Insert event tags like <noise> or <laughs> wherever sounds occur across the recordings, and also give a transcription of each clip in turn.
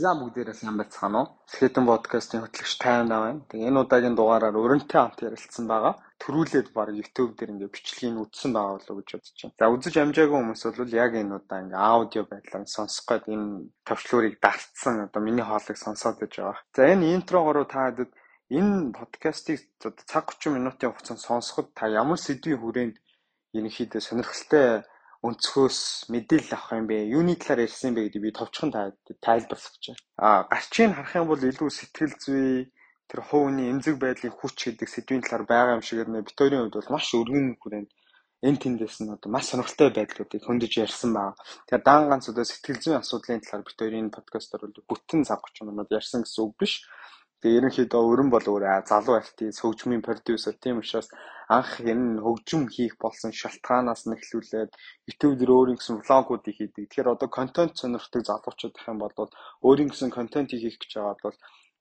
За бүгдээрээ сайн байцгаана уу? Сэхэтэн подкастын хөтлөгч тайван байна. Тэгээ энэ удаагийн дугаараар өрөнтэй хамт ярилцсан байгаа. Төрүүлээд баг YouTube дээр ингээ бичлэгийг үтсэн байгаа болов уу гэж бодож байна. За үзэж амжаагүй хүмүүс бол яг энэ удаа ингээ аудио байдлаар сонсох гээд энэ төвчлөрийг дартсан одоо миний хоолыг сонсоод байж байгаа. За энэ интрогоор та хэдэд энэ подкастыг цаг 30 минутын хугацаанд сонсоход та ямар сэдвийн хүрээнд ерөнхийдөө сонирхолтой өнцгөөс мэдээлэл авах юм бэ? Юуны талаар ярьсан бэ гэдэг би товчхон тайлбарлах гэж байна. Аа, гарчийг харах юм бол илүү сэтгэл зүй тэр хувийн эмзэг байдлын хүч гэдэг сэдвийн талаар байгаа юм шиг нэ битүүрийн хувьд бол маш өргөн хүрээнд энэ тэндээс нь одоо маш сонирхолтой байдлуудыг хөндөж ярьсан байгаа. Тэгэхээр даан ганц одоо сэтгэл зүйн асуудлын талаар битүүрийн подкастаар бол бүтэн цаг 30 минут ярьсан гэсэн үг биш. Тэгээ ерөнхийдөө өрн бол өөр залуу артист, хөгжмийн продюсер тийм учраас анх энэ хөгжим хийх болсон шалтгаанаас нь эхлүүлээд YouTube дээр өөрийн гэсэн влогуудыг хийдэг. Тэгэхээр одоо контент сонирхдаг залуучууд гэх юм бол өөрийн гэсэн контентийг хийх гэж байгаа бол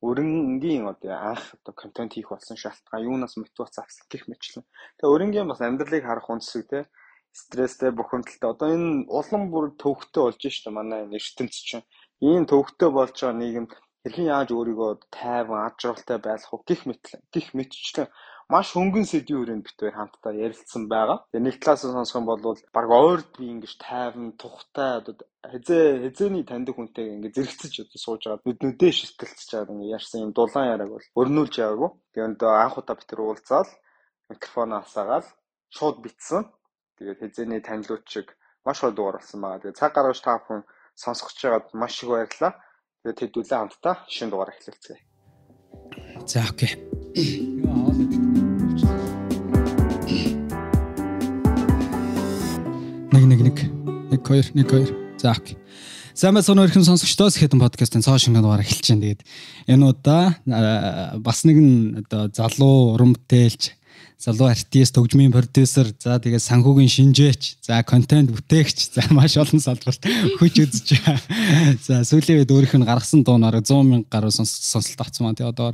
өрнгийн одоо анх одоо контент хийх болсон шалтгаан юунаас мотивац авсан гэх мэтлэн. Тэгээ өрнгийн бас амьдралыг харах үндсэг те стресстэй бухимдалтай одоо энэ улам бүр төвхтэй болж штэ манай ертөнц чинь ийм төвхтэй болж байгаа нийгэмд хэрхэн яаж өөрийгөө тайван ад жаргалтай байлгах вэ гих мэтлэн гих мэтчлэн маш хөнгөн сэдвийн хүрээнд битвэр хамтдаа ярилцсан байгаа. Тэгээ нэг талаас нь сонсох юм бол баг ойрд би ингэж тайван тухтай одоо хизээ хизээний таньдаг хүнтэй ингэ зэрэгцэж одоо сууж байгаа нүд нүдээ шилтэлцэж байгаа ингэ ярьсан юм дулаан яриаг бол өрнүүлж яваагүй. Тэгээ өндөө анх удаа битэр уулзаал микрофоноо асаагаал шууд битсэн. Тэгээд хизээний танилуд шиг маш гой дугаар болсон байгаа. Тэгээ цаг гаргаж та бүхэн сонсгож байгаад маш их баярлалаа. Тэгээд хэдүүлээ хамтдаа шинэ дугаар эхлэлцгээе. За окей. Нэг нэг нэг. Нэг хоёр, нэг хоёр. За окей. Сайн байна уу өрхөн сонсогчдоо Сэхэтэн подкастын цоо шинэ дугаар эхэлж байна. Тэгээд энэ удаа бас нэгэн одоо залуу уран бүтээлч залуу артист, төгжмийн продюсер, за тэгээд санхүүгийн шинжээч, за контент бүтээгч, за маш олон салбарт хүч үзэж байгаа. За сүүлийн үед өөрийнх нь гаргасан дуунаар 100 мянга гаруй сонсолт авсан маань тэгээд одоо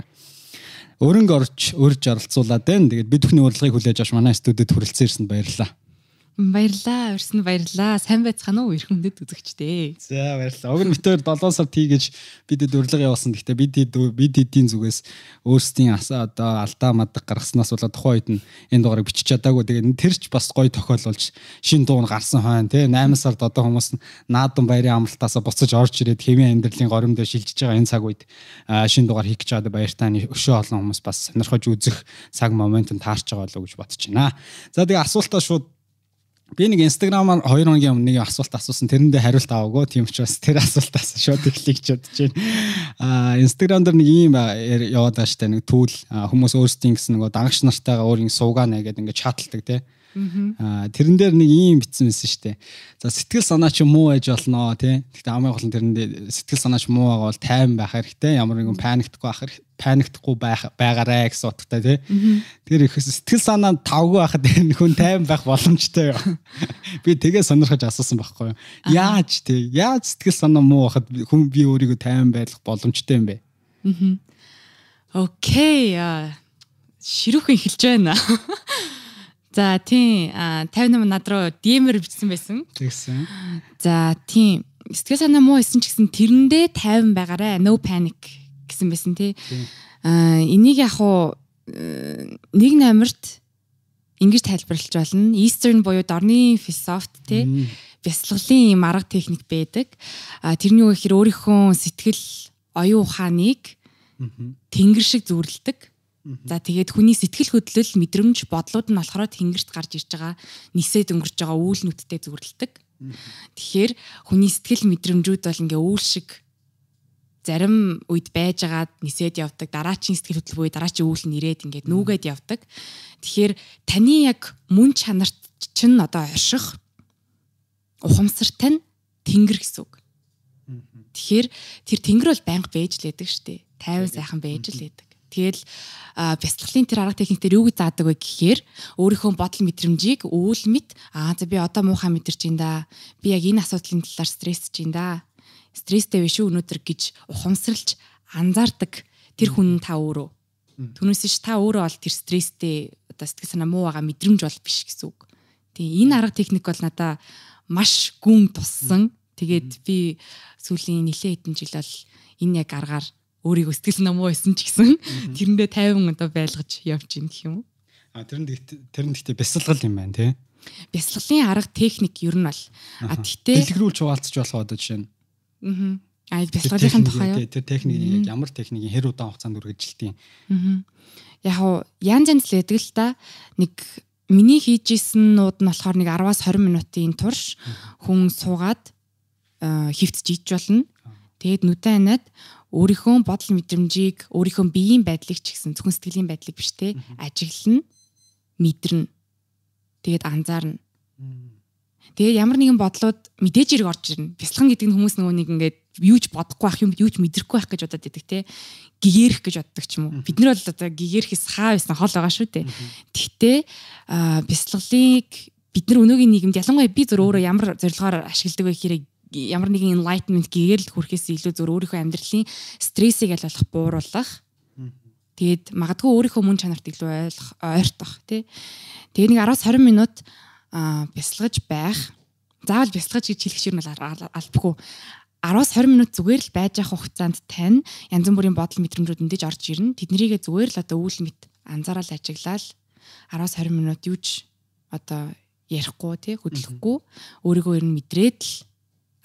өрөнгө орж урьж оролцуулаад байна. Тэгээд бид бүхний урилгыг хүлээж авч манай студид хүрэлцэн ирсэнд баярлалаа. Баярлаа, өрсөнд баярлаа. Сайн байцгаана уу эрхэм хүндэт үзэгчдээ. За баярлалаа. Уг нь битээр 7 сард хийгэж бидэд урилга явуулсан. Гэхдээ бид бид эдийн зүгээс өөрсдийн асаа одоо алдаа мадаг гаргаснаас болоод тухайн үед нь энэ дугаарыг бичиж чадаагүй. Тэгээд тэр ч бас гоё тохиолболж шин дуун гарсан хойно тий 8 сард одоо хүмүүс наадам баярын амралтаасаа буцаж орж ирээд хэвийн амьдралын горимдоо шилжиж байгаа энэ цаг үед шин дугаар хийх гэж байгаа баяртай өшөө олон хүмүүс бас сонирхож үзэх цаг моментод таарч байгаа болов уу гэж бодож байна. За тэгээ асуултаа шууд Би нэг инстаграмаар 2 хоногийн өмнө нэг асуулт асуусан. Тэрэндээ хариулт аваагүй. Тийм учраас тэр асуултаас шууд эхлэх гэж бодож байна. Аа инстаграм дээр нэг юм яваад байгаа штэ нэг түүл хүмүүс өөрсдийн гэсэн нөгөө дангаш нартайгаа өөрийн суугаана гэдэг ингээд чаталдаг тий. Аа тэрэн дээр нэг юм битсэн байсан шүү дээ. За сэтгэл санаа чи муу байж болно тий. Гэхдээ хамгийн гол нь тэрэн дээр сэтгэл санаа чи муу байгаа бол тайван байх хэрэгтэй. Ямар нэгэн паниктгүй байх паниктгүй байх байгаарэ гэсэн утгатай тий. Тэр их сэтгэл санаа тавгүй байхад <laughs> хүн тайван байх боломжтой юу. <laughs> Би тэгээ сонирхож асуусан байхгүй юу. Яаж тий? Яаж сэтгэл санаа муу байхад хүн би өөрийгөө тайван байлгах боломжтой юм бэ? Окей. Ширүүхэн эхэлж байна. <laughs> За тийм 58 над руу DM-ээр бичсэн байсан. Тэгсэн. За тийм сэтгэл санаа муу исэн ч гэсэн тэрэндээ 50 байгаарэ no panic гэсэн байсан тий. Аа энийг яг уу нэг номерт ингэж тайлбарлаж болно. Eastern буюу дорны философт тий бясалгалын юм арга техник байдаг. А тэрний үг ихэр өөрийнхөө сэтгэл оюун ухааныг тэнгэр шиг зүрлдэг За тэгээд хүний сэтгэл хөдлөл, мэдрэмж, бодлууд нь болохоор тэнгэрт гарч ирж байгаа нисээд өнгөрч байгаа үйл нүдтэй зүрлдэг. Тэгэхээр хүний сэтгэл мэдрэмжүүд бол ингээ үйл шиг зарим үед байж агаад нисээд явдаг дараачийн сэтгэл хөдлөл буюу дараачийн үйл нь ирээд ингээд нүүгээд явдаг. Тэгэхээр таны яг мөн чанарт чинь одоо орших ухамсартай нь тэнгэр гэсэн үг. Тэгэхээр тэр тэнгэр бол байнга байж лээдэг штэ. 50 сайхан байж лээдэг. Тэгэл бяцлаглалын тэр арга техниктэр юу гэж заадаг вэ гэхээр өөрийнхөө бодол мэдрэмжийг өвөл мэд аа за би одоо муухай мэдэрч ин да. Би яг энэ асуудлын талаар стрессж ин да. Стресстэй биш өнөөдөр гэж ухамсарлж анзаардаг тэр хүн та өөрөө. Түүнээс ш та өөрөө бол тэр стресстэй одоо сэтгэл санаа муу байгаа мэдрэмж бол биш гэсэн үг. Тэгээ энэ арга техник бол надаа маш гүн туссан. Тэгээд би сүүлийн нэлээд хэдэн жил бол энэ яг аргаар өөрийгөө сэтгэл намуу байсан ч гэсэн тэрэндээ 50 одоо байлгаж явж гин гэх юм уу. А тэр нь тэр нь гэхдээ бясалгал юм байна тий. Бясалгалын арга техник ер нь бол а тэгтээ дэлгэрүүлж хуваалцаж болох одоо жишээ нь. Аа. А бясалгалын тухай юу? Тэр техникийг ямар техникийн хэр удаан хугацаанд үргэлжилтийн. Аа. Яг уу янз янз л байдаг л та. Нэг миний хийж исэн нууд нь болохоор нэг 10-аас 20 минутын турш хүн суугаад хөвтж идж болно. Тэгээд нүдэн анаад өөрийнхөө бодол мэдрэмжийг өөрийнхөө биеийн байдлыг ч гэсэн зөвхөн сэтгэлийн байдлыг биш те ажиглана мэдэрнэ тэгээд анзаарна. Тэгээд ямар нэгэн бодлууд мэдээж ирэг орж ирнэ. Бясалган гэдэг нь хүмүүс нөгөө нэг ингээд юу ч бодохгүй байх юм юу ч мэдрэхгүй байх гэж бодоод байдаг те. Гэгэрх гэж боддог ч юм уу. Бид нар бол одоо гэгэрхээс хаа байсан хол байгаа шүү дээ тэгтээ бясалгалыг бид нар өнөөгийн нийгэмд ялангуяа би зөв өөрөө ямар зорилгоор ашигладаг вэ гэхээр ямар нэгэн enlightenment гээрэл хүрэхээс илүү зөв өөрийнхөө амьдралын стрессийг аль болох бууруулах. Тэгээд магадгүй өөрийнхөө мөн чанарт илүү ойлгох ойртох тий. Тэгээ нэг 10-20 минут бясалгаж байх. Заавал бясалгаж гэж хэлэх шиг нь албагүй. 10-20 минут зүгээр л байж явах хугацаанд тань янз бүрийн бодол мэдрэмжүүд эндэж орж ирнэ. Тэднийгээ зүгээр л одоо үйл мэд анзаараад ажиглаад 10-20 минут юуч одоо ярихгүй тий хөдлөхгүй өөрийгөө ер нь мэдрээд л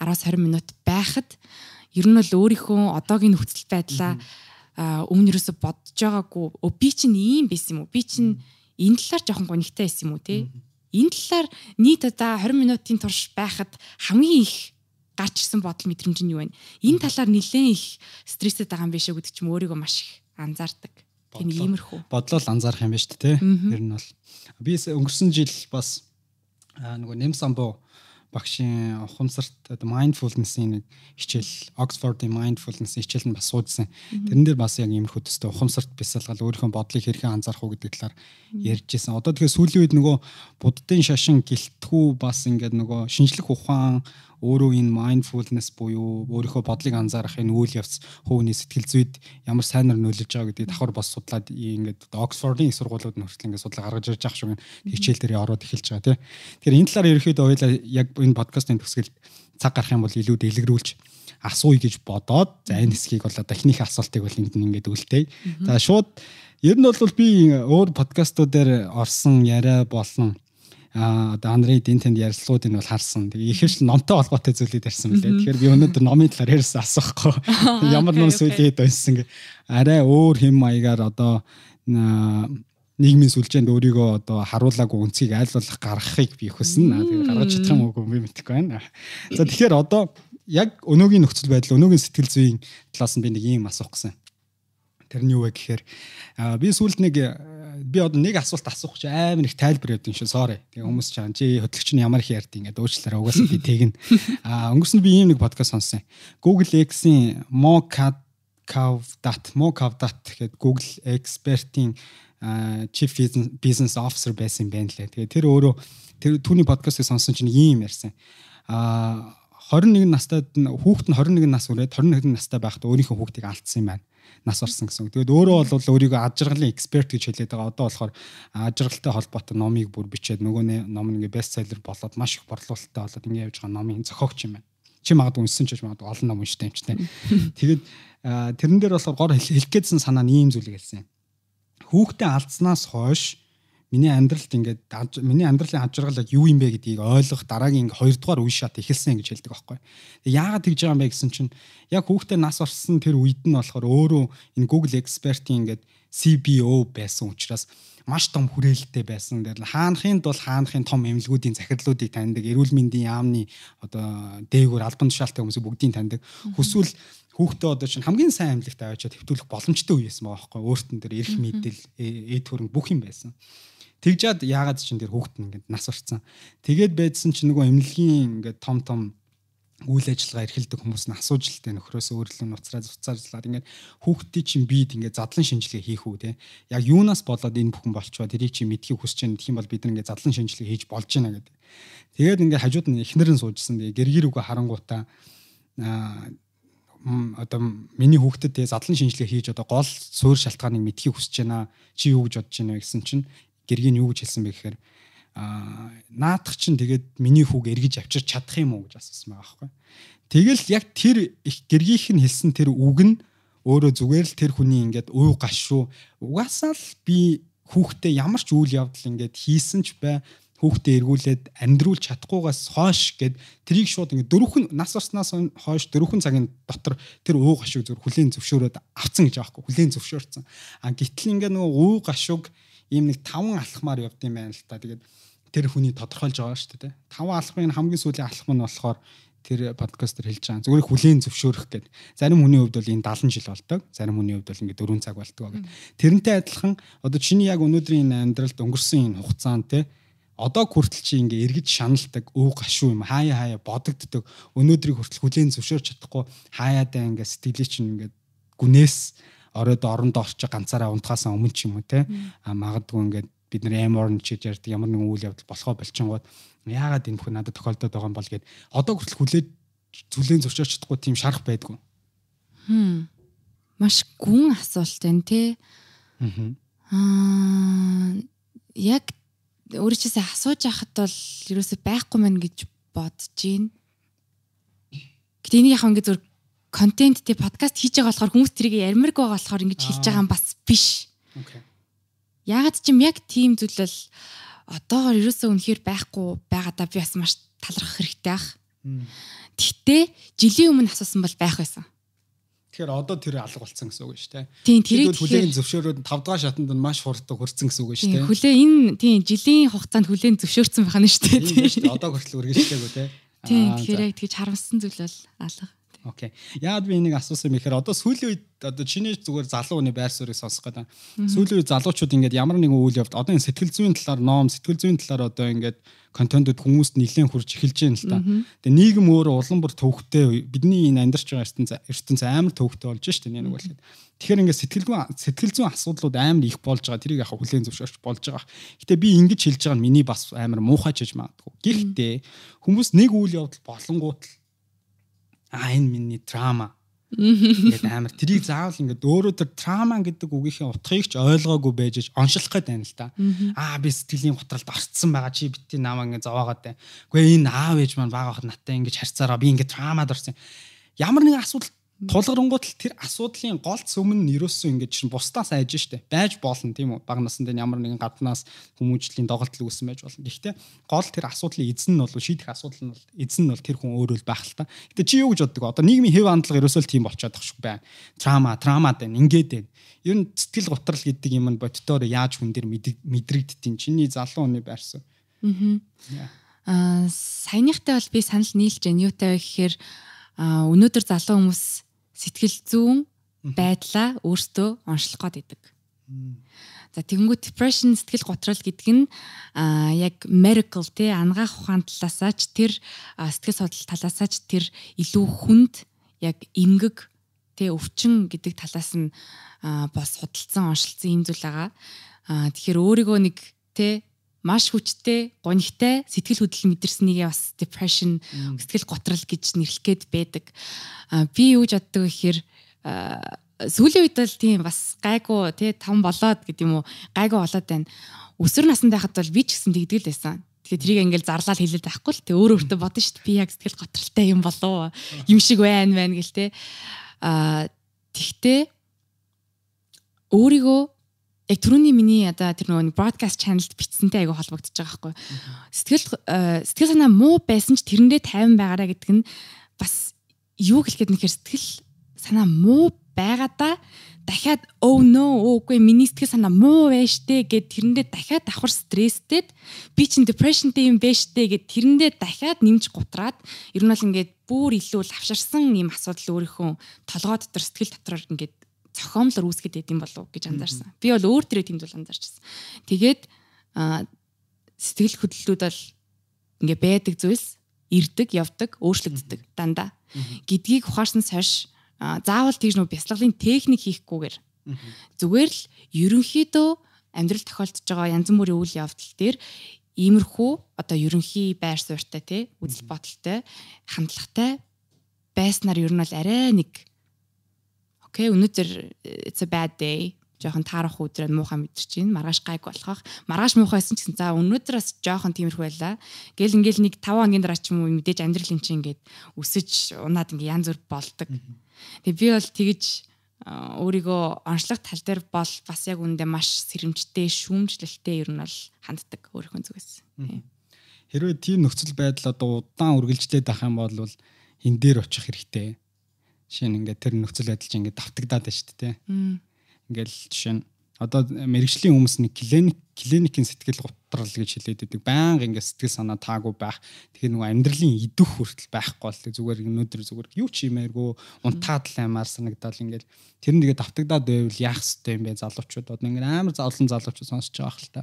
10-20 минут байхад ер нь бол өөрийнхөө одоогийн нөхцөл байдлаа өмнө юусо бодож байгаагүй. Өө би чинь ийм байсан юм уу? Би чинь энэ талаар жоохон гонигтай байсан юм уу те энэ талаар нийт одоо 20 минутын турш байхад хамгийн их гарч ирсэн бодол мэдрэмж нь юу вэ? Энэ талаар нэлээд их стрессэд байгаа юм биш үү гэдэг ч юм өөрийгөө маш их анзаардаг. Тийм иймэрхүү. Бодлол анзаарах юм байна шүү дээ те ер нь бол. Би өнгөрсөн жил бас нөгөө нэм самбуу багшийн ухамсарт mindfulness-ийн нэг хичээл Oxford-ийн mindfulness-ийн хичээл нь бас суудсан. Тэрэн дээр бас яг иймэрхүү төстэй ухамсарт бясалгал өөрийнхөө бодлыг хэрхэн анзаарах уу гэдэг талаар ярьж ирсэн. Одоо тэгэхээр сүүлийн үед нөгөө буддын шашин гэлтгүү бас ингээд нөгөө шинжлэх ухаан өөрөө энэ mindfulness буюу өөрийнхөө бодлыг анзаарах энэ үйл явц хөвний сэтгэл зүйд ямар сайнаар нөлөөлж байгаа гэдгийг давхар бас судлаад ингээд их сургуулиуд нь хүртэл ингээд судлаа гаргаж ирж байгаа шиг хичээл дээр ороод эхэлж байгаа тийм. Тэгэхээр энэ талаар ерөөхдөө ойлаа яг энэ подкастын төгсгөл цаг гарах юм бол илүү дэлгэрүүлж асууя гэж бодоод за энэ хэсгийг бол одоо эхнийх асуултыг бол энд ингээд үлдээе. За шууд ер нь бол би өөр подкастуудаар орсон яриа болон одоо Анри Динтэнд ярилцлагуудыг бол харсан. Тэгээ ихэвчлэн номтой холбоотой зүйлүүд ярьсан мөлий. Тэгэхээр би өнөөдөр номын талаар ярьсан асуухгүй. <laughs> Ямар нун сүлээд байсан гэ. Арай өөр хэм маягаар одоо нийгмийн сүлжээнд өөрийгөө одоо харуулаагүй үнцгийг аль болох гаргахыг би хүснэ. Тэгээ гаргаж чадах юм уу би мэдэхгүй байна. За тэгэхээр одоо яг өнөөгийн нөхцөл байдал, өнөөгийн сэтгэл зүйн талаас нь би нэг юм асуух гэсэн. Тэр нь юу вэ гэхээр би сүүлд нэг би одоо нэг асуулт асуух чи амар их тайлбар юм шиг sorry. Тэгээ хүмүүс чаана чи хөтлөгч нь ямар их ярьд ингээд уучлаарай угаасаа би тэгнэ. А өнгөрсөнд би ийм нэг подкаст сонссон. Google X-ийн Mocavdat гэдэг Google экспертийн chief business officer байсан юм байна лээ. Тэгээ тэр өөрөө тэр түүний подкастыг сонссон чинь ийм ярьсан. А 21 настайд хүүхэд нь 21 нас үрээд 21 настай байхдаа өөрийнхөө хүүхдийг алдсан юм байна нас орсон гэсэн. Тэгээд өөрөө бол өөрийгөө ад жаргалын эксперт гэж хэлээд байгаа. Одоо болохоор ад жаргалтай холбоотой номыг бүр бичээд нөгөө ном ингээ бестселлер болоод маш их борлуулалттай болоод ингээ явж байгаа номын зохиогч юм байна. Чи магадгүй уншсан ч гэж магадгүй олон ном унштай юм ч тийм. Тэгээд тэрэн дээр болохоор гор хэлэх гээдсэн санаа нь ийм зүйлийг хэлсэн. Хүүхдээ алдснаас хойш миний амьдралд ингээд миний амьдралын хажиргал юу юм бэ гэдгийг ойлгох дараагийн хоёрдугаар үе шат эхэлсэн гэж хэлдэг байхгүй. Яагаад тэгж байгаа юм бэ гэсэн чинь яг хүүхдээ нас орсон тэр үед нь болохоор өөрөө энэ Google экспертийн ингээд CBO байсан учраас маш том хүрээлэлтэй байсан. Тэр хаанхынд бол хаанхын том эмнэлгүүдийн захирлуудыг таньдаг, эрүүл мэндийн яамны одоо дээгүүр албан тушаалтай хүмүүсийг бүгдийг таньдаг. Хүсвэл хүүхдээ одоо чинь хамгийн сайн амьлагт аваачаад хэвтүүлэх боломжтой үе байсан байгаа байхгүй. Өөртөө тэр эрх мэдэл, эд хөрөнгө бүх юм байсан. Тэгжээд яагаад чинь тэр хүүхэд нь ингээд нас орцсон. Тэгээд байдсан чинь нөгөө эмнэлгийн ингээд том том үйл ажиллагаа эрхэлдэг хүмүүс нь асууж л тэ нөхрөөс өөрлөө нуцраа зуцаарлаад ингээд хүүхдийн чинь бид ингээд задлан шинжилгээ хийх үү те яг юунаас болоод энэ бүхэн болчихоо тэрийг чи мэдхийг хүсэж байгаа гэх юм бол бид нэг задлан шинжилгээ хийж болж байна гэдэг. Тэгээд ингээд хажууд нь эхнэр нь суужсэн тэгээ гэргэр үгүй харангуудаа аа одоо миний хүүхдэд тэгээ задлан шинжилгээ хийж одоо гол суур шалтгааныг мэдхийг хүсэж байна чи юу гэж бодож байна вэ гэсэн чинь гэргийн юу гэж хэлсэн бэ гэхээр аа наадах чинь тэгээд миний хүүг эргэж авчирч чадах юм уу гэж асуусан байгаа байхгүй. Тэгэл яг тэр их гэргийнх нь хэлсэн тэр үг нь өөрөө зүгээр л тэр хүний ингээд уу гашуу угаасаа л би хүүхдээ ямар ч үйл явдал ингээд хийсэн ч бай хүүхдээ эргүүлээд амьдруулж чадахгүйгаас хойш гэд трийг шууд ингээд дөрвөн нас орсноос хойш дөрвөн цагийн дотор тэр уу гашууг зүр хүлийн зөвшөөрөөд авцсан гэж аахгүй хүлийн зөвшөөрсөн. А гítэл ингээд нөгөө уу гашууг ийм нэг таван алхмаар явд юм байна л та. Тэгээд тэр хүний тодорхойлж байгаа шүү дээ. Таван алхмын хамгийн сүүлийн алхам нь болохоор тэр подкастер хэлж байгаа. Зүгээр хүлийн зөвшөөрөх гэдэг. Зарим хүний хувьд бол энэ 70 жил болдог. Зарим хүний хувьд бол ингээд 4 цаг болдог гэдэг. Тэрнтэй адилхан одоо чиний яг өнөөдрийн амьдралд өнгөрсөн энэ хугацаанд те одоо хүртэл чи ингээ эргэж шаналдаг өв гашуу юм хаяа хаяа бодогддог өнөөдрийг хүртэл хүлээн зөвшөөрч чадахгүй хаяадаа ингээ сэтгэлээ чинь ингээ гүнээс оройд орондоо орчих ганцаараа унтахаасаа өмнө ч юм уу те а магадгүй ингээ бид нар амар чиж ярьдаг ямар нэгэн үйл явдал болохоо болчихгоод яагаад энэ бүхэн надад тохиолдоод байгаа юм бол гэд одоо хүртэл хүлээж зүлээн зөвшөөрч чадахгүй тийм шарах байдгүй. Хм. Маш гүн асуулт байна те. Аа яг өөрөөсөө асууж яхад бол ерөөсөө байхгүй мэн гэж бодож гин. Гэтэ энийг яг ингэ зөв контент тий подкаст хийж байгаа болохоор хүмүүс тэрийг ярмарг байгаа болохоор ингэж хэлж байгаа юм бас биш. Ягаад ч юм яг тийм зүйлэл одоогор ерөөсөө үнэхээр байхгүй байгаадаа би бас маш талархах хэрэгтэй ах. Гэхдээ жилийн өмнө асуусан бол байх байсан. Тэгэхээр одоо тэр алга болсон гэсэн үг шүү дээ. Тийм тэрийг хүлээн зөвшөөрөөд 5 дахь шатанд нь маш хурдан хүрсэн гэсэн үг шүү дээ. Хүлээ энэ тийм жилийн хугацаанд хүлээн зөвшөөрсөн байх нь шүү дээ. Одоо хүртэл үргэлжлэхгүй те. Тийм тэгэхээр яг тэгж харамссан зүйл бол алга. Окей. Яагаад би энийг асуусан юм бэхээр одоо сүүлийн үед одоо чиний зүгээр залуу хүний байр суурийг сонсох гэдэг. Сүүлийн үед залуучууд ингээд ямар нэгэн үйл явд одоо энэ сэтгэл зүйн талаар ном, сэтгэл зүйн талаар одоо ингээд контентууд хүмүүст нэлээд хурж эхэлж байна л та. Тэгээ нийгэм өөрөө улам бүр төвхтэй бидний энэ амьдарч байгаа ертөнц ертөнц амар төвхтэй болж штэ нэг бол. Тэгэхээр ингээд сэтгэл сэтгэл зүйн асуудлууд амар их болж байгаа. Тэрийг яг хүлээн зөвшөөрч болж байгаа. Гэтэ би ингэж хэлж байгаа нь миний бас амар муухай чиж магадгүй. Гэхдээ хүмүүс нэг үйл явдал болонгууд л а энэ миний драма Ингээд амар тэрийг заавал ингээд өөрөө тэр трама гэдэг үгийнхээ утгыг ч ойлгоогүй байж оншлох гээд байна л да. Аа би сэтгэлийн готролд орцсон байгаа чи битгий намаа ингээд зовоогоод байна. Гэхдээ энэ аав ээж маань бага хахад наттай ингээд харьцаараа би ингээд трамад орсон. Ямар нэгэн асуудал тулгарнгууд л тэр асуудлын гол цөмн нь ерөөсөө ингэж чинь бусдаас айж штэ. Байж болно тийм үү? Баг насанд ямар нэгэн гаднаас хүмүүжлийн доголдол үүсэн байж болно. Гэхдээ гол тэр асуудлын эзэн нь бол шийдэх асуудал нь бол эзэн нь бол тэр хүн өөрөө л байх л та. Гэтээ чи юу гэж боддог одоо нийгмийн хэв хандлага ерөөсөө л тийм болчиход шүү байна трама трамад байна ингээд байна. Ер нь сэтгэл готрал гэдэг юм нь боддоор яаж хүн дээр мэдрэгдтiin чиний залуу хүний байрсан аа саяныхтай бол би санал нийлж байна. Юутай вэ гэхээр өнөөдөр залуу хүмүүс сэтгэл зүүн байдлаа өөртөө онцлох гээд идэг. За тэгэнгүүт depression сэтгэл готрол гэдэг нь а яг miracle тий ангаах ухаан талаасаа ч тэр сэтгэл судлал талаасаа ч тэр илүү хүнд яг эмгэг тий өвчин гэдэг талаас нь бас судалсан оншилсан юм зүйл байгаа. А тэгэхээр өөрийгөө нэг тий маш хүчтэй, гонигтай сэтгэл хөдлөл мэдэрснийг бас depression, сэтгэл готрол гэж нэрлэх гээд байдаг. Би юу гэж боддог гэхээр сүүлийн үед бол тийм бас гайгүй тий том болоод гэдэг юм уу гайгүй болоод байна. Өсвөр наснд байхад бол би ч гэсэн тэгдэг л байсан. Тэгэхээр тэрийг ингээл зарлал хэлээд байхгүй л тий өөр өөртөө бодно шүү дээ. Би яг сэтгэл готролтой юм болов юм шиг байна байна гэл тий. А тэгтээ өөрийгөө яг түрүүний миний одоо тэр нөгөө broadcast channel-д бичсэнтэй айгу холбогдож байгаа байхгүй. Сэтгэл э, сэтгэл санаа муу байсан ч тэрэндээ тайван байгаараа гэдэг нь бас юу гэлэхэд нэхэр сэтгэл санаа муу байгаадаа дахиад oh no үгүй миний сэтгэл санаа муу байж штэ гэд тэрэндээ дахиад давхар стресстэд би чин depressionтэй юм байж штэ гэд тэрэндээ дахиад нэмж гутраад ер нь бол ингээд бүр илүү лавшарсан юм асуудал өөрийнхөө толгой дотор сэтгэл доторор ингээд зохиомлоор үүсгэж юм болов гэж анзаарсан. Би бол өөр төрөө тэнд бол анзаарчихсан. Тэгээд сэтгэл хөдлөлүүд бол ингээ байдаг зүйлс ирдэг, явдаг, өөрчлөгддөг дандаа. Гэдгийг ухаарснаас хойш заавал тийж нөө бясалгалын техник хийхгүйгээр зүгээр л ерөнхийдөө амьдрал тохиолдож байгаа янз бүрийн үйл явдал дээр иймэрхүү одоо ерөнхий байр суурьтай тий үзэл бодолтой хандлагатай байснаар ер нь бол арай нэг окей өнөөдөр it's a bad day жоохон таарах өдрөө муухай мэдэрч байна. Маргааш гайг болохох. Маргааш муухайсэн ч гэсэн за өнөөдөр бас жоохон тиймэрхүү байлаа. Гэл ингээл нэг 5 хоногийн дараа ч юм уу мэдээж амьдрал юм чинь ингээд өсөж унаад ингээ янз бүр болдог. Тэгээ би бол тэгэж өөрийгөө онцлог тал дээр бол бас яг үндэ маш сэрэмжтэй, шүүмжлэлтэй ер нь бол ханддаг өөрийнхөө зүгээс. Хэрвээ тийм нөхцөл байдал одоо удаан үргэлжлээд байх юм бол энэ дээр очих хэрэгтэй. Жишээ нь ингээд тэр нөхцөл байдал чинь ингээд давтагдаад байна шүү дээ. Ингээл жишээ нь одоо мэрэгжлийн хүмүүс нэг клиник клиникийн сэтгэл готрал гэж хэлээд байдаг. Баян ингээд сэтгэл санаа таагүй байх. Тэгэхээр нөгөө амьдралын идэх хүртэл байхгүй бол зүгээр өнөөдөр зүгээр юу ч юмээргүй унтаад л аймаар санагдал ингээд тэр нэгээ давтагдаад байвал яах ёстой юм бэ залуучууд одоо ингээд амар заалан залуучууд сонсож байгаа хэл та.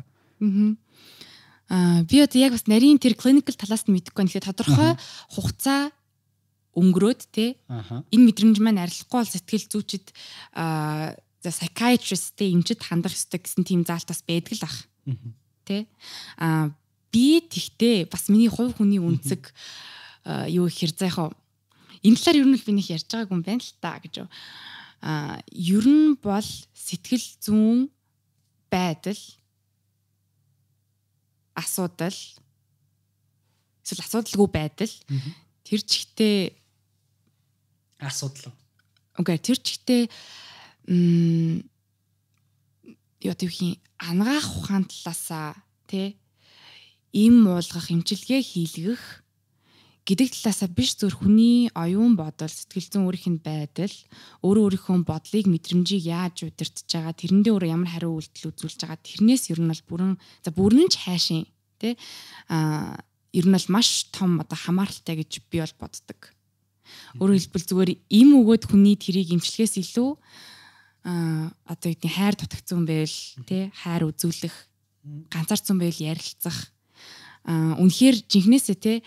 Аа би одоо яг бас нарийн тэр клиникл талаас нь мэдэхгүй. Тэгэхээр тодорхой хугацаа өнгөрөөд те энэ мэдрэмж маань арилахгүй бол сэтгэл зүйчэд аа за psychiatrist-тэй эмчэд хандах ёстой гэсэн тийм заалтаас байдаг л ах. Тэ? Аа би тэгтээ бас миний хувь хүний үнцэг юу ихэр за яг энэ талаар ер нь би нэг ярьж байгаагүй юм байна л та гэж. Аа ер нь бол сэтгэл зүүн байдал асуудал эсвэл асуудалгүй байдал тэр чигтээ асуудал. Окей тэр чигтээ м яа тийм ангаах ухаан талаасаа тий им уулгах имчилгээ хийлгэх гэдэг талаасаа биш зөв хүний оюун бодол сэтгэл зүйн өөрийнх нь байдал өөрөө өөрийнхөө бодлыг мэдрэмжийг яаж удирдах байгаа тэрэндээ өөрөө ямар хариу үйлдэл үзүүлж байгаа тэрнээс ер нь бол бүрэн за бүрэн ч хайшин тий а ер нь бол маш том одоо хамааралтай гэж би бол боддог. Өөрөөр хэлбэл зүгээр им өгөөд хүний тэрийг имчилгээс илүү а одоо гэдэг хайр дутагдсан байл тий хайр үзүүлэх ганцаарцсан байл ярилцах. А үнэхээр жинхнээсээ тий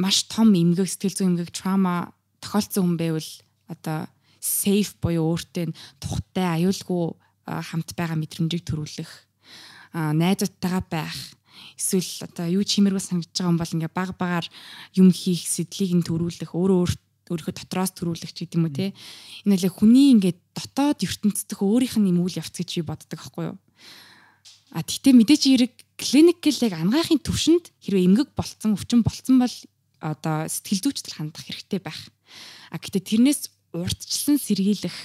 маш том эмгэг сэтгэл зүйн эмгэг трама тохиолдсон хүн байвал одоо safe буюу өөртөө тухтай аюулгүй хамт байгаа мэдрэмжийг төрүүлэх найзуудтайгаа байх эсвэл одоо юу чимэргүй санагдаж байгаа юм бол ингээ баг багаар юм хийх сэдлийг нь төрүүлэх өөрөө өөртөө өөрийнхөө дотроос төрүүлэх ч гэдэм үү те. Энэ л хүний ингээд дотоод ертөнцийнх өөрийнх нь юм үйл явц гэж би боддог аахгүй юу? А тэгтээ мэдээч хэрэг клиникл яг ангаахын төвшөнд хэрвээ эмгэг болцсон өвчин болцсон бол одоо сэтгэл зүйчдэл хандах хэрэгтэй байх. А гэтээ тэрнээс урдчлан сэргийлэх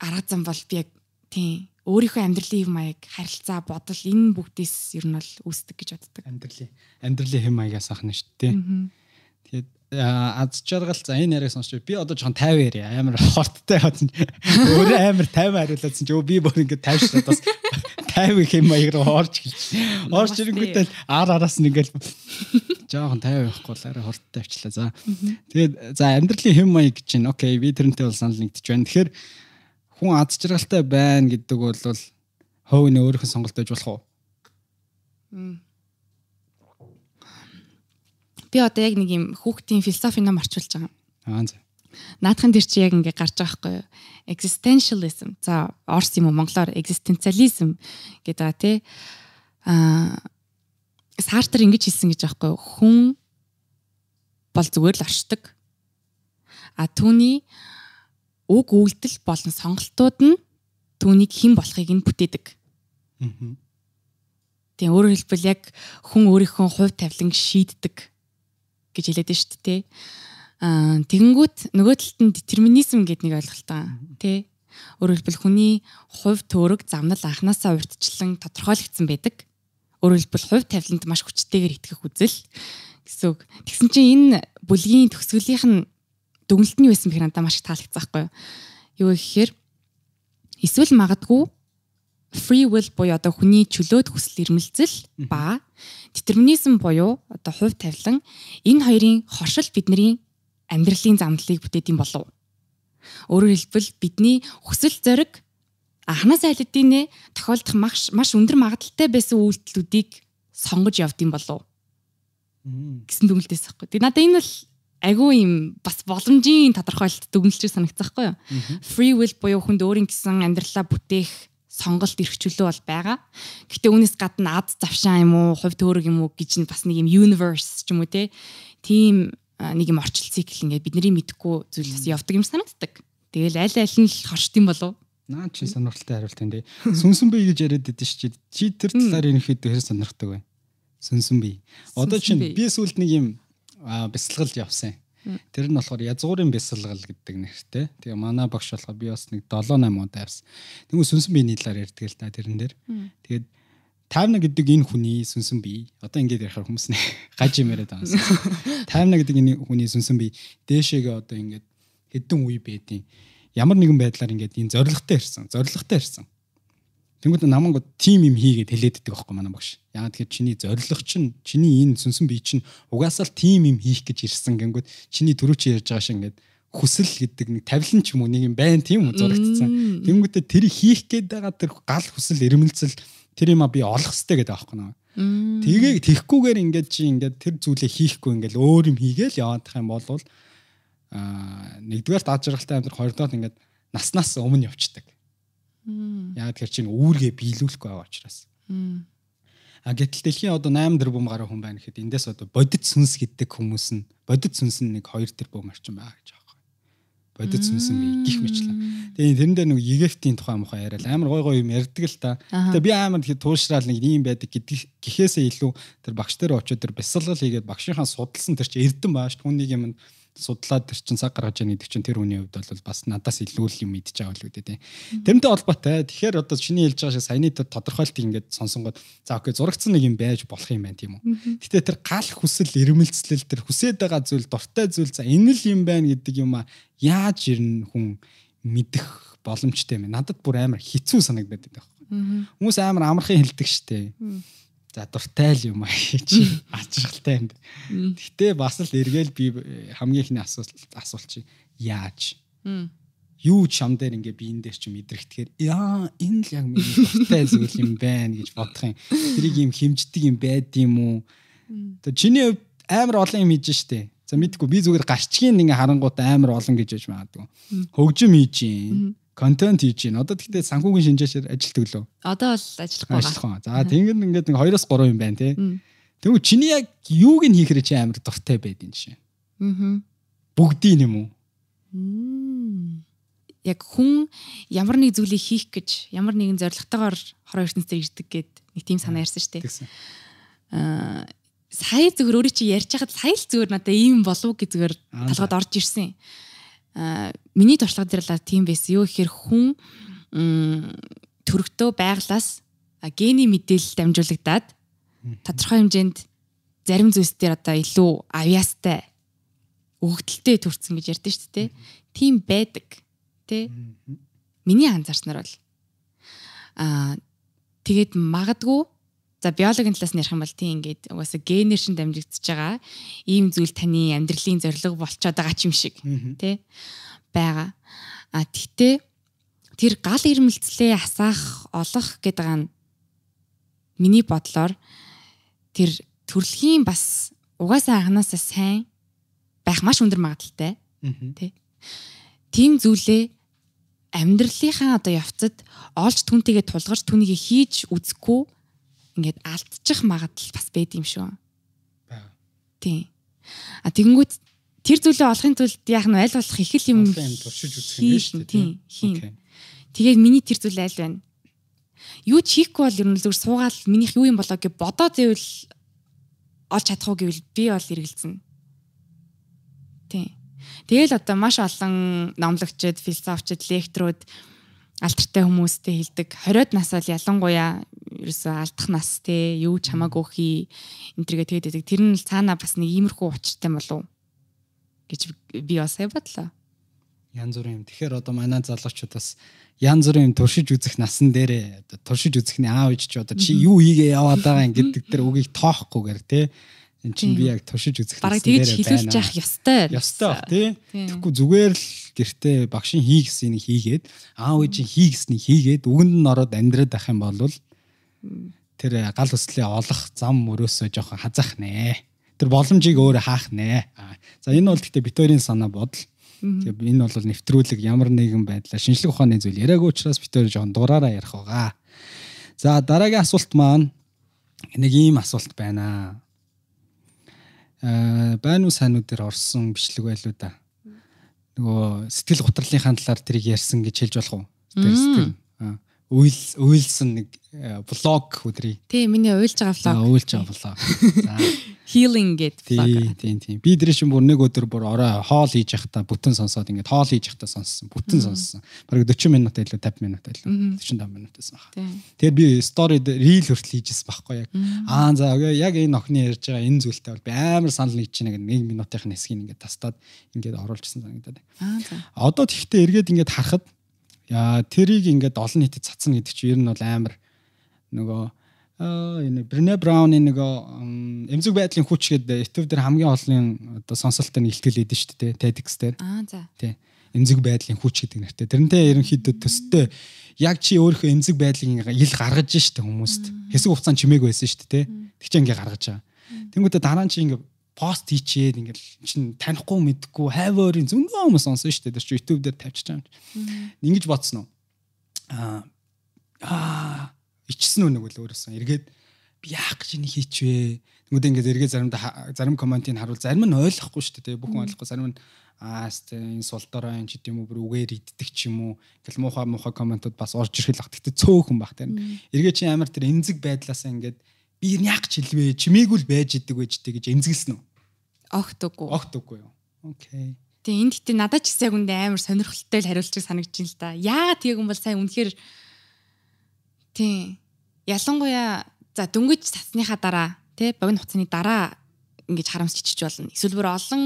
арга зам бол би яг тийм өөрийнхөө амьдралын хэм маяг харилцаа бодол энэ бүгдээс ер нь бол үүсдэг гэж боддог. Амьдралын амьдралын хэм маягаас ахна шүү дээ. Тэгээд аз жаргал за энэ яриаг сонсч би одоо жоохон 50 яриа. Амар хорттой хатсан өөрөө амар 50 хариулсан чи өө би бүр ингэ 50 шатаас 50 их юм маяг руу орж гэлж. Орж ирэнгүүтэл ар араас нь ингээл жоохон 50 явахгүй л арай хорттой авчлаа за. Тэгээд за амьдралын хэм маяг гэж чинь окей би тэрнтэй бол санал нэгдэж байна. Тэгэхээр хүн аз жаргалтай байна гэдэг бол хов нэ өөрийнх нь сонголт байж болох уу би одоо яг нэг юм хүүхдийн философи ном орчуулж байгаа. Аа за. Наадхан дээр чи яг ингээ гарч байгаа байхгүй юу? Existentialism. За орс юм уу монголоор existentialism гэдэг байгаа тий. Аа Сартер ингэж хэлсэн гэж байгаа байхгүй юу? Хүн бол зүгээр л оршдог. А түүний үг үйлдэл болон сонголтууд нь түүнийг хэн болохыг нь бүтээдэг. Аа. Тэгээ өөрөөр хэлбэл яг хүн өөрийнхөө хувь тавилан шийддэг гэж хэлээд байна шүү дээ. Аа тэгэнгүүт нөгөө талд нь детерминизм гэдэг нэг ойлголт байгаа. Тэ? Өөрөөр хэлбэл хүний хувь төөрөг замнал анханасаа урьдчилан тодорхойлогдсон байдаг. Өөрөөр хэлбэл хувь тавиланд маш хүчтэйгээр итгэх үзэл гэсэн үг. Тэгсэн чинь энэ бүлгийн төгсгөлийнх нь дүгнэлт нь юу байсан бэхэр надад маш их таалагдсан байхгүй юу? Юу гэхээр эсвэл магадгүй free will буюу одоо хүний чөлөөт хүсэл эрмэлзэл ба детерминизм буюу одоо хувь тавилан энэ хоёрын хоршил бидний амьдралын замналыг бүтээдэг юм болов. Өөрөөр хэлбэл бидний хүсэл зориг анханаас айлддийнэ тохиолдох маш маш өндөр магадaltaй байсан үйлдэлүүдийг сонгож явдсан болов гэсэн дүгнэлтээс байхгүй. Тэг надад энэ бол айгүй юм бас боломжийн тодорхойлолт дүгнэлж санагцсан байхгүй юу? Free will буюу хүнд өөрийн гэсэн амьдралаа бүтээх сонголт эрхчлөө бол байгаа. Гэтэ үүнээс гадна ад завшаа юм уу, хувь төөрөг юм уу гэж нь бас нэг юм universe ч юм уу те. Тийм нэг юм орчил цикл ингээд бидний мэдхгүй зүйлээс явдаг юм санагддаг. Тэгэл аль аль нь л хоршд юм болов. Наа чи сонирхолтой хариулт энэ. Сүнсэн бие гэж яриад байдсан шүү дээ. Чи тэр талаар ерөнхийдөө хэр сонирхдаг вэ? Сүнсэн бие. Одоо чинь би сүүлд нэг юм бясалгалд явсан. Тэр нь болохоор язгуурын бясалгал гэдэг нэртэй. Тэгээ манай багш болохоор би бас нэг 7 8 удаа явсан. Тэгвэл сүнсэн биений талаар ярьдаг л да тэрэн дээр. Тэгээд таймна гэдэг энэ хүний сүнсэн бие. Одоо ингэж ярихаар хүмүүс нэ <laughs> гаж юм яриад байгаа юм. <laughs> Таймна гэдэг энэ хүний сүнсэн бие дээшээгээ одоо ингэж хэдэн үе байдیں۔ Ямар нэгэн байдлаар ингэж энэ зоригтой ирсэн. Зоригтой ирсэн. Тэнгүүд намайг тим юм хийгээд хэлээддэг байхгүй манай багш. Яагаад тэгэхээр чиний зорилго чинь чиний энэ сүнсэн бие чинь угаасаа л тим юм хийх гэж ирсэн гингүүд чиний түрүү чи ярьж байгаа шиг ингээд хүсэл гэдэг нэг тавилан ч юм уу нэг юм байна тийм үү зурагдсан. Тэнгүүдээ тэр хийх гээд байгаа тэр гал хүсэл эрмэлзэл тэр юм а би олох хэрэгтэй гэдэг аахгүй наа. Тэгээ тэгхгүйгээр ингээд чи ингээд тэр зүйлээ хийхгүй ингээд өөр юм хийгээл яваадах юм бол аа нэгдүгээр даад жаргалтай амьдрах хоёрдугаар ингээд наснаас өмнө явцдаг. Яг тэр чинь үүргээ биелүүлэхгүй байгаа учраас. А гэтэл дэлхийн одоо 8 тэрбум гаруй хүн байна гэхэд эндээс одоо бодит сүнс гэдэг хүмүүс нь бодит сүнс нь нэг 2 тэрбум орчим байгаа гэж байгаа юм. Бодит сүнс нь гих мэтлэн. Тэгээ тэрэн дээр нэг Египтийн тухай мухай яриад амар гой гой юм ярьдаг л та. Тэгээ би амар тэгэхэд туушраал нэг юм байдаг гэдэг гэхээсээ илүү тэр багш дээр очиод тэр бясалгал хийгээд багшийнхаа судалсан тэр чинь эрдэн бааш түүнийг юм судлаад тэр чин цаг гаргаж яах гэдэг чин тэр хүний хувьд бол бас надаас илүү л юм мэдж байгаа л үүдээ тийм. Тэрнтэй холбоотой. Тэгэхээр одоо чиний хэлж байгаа шиг саяны тодорхойлт ингээд сонсонгод за окей зурагцсан нэг юм байж болох юм байна тийм үү. Гэтэ тэр гал хүсэл ирмэлцлэл тэр хүсээд байгаа зүйл дуртай зүйл за энэ л юм байна гэдэг юм а яаж ирнэ хүн мэдэх боломжтой юм. Надад бүр амар хэцүү санагдаад байдаг. Хүмүүс амар амархан хэлдэг штэ за дуртай л юм аа чи <laughs> ачралтай юм. Гэтэ бас л эргээл би хамгийн ихний асуулт асуулт чи яаж? Юу чам дээр ингээ биен дээр чи мэдрэгдэхээр яа энэ л яг миний дуртай зүйл юм байна гэж бодох юм. Тэрийг юм хэмждэг юм байд юм уу? Тэгээ чиний амар олон юм хийж штэ. За мэдгүй би зүгээр гарчгийн ингээ харангуут амар олон гэж яж магадгүй. Хөгжим хийж юм контент хийж байна. Одоо тэгтээ санхүүгийн шинжээшээр ажилтдаг лөө. Одоо бол ажиллах байгаа. Ажиллах байгаа. За тэгээд ингээд нэг 2-оос 3 юм байна тий. Тэгвэл чиний яг юуг нь хийхээр чи амар дуртай байдин жишээ. Аа. Бүгдийн юм уу? Яг хүн ямар нэг зүйлийг хийх гэж ямар нэгэн зорилготойгоор хорон ертөнцөд ирдэг гэд нэг тийм санаа ярьсан шүү дээ. Аа сая зүгээр өөрөө чи ярьж хахад сая л зүгээр надад ийм болов гэж зүгээр талгаад орж ирсэн миний туршлага дээр л тийм байсан. Юу гэхээр хүн төрөгтөө байглаас гений мэдээлэл дамжуулагдаад тодорхой хэмжээнд зарим зүйлс дээр одоо илүү авьяастай өгөгдөлтэй төрсэн гэж ярьдэн шүү дээ. Тийм байдаг. Тэ? Миний анзаарснаар бол аа тэгээд магадгүй За биологийн талаас нь ярих юм бол тийм ингээд угаасаа генер шин дамжигдчихж байгаа ийм зүйл таны амьдралын зорилго болчиход байгаа ч юм шиг тий байгаа. А тэгтээ тэр гал ирмэлцлээ асаах олох гэдэг нь миний бодлоор тэр төрөлхийн бас угаасаа анханасаа сайн байх маш өндөр магадaltaй тий. Тийм зүйлээ амьдралынхаа одоо явцад олж түнтэйгээ тулгарч түүнийг хийж үзэхгүй ингээд алдчих магадлал бас байд юм шүү. Бага. Тийм. А тэгэнгүүт тэр зүйлээ олохын тулд яах нь аль болох их л юм туршиж үзэх юм шүү дээ. Тийм. Хийн. Тэгээд миний тэр зүйл аль байна? Юу ч хийхгүй бол ер нь зүгээр суугаал минийх юу юм болоо гэж бодоо зэвэл олж чадах уу гэвэл би бол эргэлзэнэ. Тийм. Тэгэл одоо маш олон номлогчд, философчд, лекторууд алтартай хүмүүстэй хэлдэг 20-од нас бол ялангуяа ерөөсөө алдах нас те юу ч хамаагүй хий энэ төргээ тэгээд байдаг. Тэр нь цаана бас нэг иймэрхүү учиртай болов гэж би бас сая бодлоо. Янз бүрийн юм. Тэгэхээр одоо манай залуучууд бас янз бүрийн юм туршиж үзэх насан дээрээ одоо туршиж үзэхний аав ээж ч одоо чи юу хийгээ яваад байгаа юм гэдэг тэр үгийг тоохгүйгээр те эн чинь би яг туршиж үзэх дээрээ байна. Бараг тэгж хэлүүлж явах ёстой. Ёстой тий. Тэгэхгүй зүгээр л гэртээ багшийн хий гэснийг хийгээд аав ээжийн хий гэснийг хийгээд үгэнд нь ороод амьдраад ах юм бол тэр гал хүслээ олох зам мөрөөсөө жоохон хазах нэ. Тэр боломжийг өөрөө хаах нэ. За энэ бол гэхдээ битүүрийн санаа бодол. Тэгээ энэ бол нэвтрүүлэг ямар нэгэн байдлаар шинжлэх ухааны зүйл яриаг учраас битүүр жоохон дураараа ярих байгаа. За дараагийн асуулт маань нэг ийм асуулт байна. Аа байна уу сайн уу дээр орсон бичлэг байлуу да. Нөгөө сэтгэл гутралынхаа талаар тэрийг ярьсан гэж хэлж болох уу? Сэтгэл. Аа. Уйл уйлсан нэг блог өдрий. Тий, миний уйлж байгаа За влог. уйлж байгаа блог. <laughs> За. Healing гэдэг влог. тийм тийм. Би дэр шин бүр нэг өдөр бүр орой хоол хийж явахдаа бүтэн сонсоод ингээд хоол хийж явахдаа сонссон. Бүтэн сонссон. Бараг 40 минут илүү 50 минут илүү 45 минут байсан баха. Тэгэхээр би story reel хүртэл хийжсэн байхгүй яг. Аа за яг энэ охины ярьж байгаа энэ зүйлтэй бол би амар санал нэгж чинь нэг минутын хэсгийг ингээд тастаад ингээд оруулжсэн санагдаад. Аа за. Одоо тэгтээ эргээд ингээд харахад яа тэрийг ингээд олон нийтэд цацна гэдэг чинь ер нь бол амар нөгөө энэ Брене Брауны м, эмзэг байдлын хүч гэдэг YouTube дээр хамгийн олон одоо сонсолттой нэгтгэл өгдөн шүү дээ TEDx дээр. Аа за. тий эмзэг байдлын хүч гэдэг нэртэй тэрнтэй ерөнхийдөө төстэй. Яг чи өөрийнхөө эмзэг байдлыг ил гаргаж штэ хүмүүст. Хэсэг хугацаанд чимээг байсан штэ тий тэг чи ингээ гаргаж байгаа тэнгуүтэ дараа нь чи ингээ пост хийчээд ингээл чин танихгүй мэдхгүй хайварын зөндөө хүмүүс сонсон штэ. Тэр чи YouTube дээр тавьчих чам. Ингэж бодсон уу? Аа аа ичсэн нэг үл өөрөөсөн эргээд би яах гэж энийг хийчвэ тэгмүүд ингээд эргээд заримдаа зарим комментийг харуул зарим нь ойлгохгүй шүү дээ бүхэн ойлгохгүй. Зарим нь аа сте энэ сулдороо энэ ч гэдэм үү бүр үгээр иддэг ч юм уу? Ингээл муухай муухай комментууд бас орж ирэх л баг тэгтээ цөөхөн баг тэр эргээд чи амар тэр эмзэг байдлаасаа ингээд би яах гэж хэлвэ чимээгүй л байж идэг байж тээ гэж эмзэглсэн үү? Огт үгүй. огт үгүй юу окей. Тэгээ энэ гэтээ надад ч гэсэн яг үндэ амар сонирхолтой л хариулчих санагдаж байна л да. Яагаад тийг юм бол сайн үнэхээр тий ялангуяа за дөнгөж цацныхаа дараа тий богино хугацааны дараа ингэж харамсч ичиж болно. Эсвэл бүр олон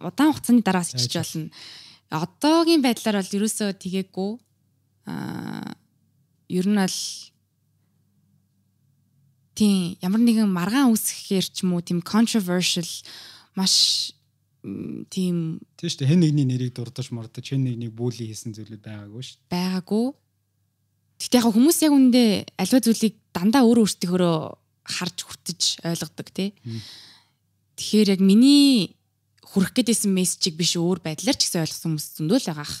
удаан хугацааны дараа ичиж болно. Одоогийн байдлаар бол ерөөсөө тгээггүй аа ер нь бол тий ямар нэгэн маргаан үүсгэхээр ч юм уу тийм controversial маш тийм тийм шүү дээ хэн нэгний нэрийг дурдаж мордож хэн нэгнийг бүли хийсэн зүйлүүд байгаагүй шүү байгаагүй. Гэтэ яг хүмүүс яг үндэ альва зүйлийг дандаа өөр өөртөөхөө харж хүртэж ойлгодог тий. Тэгэхээр яг миний хүрэх гээдсэн мессежийг биш өөр байдлаар ч гэсэн ойлгосон хүмүүс зөндөө л байгаа ах.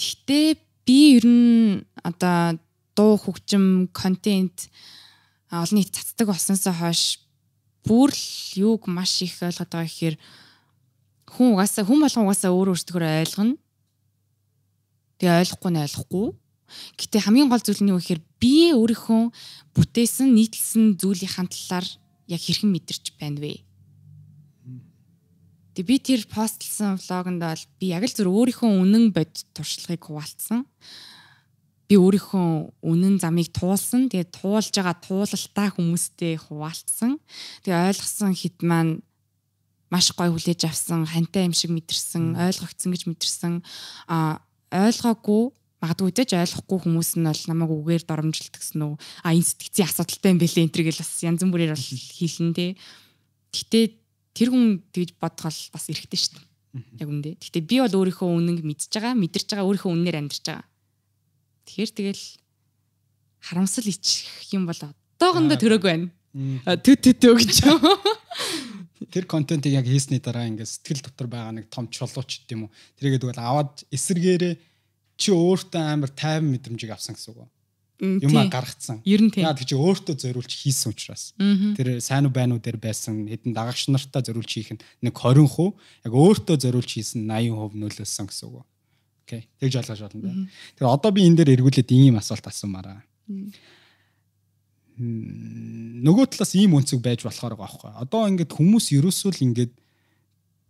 Гэхдээ би ер нь одоо дуу хөгжим, контент олон нийт цацдаг болсноосоо хойш бүр л юуг маш их ойлгоод байгаа гэхээр хүн угаасаа хүн болгон угаасаа өөр өөртөөхөө ойлгоно. Тэгээ ойлгохгүй нь ойлгохгүй. Гэтэ хамгийн гол зүйл нь юу гэхээр би өөрийнхөө бүтээсэн, нийтлсэн зүйлийн талаар яг хэрхэн мэдэрч байна вэ? Тэгээ би тэр постлсан влогонд бол би яг л зөв өөрийнхөө үнэн бод туршлагыг хуваалцсан. Би өөрийнхөө үнэн замыг туулсан. Тэгээ туулж байгаа туулалтаа хүмүүстэй хуваалцсан. Тэгээ ойлгосон хит маань маш гой хүлээж авсан, хантай юм шиг мэдэрсэн, ойлгогдсон гэж мэдэрсэн. А ойлгоогүй магадгүй дэж ойлгохгүй хүмүүс нь бол намайг үгээр доромжилт гэсэн үү. А энэ сэтгцийн асуудалтай юм бэлээ энэ төр гэл бас янз бүрээр бол хийлэн дээ. Гэтэ тэр хүн тэгж бодгол бас эрэхтэй шүү дээ. Яг үндэ. Гэтэ би бол өөрийнхөө үнэнг мэдж байгаа, мэдэрч байгаа, өөрийнхөө үннээр амьдарч байгаа. Тэгэхээр тэгэл харамсал ичих юм бол одоогондоо төрөөг байна. А, Тө тө тө гэж. <laughs> тэр контентыг яг хийсний дараа ингээд сэтгэл дотор байгаа нэг том чулууч гэдэг юм уу тэрийгээ тэгвэл аваад эсэргээрээ чи өөртөө амар тайван мэдрэмжийг авсан гэсэн үг. Юм а гаргацсан. Яа тэг чи өөртөө зориулж хийсэн учраас. Тэр сайн уу байна уу дээр байсан хэдэн дагагч нартаа зориулж хийх нь нэг 20 хувь яг өөртөө зориулж хийсэн 80% нөлөөлсөн гэсэн үг. Окей. Тэгж ойлгож байна да. Тэр одоо би энэ дээр эргүүлээд ийм асуулт асуумаараа нөгөө талаас ийм өнцөг байж болохоор байгаа байхгүй. Одоо ингээд хүмүүс ерөөсөө л ингээд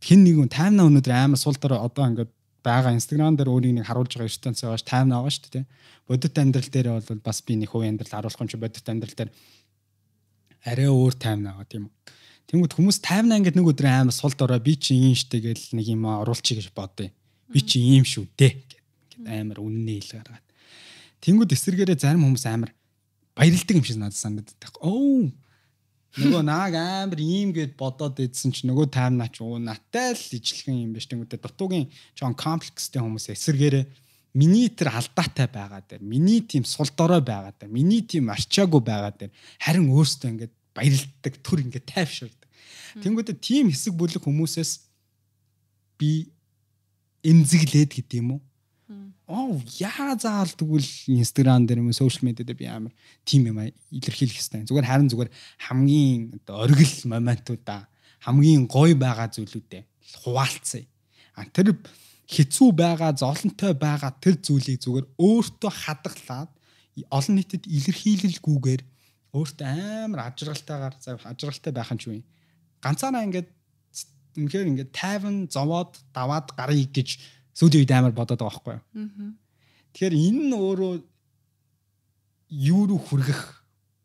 хэн нэгэн таймна өнөдөр амар сул дээр одоо ингээд байгаа инстаграм дээр өөрийг нэг харуулж байгаа ертөнц байгаа ш таймна байгаа шүү дээ. Бодит амьдрал дээр бол бас би нэг хувийн амьдрал харуулах юм чи бодит амьдрал дээр арай өөр таймна байгаа тийм үү. Тэнгүүд хүмүүс таймна ингээд нэг өдөр амар сул дорой би чи ийм штэ гэл нэг юм оруулчих гэж бодъё. Би чи ийм шүү дээ гэд амар үннээ хэл гаргаад. Тэнгүүд эсэргээрээ зарим хүмүүс амар баярлдаг юм шиг надад санагддаг. Оо нөгөө нааг амар ийм гэд бодоод идсэн чи нөгөө таймнаач уу натай л ижлэхэн юм биш тэнгүүтээ дутуугийн жоон комплекстэй хүмүүс эсэргээрээ миний тэр алдаатай байгаа дээр миний тийм сул дорой байгаа дээр миний тийм арчаагүй байгаа дээр харин өөртөө ингээд баярлдаг түр ингээд тайвширдаг. Тэнгүүтээ тийм хэсэг бүлэг хүмүүсээс би эмзэглээд гэдэг юм уу? Оо яа заал тэгвэл инстаграм дээр юм сошиал медиа дээр би амар тим юм илэрхийлэх хэвээр зүгээр харин зүгээр хамгийн оргил моментуудаа хамгийн гоё байгаа зүйлүүдээ хуваалцъя а тэр хэцүү байгаа, зовлонтой байгаа тэр зүйлийг зүгээр өөртөө хадгалаад олон нийтэд илэрхийлэлгүйгээр өөртөө амар ажралтайгаар ажралтай байх нь ч үгүй. Ганцаараа ингээд үнэхээр ингээд тайван зовоод даваад гарыг гэж сүүлийн үед амар бодоод байгаа байхгүй юу. Тэгэхээр энэ нь өөрөө юу руу хүргэх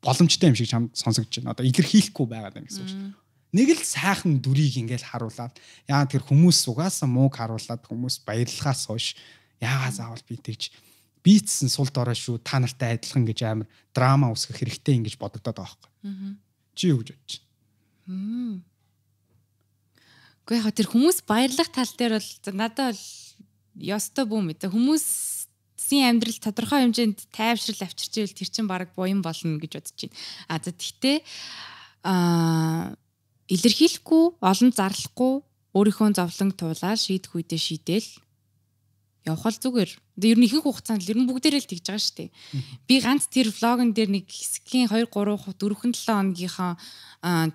боломжтой юм шиг чамд сонсогдож байна. Одоо илэрхийлэхгүй байгаад байна гэсэн үг шүү нэг л сайхан дүрийг ингээл харуулад яа тэр хүмүүс угаасаа мууг харуулад хүмүүс баярлахаас хойш яагаа заавал би тэгж бийцсэн сул дорой шүү та нартай адилхан гэж амар драма үсгэх хэрэгтэй ингэж бодогдоод байгаа байхгүй. Чи юу гэж бодож байна? Гэхдээ яг тэр хүмүүс баярлах тал дээр бол надад бол ёстой бүү мэт. Хүмүүсийн амьдрал тодорхой хэмжээнд тайвшрал авчирч ивэл тэр чинь баг буян болно гэж бодож байна. А за тэгтээ аа илэрхийлэхгүй, олон зарлахгүй, өөрийнхөө зовлонг туулаад шийдэх үедээ шийдээл явах л зүгээр. Ер нь ихэнх хугацаанд ер нь бүгдээрээ л тэгж байгаа шүү дээ. Би ганц тэр влогон дээр нэг хэсгийн 2 3 4 7 оногийнхоо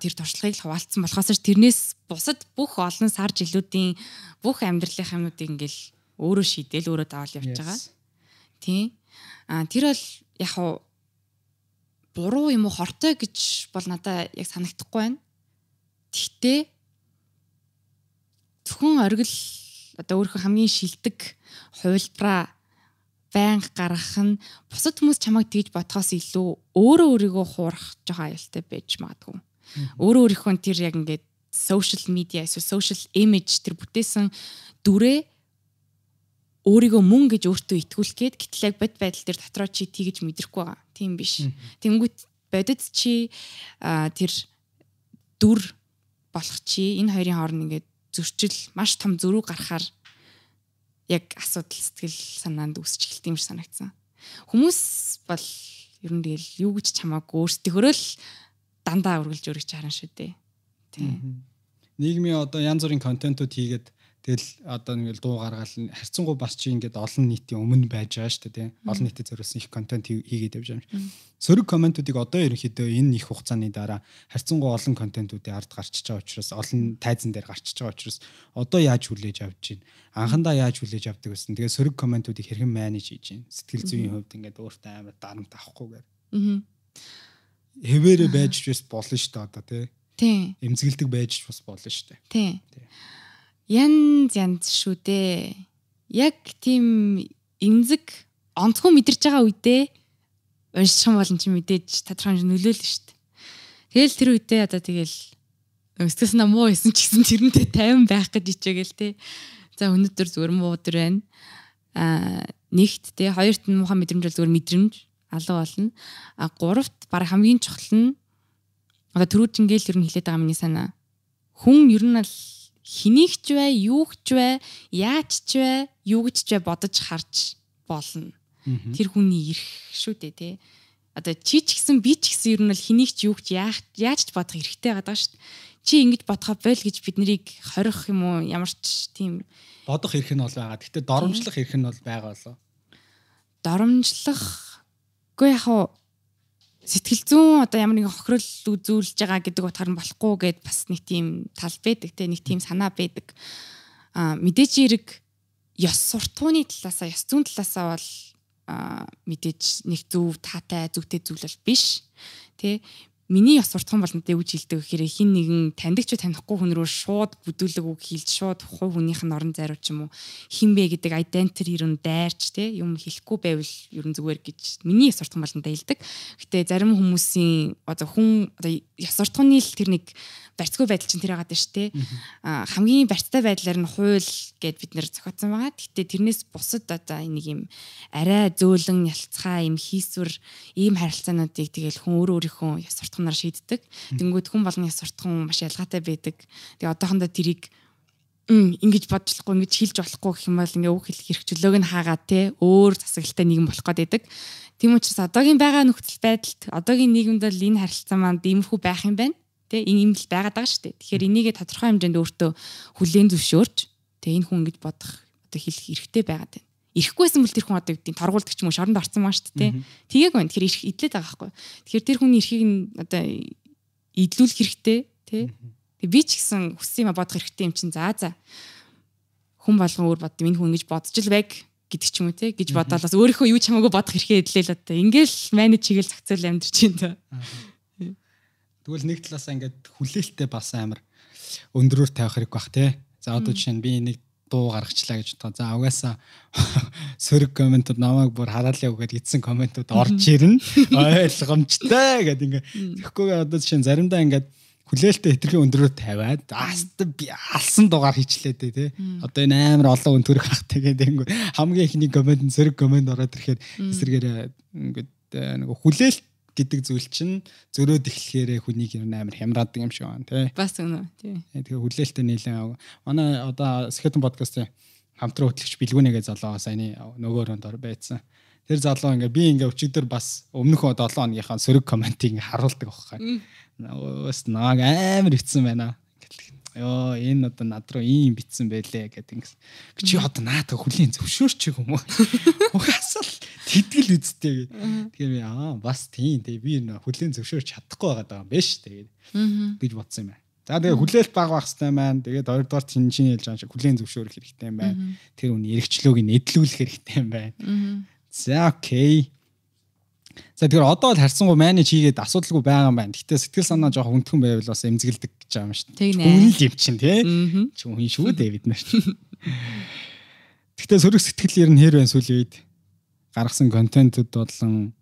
тэр туршлагыг л хуваалцсан болохоос тэрнээс бусад бүх олон сар жилүүдийн бүх амьдралын юмнуудыг ингээл өөрөө шийдээл өөрөө даваал явж байгаа. Тийм. А тэр бол яг хуу буруу юм уу хортой гэж бол надад яг санагдахгүй байна. Тэгтээ зөвхөн оргил одоо өөрийнхөө хамгийн шилдэг хуйлбараа байнга гаргах нь бусад хүмүүс чамайг тэгж бодхоос илүү өөрөө өөрийгөө хуурах жоохон аюултай байж магадгүй. Өөрөө өөрийнхөө тэр яг ингээд social media эсвэл social image тэр бүтээсэн дүрээ өөрийгөө мөн гэж өөртөө итгүүлэх гээд гэтэл яг бод байдал дээр дотроо чи тэгж мэдрэхгүй байгаа. Тийм биш. Тэнгүүт бодит чи тэр дүр болох чи энэ хоёрын хооронд ингээд зөрчил маш том зөрүү гарахаар яг асуудал сэтгэл санаанд үүсч эхэлт юм шиг санагдсан. Хүмүүс бол ер нь тэгэл юу гэж чамаагүй өөрсдийнхөө л дандаа үргэлж өргөж харна шүү дээ. Тийм. Нийгмийн одоо янз бүрийн контентууд хийгээд Тэгэл одоо ингээл дуу гаргаал харьцангуй бас чи ингээд олон нийтийн өмнө байж байгаа шүү дээ. Олон нийтэд зориулсан их контент хийгээд явж байгаа юм. Сөрөг комментуудыг одоо ерөнхийдөө энэ их хугацааны дараа харьцангуй олон контентуудын ард гарчиж байгаа учраас олон тайзан дээр гарчиж байгаа учраас одоо яаж хүлээж авч чинь анхандаа яаж хүлээж авдаг гэсэн. Тэгээ сөрөг комментуудыг хэрхэн менеж хийж чинь сэтгэл зүйн хувьд ингээд өөртөө амар дарамт авахгүйгээр. Аа. Хэвээрээ байж ч болно шүү дээ одоо. Тийм. Эмзэгэлдэг байж ч бас болно шүү дээ. Тийм. Янз янз шүү дээ. Яг тийм эмзэг онцгой мэдэрч байгаа үедээ унших юм бол чи мэдээж тодорхой нөлөөлнө шүү дээ. Тэгэл тэр үедээ одоо тэгэл өсгөөс нь муу исэн ч гэсэн тэрнтэй тайван байх гэж ичээгээл те. За өнөөдөр зүгээр муу өдөр байна. Аа нэгт те хоёрт нь муухай мэдрэмж бол зүгээр мэдрэмж алга болно. А гуравт баг хамгийн чухал нь одоо түрүүчингээл ер нь хэлээд байгаа миний санаа. Хүн ер нь л хэнийг ч бай, юу ч бай, яаж ч бай, юу гэж ч бай бодож харж болно. Тэр хүний ирэх шүү дээ тий. Одоо чи ч гэсэн би ч гэсэн ер нь л хэнийг ч юу ч яаж ч бодох хэрэгтэй байгаа шүү дээ. Чи ингэж бодохоо бойл гэж бид нарыг хорих юм уу ямар ч тийм бодох эрх нь бол байгаа. Гэхдээ доромжлох эрх нь бол байгаа болоо. Доромжлох үгүй яг сэтгэл зүүн одоо ямар нэгэн хохирол үзүүлж байгаа гэдэг утгаар нь болохгүй гэд бас нэг тийм тал байдаг те нэг тийм санаа байдаг. А мэдээж хэрэг ёс суртахууны талаасаа ёс зүйн талаасаа бол мэдээж нэг зөв таатай зөвтэй зүйл бол биш. Тэ миний ёс суртахуун бол надад үж хилдэг. Гэхээр хин нэгэн таньдаг ч танихгүй хүн рүү шууд бүдүүлэг үг хэлж шууд хувь хүнийх нь орон зайруу ч юм уу? Хинбэ гэдэг identity ер нь дайрч те юм хэлэхгүй байвал ер нь зүгээр гэж миний ёс суртахуун бол надад хэлдэг. Гэтэ зарим хүмүүсийн одоо хүн одоо ёс суртахууны л тэр нэг барьцгүй байдал чинь тэр яагаад шүү дээ. Хамгийн барьцтай байдлаар нь хууль гэд бид нэр зохиоцсон байгаа. Гэтэ тэрнээс бусад одоо нэг юм арай зөөлөн ялцхаа юм хийсвэр ийм харилцаануудыг тэгэл хүн өөр өөрийнхөө яс суртахунаар шийддэг. Тэнгүүд хүн болгоны яс суртахун маш ялгаатай байдаг. Тэгээ одоохондоо тэрийг ингэж бодлохгүй ингэж хэлж болохгүй гэх юм бол ингээ үг хэлэх хэрэгчлөөг нь хаагаад те өөр засаглалтай нийгэм болох гээд байдаг. Тийм учраас одоогийн байгаа нөхцөл байдалд одоогийн нийгэмд л энэ харилцаа маань иймэрхүү байх юм байна. Тэ энэ юм л байгаад байгаа шүү дээ. Тэгэхээр энийгээ тодорхой хэмжээнд өөртөө хүлээн зөвшөөрч тэ энэ хүн ингэж бодох одоо хэлэх эрхтэй байгаад байна. Ирэхгүйсэн бол тэр хүн одоо үгдийн торгуулдаг ч юм уу шоронд орсон маа шүү дээ. Тэгээг байна. Тэгэхээр ирэх идлээд байгаа байхгүй. Тэгэхээр тэр хүний эрхийг нь одоо идлүүлэх хэрэгтэй тэ. Тэг би ч гэсэн хүссэн юм бодох хэрэгтэй юм чинь за за. хүн болгон өөр бод энэ хүн ингэж бодож л байг гэдэг ч юм уу те гэж бодоод бас өөрийнхөө юу ч хамаагүй бодох хэрэгтэй хэлээ л одоо ингээл менеж хийгээл зохицол амьдэрч юм та. Тэгвэл нэг талаасаа ингээд хүлээлттэй бас амар өндрөөр тавих хэрэг бах те. За одоо жишээ нь би нэг дуу гаргачлаа гэж бодоо. За угаасаа <laughs> сөрөг комментууд намайг бүр хараалаа үгээд эдсэн комментууд орж ирнэ. <laughs> Ойлгомжтой гэдэг ингээ. Тэгэхгүй одоо жишээ нь заримдаа ингээд хүлээлттэй хэтэрхий өндрөөр тавиад ааст би алсан дугаар хийчлээ дээ тий. Одоо энэ амар олон хүн төрөх хахтай гэдэг хамгийн ихний коммент нь сөрөг коммент ороод ирэхээр эсэргээр ингээд нэг хүлээлт гэдэг зүйл чинь зөрөөд эхлэхээр хүнийг ер нь амар хямраадаг юм шиг байна тий. Бас үнэ тий. Тэгээ хүлээлттэй нийлэн манай одоо Skeleton podcast-ийн хамтран хөтлөгч Билгүнэгээ залуу саяны нөгөө өрөөнд ор байцсан. Тэр залуу ингээ би ингээ өчигдөр бас өмнөх 7 хоногийнхаа сөрөг комментиг ингээ харуулдаг байхгүй. Өөс нааг амар өвцсөн байна. Йоо энэ одоо над руу ийм битсэн байлээ гэдэг ингээ. Чи одоо наадаа хүлийн зөвшөөрч юм уу? <laughs> Угаасаа л тэтгэл үсттэй гэ. Тэгэхээр би аа бас тийм тэгээ би хүлийн зөвшөөрч чадахгүй байгаа юм биш тэгээд гэж бодсон юм байна. За тэгээ хүлээлт баг байх хэрэгтэй байна. Тэгээд хоёрдугаар чинь чинь хэлж байгаа шиг хүлийн зөвшөөрөх хэрэгтэй юм байна. Тэр үний эргчлөөг нэдлүүлэх хэрэгтэй юм байна. За окей. За тэгэхээр одоо л харьцангуй менеж хийгээд асуудалгүй байгаа юм байна. Гэтэ сэтгэл санаа жоох хүндхэн байвал бас эмзэгэлдэг гэж байгаа юм шүү дээ. Үнэн л юм чинь тий. Чи хүн шүү дээ бид нар. <laughs> Гэтэ сөрөг сэтгэл ер нь хэр байна сүүлийн үед гаргасан контентууд болон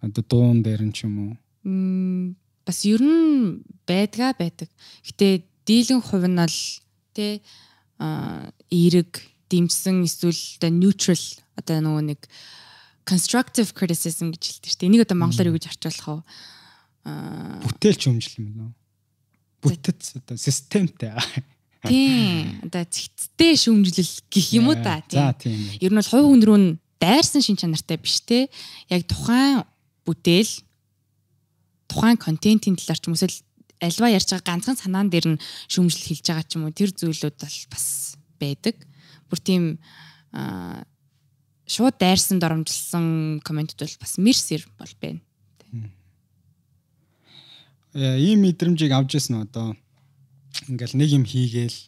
одоо дуун дээр нь ч юм уу. Бас ер нь байдгаа байдаг. Гэтэ дийлэн хувь нь л а эерэг дэмжсэн эсвэл одоо neutral одоо нөгөө нэг constructive criticism гэж хэлдэг шүү дээ. Энийг одоо монголоор юу гэж орчуулах вэ? Бүтээлч өмжил юм байна уу? Бүтэц одоо системтэй. Тийм. Одоо цэгцтэй шүүмжлэл гэх юм уу та тийм. Ер нь бол хувь хүн рүү дайрсан шин чанартай биш те. Яг тухайн бүтээл тухайн контентын талаар ч юм уу альва ярьж байгаа ганцхан санаан дээр нь шүүмжлэл хийж байгаа ч юм уу тэр зүйлүүд бол бас байдаг. Бүр тийм шууд дайрсан доромжилсан комментууд бол бас мэрсэр бол байна. Яа, ийм мэдрэмжийг авч ирсэн одоо ингээл нэг юм хийгээл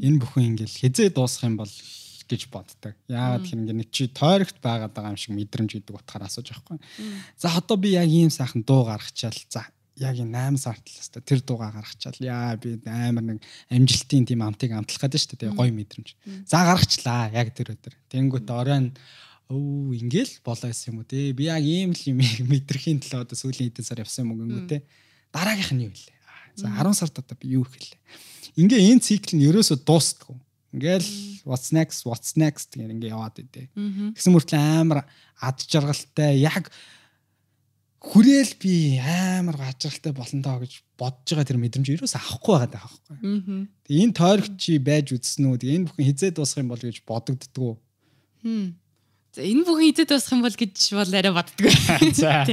энэ бүхэн ингээл хизээ дуусах юм бол гэж боддог. Яагаад гэхээр ингээд чи тойрогт байгаад байгаа юм шиг мэдрэмж гэдэг утгаараа асууж байхгүй. За одоо би яг ийм сайхан дуу гаргачаал за яг энэ 8 сар талаас та тэр дууга гаргачаал яа би амар нэг амжилтын тийм амтыг амтлах гэдэг шүү дээ гоё мэдрэмж. За гаргачлаа яг тэр өдөр. Тэнгүүт оройн өө ингээл болоо гэсэн юм уу те би яг ийм л юм <laughs> мэдрэхийн төлөө одоо сүүлийн хэдэн сар явсан юм уу те дараагийнх нь юу вэ? За 10 сард одоо би юу хэлээ. Ингээ энэ цикл нь ерөөсөө дуустдаггүй. Ингээл what's next what's next гэх ингээ яваад идэв. Тэгсэн мөртлөө амар ад жаргалтай яг хүрээл би амар гажралтай болно доо гэж бодож байгаа тэр мэдрэмж юу ч авахгүй байгаа даа байхгүй. Тэгээ энэ тойрогч чи байж үзсэн үү? Тэгээ энэ бүхэн хизээ дуусах юм бол гэж бодогддгүү. За энэ бүхэн хизээ дуусах юм бол гэж бол арай боддгоо. <laughs> За.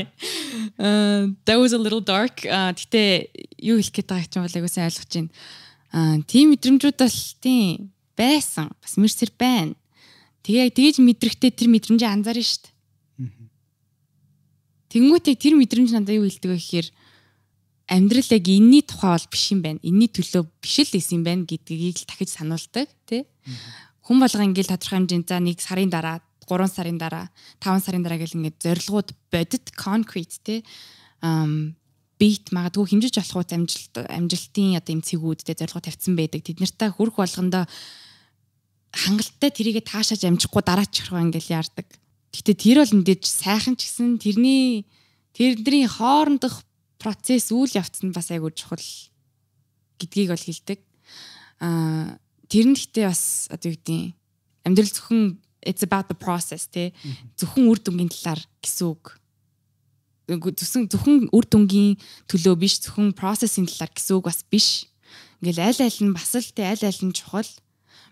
Uh, that was a little dark. Гэтэ юу хэлэх гээд байгааг ч бол айгуу сайн ойлгож байна. Аа тийм мэдрэмжүүд бол тийм байсан. Бас мэрсэр байна. Тэгээ тэгэж мэдрэхтэй тэр мэдрэмжээ анзаарна шүү дээ Тэнгүүтээ тэр мэдрэмж надад юу хэлдэг вэ гэхээр амьдрал яг энэний тухай бол биш юм байна. Энэний төлөө биш л исэн юм байна гэдгийг л дахиж сануулдаг тий. Хүн болго ингээл тодорхой хэмжээнд за нэг сарын дараа 3 сарын дараа 5 сарын дараа гэл ингээд зорилгууд бодит concrete тий. ам бит магадгүй хэмжиж болох уу амжилт амжилтын одоо эм цэгүүдтэй зорилго тавьсан байдаг. Тэд нартай хүрх болгондоо хангалттай тэрийгэ таашааж амжихгүй дараач хэрэг ингээл яардаг. Гэтэ тэр бол мэдээж сайхан ч гэсэн тэрний тэрний хоорондох процесс үйл явц нь бас айгүй чухал гэдгийг бол хэлдэг. Аа тэр нь гэтээ бас одоо юу гэдэг амьдрал зөвхөн it's about the process тий зөвхөн үр дүнгийн талаар гэсэн үг. Зөвхөн зөвхөн үр дүнгийн төлөө биш зөвхөн process-ийн талаар гэсэн үг бас биш. Ингээл аль аль нь бас л тий аль аль нь чухал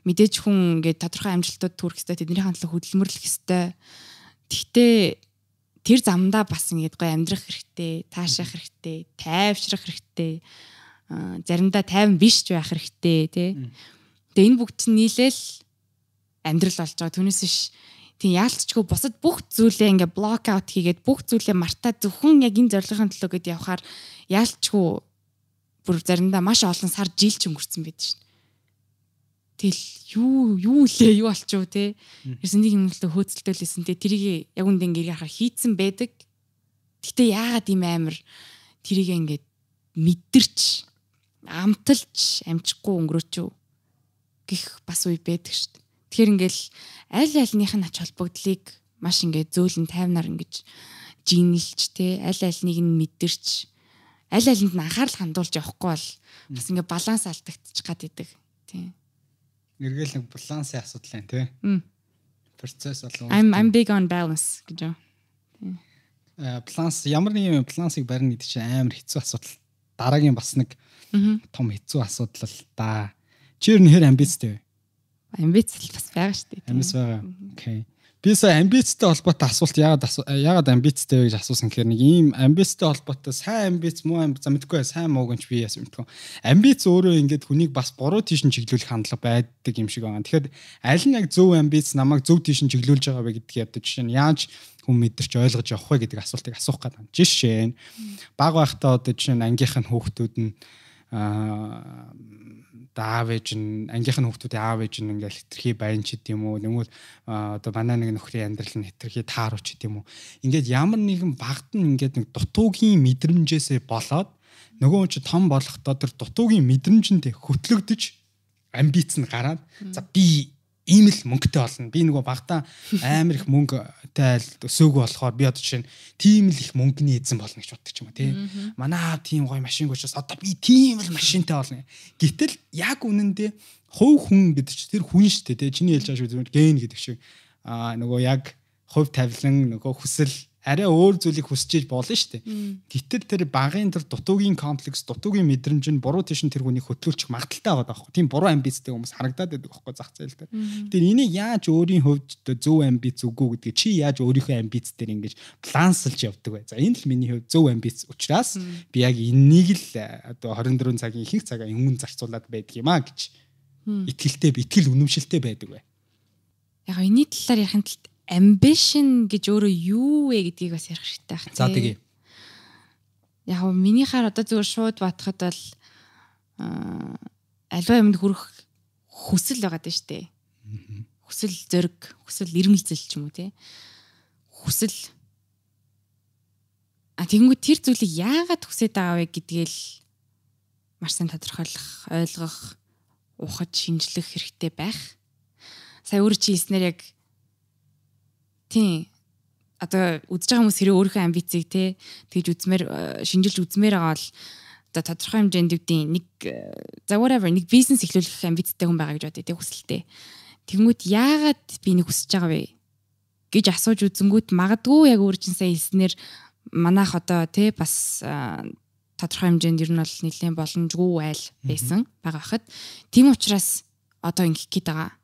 мэдээж хүн ингээд тодорхой амжилтууд төрөх ёстой тэдний хандлага хөдөлмөрлөх ёстой Гэхдээ тэр замдаа бас ингэж гоё амьдрах хэрэгтэй, таашаах хэрэгтэй, тайвшрах хэрэгтэй. заримдаа тайван биш ч байх хэрэгтэй тий. Тэгээ энэ бүгд чинь нийлээл амьдрал болж байгаа. Түүнээс биш тийм яалтчгүй бусад бүх зүйлээ ингээ блок аут хийгээд бүх зүйлээ мартаа зөвхөн яг энэ зорилгын төлөө гээд явхаар яалтчгүй бүр заримдаа маш олон сар жил ч өнгөрцөн байдаг шин. Тэгэл юу юу лээ юу болчихоо те. Ерсэн нэг юм л хөөцөлтөө лээсэн те. Тэрийг яг үндэ ингээд яхаа хийцэн байдаг. Гэтэ яагаад ийм амир тэрийг ингээд мэдэрч амталж амжихгүй өнгөрөөч гих бас үе байдаг шүү дээ. Тэгэхээр ингээл аль альных нь ач холбогдлыг маш ингээд зөөлөн тайвнаар ингэж жинэлж те аль альнийг нь мэдэрч аль алинд нь анхаарал хандуулж явахгүй бол бас ингээд баланс алдагдчих гад идэг. Тийм эргээл нэг балансын асуудал байна тий. Процесс болов. I'm I'm big on balance гэж юу. Э баланс ямар нэг юм балансыг барина гэдэг чинь амар хэцүү асуудал. Дараагийн бас нэг том хэцүү асуудал л да. Чи ер нь хэр амбицтэй вэ? Амбиц л бас байгаа шүү дээ. Амбиц байгаа. Окей. Би сая амбицтай холбоотой асуулт яагаад яагаад амбицтай вэ гэж асуусан гэхээр нэг ийм амбицтай холбоотой сайн амбиц муу амбиц за мэдгүй сайн мууг нь би яасан мэдгүй. Амбиц өөрөө ингээд хүнийг бас буруу тийш нь чиглүүлэх хандлага байдаг юм шиг байгаа. Тэгэхээр аль нь яг зөв амбиц намайг зөв тийш нь чиглүүлж байгаа вэ гэдгийг ядаж жишээ нь яаж хүн мэдэрч ойлгож явах вэ гэдэг асуултыг асуух гэдэг. Жишээ нь баг байхдаа одоо жишээ нь ангийнх нь хүүхдүүд нь аа аав ээж нь ангийнх нь хүүхдүүдийн аав ээж нь ингээл хитрхи байн ч гэдэм үү? Нэгмэл одоо манай нэг нөхрийн амьдрал нь хитрхи тааруулч гэдэм үү? Ингээд ямар нэгэн багт нь ингээд нэг дутуугийн мэдрэмжээсээ болоод нөгөө чи том болохдоо тэр дутуугийн мэдрэмжэнд хөтлөгдөж амбиц нь гараад за би ийм л мөнгөтэй болно. Би нөгөө багтаа амар их мөнгөтэй өсөөгөө болохоор би одоо жишээ нь тийм л их мөнгөний эзэн болно гэж боддог юм а тий. Манай тийм гоё машин учраас одоо би тийм л машинтай болно. Гэтэл яг үнэндээ хувь хүн гэдэг чинь тэр хүн шүү дээ тий. Чиний хэлж байгаа шүү ген гэдэг шиг аа нөгөө яг хувь тавилан нөгөө хүсэл арай өөр зүйлийг хүсэж иж болно шүү дээ. Гэтэл тэр багын тэр дутуугийн комплекс, дутуугийн мэдрэмж нь буруу тийш тэр хүнийг хөтлүүлчих магадaltaй байгаа байхгүй. Тийм буруу амбицтай хүмүүс харагдаад байдаг байхгүй зах зээл дээр. Тэгэхээр энийг яаж өөрийн хувьд зөв амбиц үгүй гэдгийг чи яаж өөрийнхөө амбиц дээр ингэж баланслж явдаг вэ? За энэ л миний хувьд зөв амбиц учраас би яг энийг л одоо 24 цагийн ихэнх цагаа өмнө зарцуулаад байдаг юм а гэж итгэлтэй итгэл үнэмшилтэй байдаг бай. Яг энэ талаар ярихын тулд ambition гэж өөрөө юу вэ гэдгийг бас ярих хэрэгтэй байна. За тэгье. Яг нь минийхаар одоо зүгээр шууд батхад бол альва юмд хүрэх хүсэл байгаа даа штэ. Хүсэл зөрг, хүсэл ирмэлзэл ч юм уу те. Хүсэл А тэгэнгүүт тэр зүйлийг яагаад хүсэж байгаа вэ гэдгээл маш сайн тодорхойлох, ойлгох, ухаж шинжлэх хэрэгтэй байх. Сая өөр чи хэлснээр яг Тийм. Одоо үзэж байгаа хүмүүс хэрэг өөрийнхөө амбицийг те тэгж үзмээр э, шинжилж үзмээр байгаа бол одоо тодорхой хэмжээнд үүдийн нэг э, за whatever нэг бизнес эхлүүлэх амбицтай хүн байгаа гэж бодъё те хүсэлтэй. Тэнгүүт яагаад би нэг хүсэж байгаа вэ гэж асууж үзэнгүүт магадгүй яг өөр чинь сая хэлснээр манайх одоо те бас э, тодорхой хэмжээнд ер нь бол нэлээд боломжгүй айл байсан байгаа хахад тийм учраас одоо ингэх гээд байгаа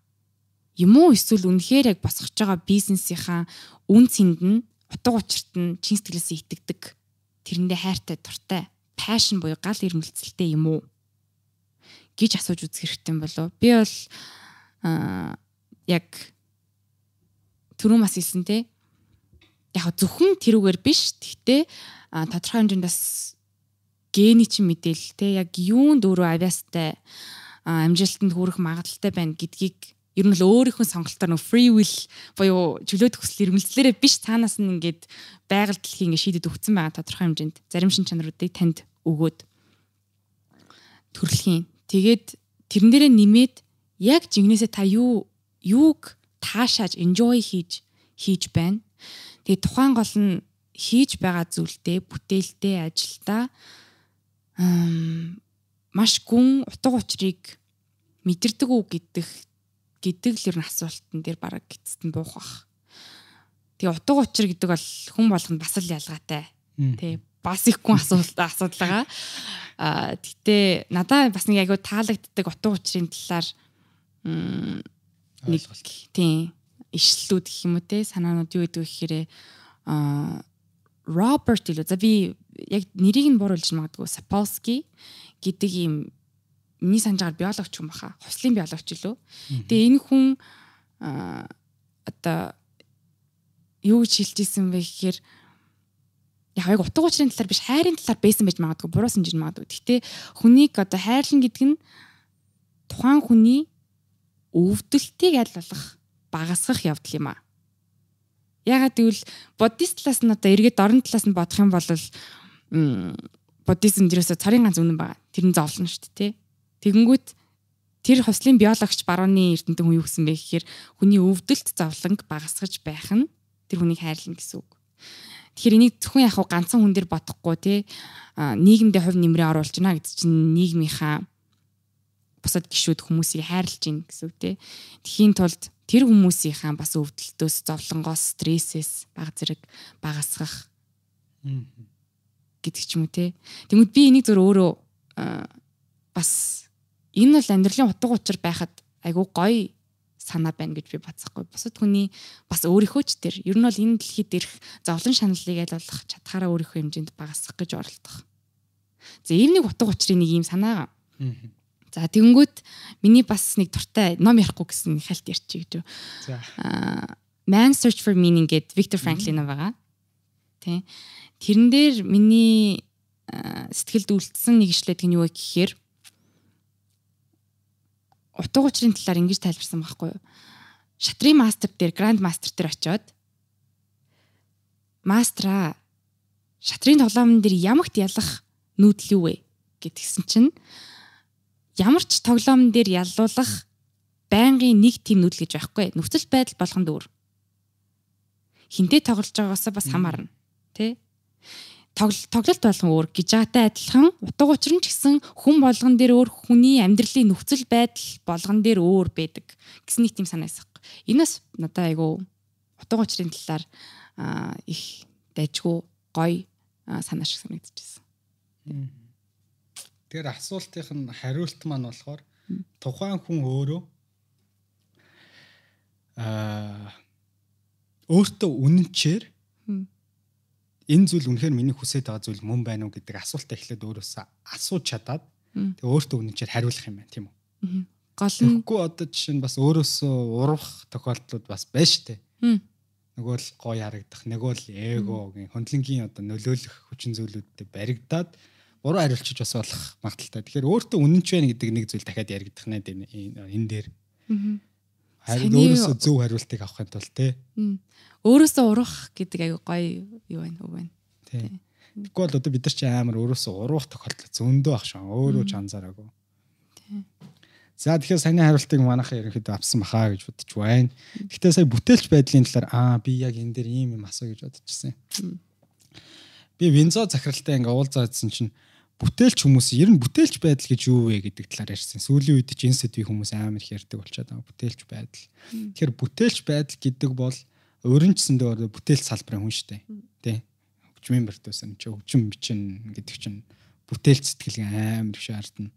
юм уу эсвэл үнэхээр яг босгож байгаа бизнесийнхаа үн цэнд нь утга учирт нь чин сэтгэлээсээ итгэдэг тэрэндээ хайртай дуртай пашн буюу гал ирмэлцэлтэй юм уу? гэж асууж үзэх хэрэгтэй болов. Би бол яг түрүү бас хэлсэн те яг зөвхөн тэрүүгээр биш. Гэхдээ тодорхой хэмжээнд бас гений чинь мэдээлэл те яг юунд өөрөө авиастай амжилтанд хүрэх магадaltaй байна гэдгийг ер нь л өөрийнхөө сонголтоор нөө free will буюу чөлөөт хүсэл эрмэлзлээрээ биш цаанаас нь ингээд байгаль дэлхий ингээд шийдэд өгсөн байгаа тодорхой хэмжээнд зарим шин чанаруудыг танд өгөөд төрөлхийн. Тэгээд тэрэн дээрээ нэмээд яг жигнэсээ та юу юуг таашааж enjoy хийж хийж байна. Тэгээд тухайн гол нь хийж байгаа зүйлдээ бүтээлдээ ажилдаа маш гүн утга учирыг мэдэрдэг үү гэдэг гэдэг л ер нь асуултан дээр бараг нь буух бах. Тэгээ утга учир гэдэг бол хүн болгонд бас л ялгаатай. Тэ бас их хүн асуулт асуудал байгаа. Аа гэтээ надаа бас нэг айгуу таалагддаг утга учирын талаар нэг тийм ишлэлүүд гэх юм уу те санаанууд юу гэдэг вэ гэхээр аа Роберт илүү за би яг нэрийг нь бууруулж магадгүй Сапolsky гэдэг ийм миний санджаар биологч юм баха. Хуслын биологч лөө. Тэгээ энэ хүн одоо юу гэж хэлж исэн бэ гэхээр яг яг утга учирын талаар биш хайрын талаар байсан байж магадгүй буруу санжиж магадгүй. Гэхдээ хүнийг одоо хайрлан гэдэг нь тухайн хүний өвдөлтийг аль болох багасгах явдал юм аа. Ягаад гэвэл буддист талаас нь одоо эргээд орон талаас нь бодох юм бол буддизм дээрээс царийн ганц үнэн байгаа. Тэр нь зовлон шүү дээ, тий. Тэгэнгүүт тэр хослын биологч барууны эрдэнтэн хүн юу гэсэн бэ гэхээр хүний өвдөлт зовлонг багасгаж байх нь тэр хүнийг хайрлна гэсэн үг. Тэгэхээр энийг зөвхөн яг ганцхан хүн дээр бодохгүй тий нийгэмдээ хувь нэмрээ оруулж байна гэдэг чинь нийгмийнхаа бусад гişүүд хүмүүсийг хайрлаж гин гэсэн үг тий. Тхийн тулд тэр хүмүүсийнхаа бас өвдөлтөөс зовлонгоос стрессээс баг зэрэг багасгах гэдэг ч юм уу тий. Тэгмэд би энийг зөв өөрөө бас энэ бол амьдралын утга учир байхад айгүй гоё санаа байна гэж би бодсохгүй. Бусад хүний бас өөрийнхөө ч тэр ер нь бол энэ дэлхийд ирэх зовлон шаналлыг аль болох чадхаараа өөрийнхөө хэмжээнд багасгах гэж оролдох. За ийм нэг утга учирын нэг ийм санаа. За тэгэнгүүт миний бас нэг дуртай ном ярихгүй гэсэн хальт ярьчих гэж. За. Man Search for Meaning гэд Виктор Франклин байгаа. Тэ. Тэрэн дээр миний сэтгэлд үлдсэн нэг ишлээд нь юу вэ гэхээр утга учирын талаар ингэж тайлбарсан байхгүй юу? Шатрын мастер дээр, гранд мастер дээр очиод мастра шатрын тоглоомн дээр ямагт ялах нүүдэл юу вэ гэтгсэн чинь ямар ч тоглоомн дээр яллуулах байнгын нэг тим нүүдэл гэж байхгүй. Нөхцөл байдал болгонд өөр. Хинтээ тоглож байгаасаа бас хамаарна. Тэ? Тоглолт болгон өөр гэж байгаатай адилхан утга учир нь ч гэсэн хүн болгон дээр өөр хүний амьдралын нөхцөл байдал болгон дээр өөр байдаг гэсэн нэг тийм санаа байсан. Энэс надад айгу утга учирын талаар их дайжгүй гоё санаа шиг санагдчихсэн. Тэгэхээр асуултынх нь хариулт маань болохоор тухайн хүн өөрөө аа өөртөө үнэнчээр энэ зүйл үнэхээр миний хүсэж байгаа зүйл мөн байна уу гэдэг асуултаа эхлээд өөрөөсөө асууж чадаад тэгээ өөртөө үнэнчээр хариулах юм байна тийм үү. Гол нь Тэгэхгүй одоо жишээ нь бас өөрөөсөө урах тохиолдлууд бас байна шүү дээ. Нөгөө л гоё харагдах, нөгөө л эгогийн хөндлөнгийн одоо нөлөөлөх хүчин зүйлүүдтэй баригдаад буруу хариулчих бас болох магадaltaй. Тэгэхээр өөртөө үнэнч байна гэдэг нэг зүйл дахиад яригдах нэ энэ дээр. Харин өөрөөсөө зөв хариултыг авахын тулд те. Өөрөөсөө урах гэдэг аюу гоё юу байна уу байна. Тийм. Бол одоо бид нар чи амар өөрөөсөө уруух тохиолдол зөндөө ах шаа. Өөрөө ч анзаараагүй. Тийм. За тэгэхээр саяны хариултыг манайхаа ерөнхийдөө авсан бахаа гэж бодож байна. Гэхдээ сая бүтээлч байдлын талаар аа би яг энэ дээр ийм юм асуу гэж бодчихсон. Би Винзо захиралтай ингээ уулзаадсан чинь бүтээлч хүмүүс ер нь бүтээлч байдал гэж юу вэ гэдэг талаар ярьсан. Сүүлийн үед чинь энэ сэдвийг хүмүүс амар их ярьдаг болчиход байгаа. Бүтээлч байдал. Тэгэхээр бүтээлч байдал гэдэг бол өөрөнчсөндөө бүтээлч салбарын хүн шүү дээ. Тэ. Хөгжмийн бартуусан чи хөгжим бичин гэдэг чинь бүтээлч сэтгэлгээ амар их шаардна.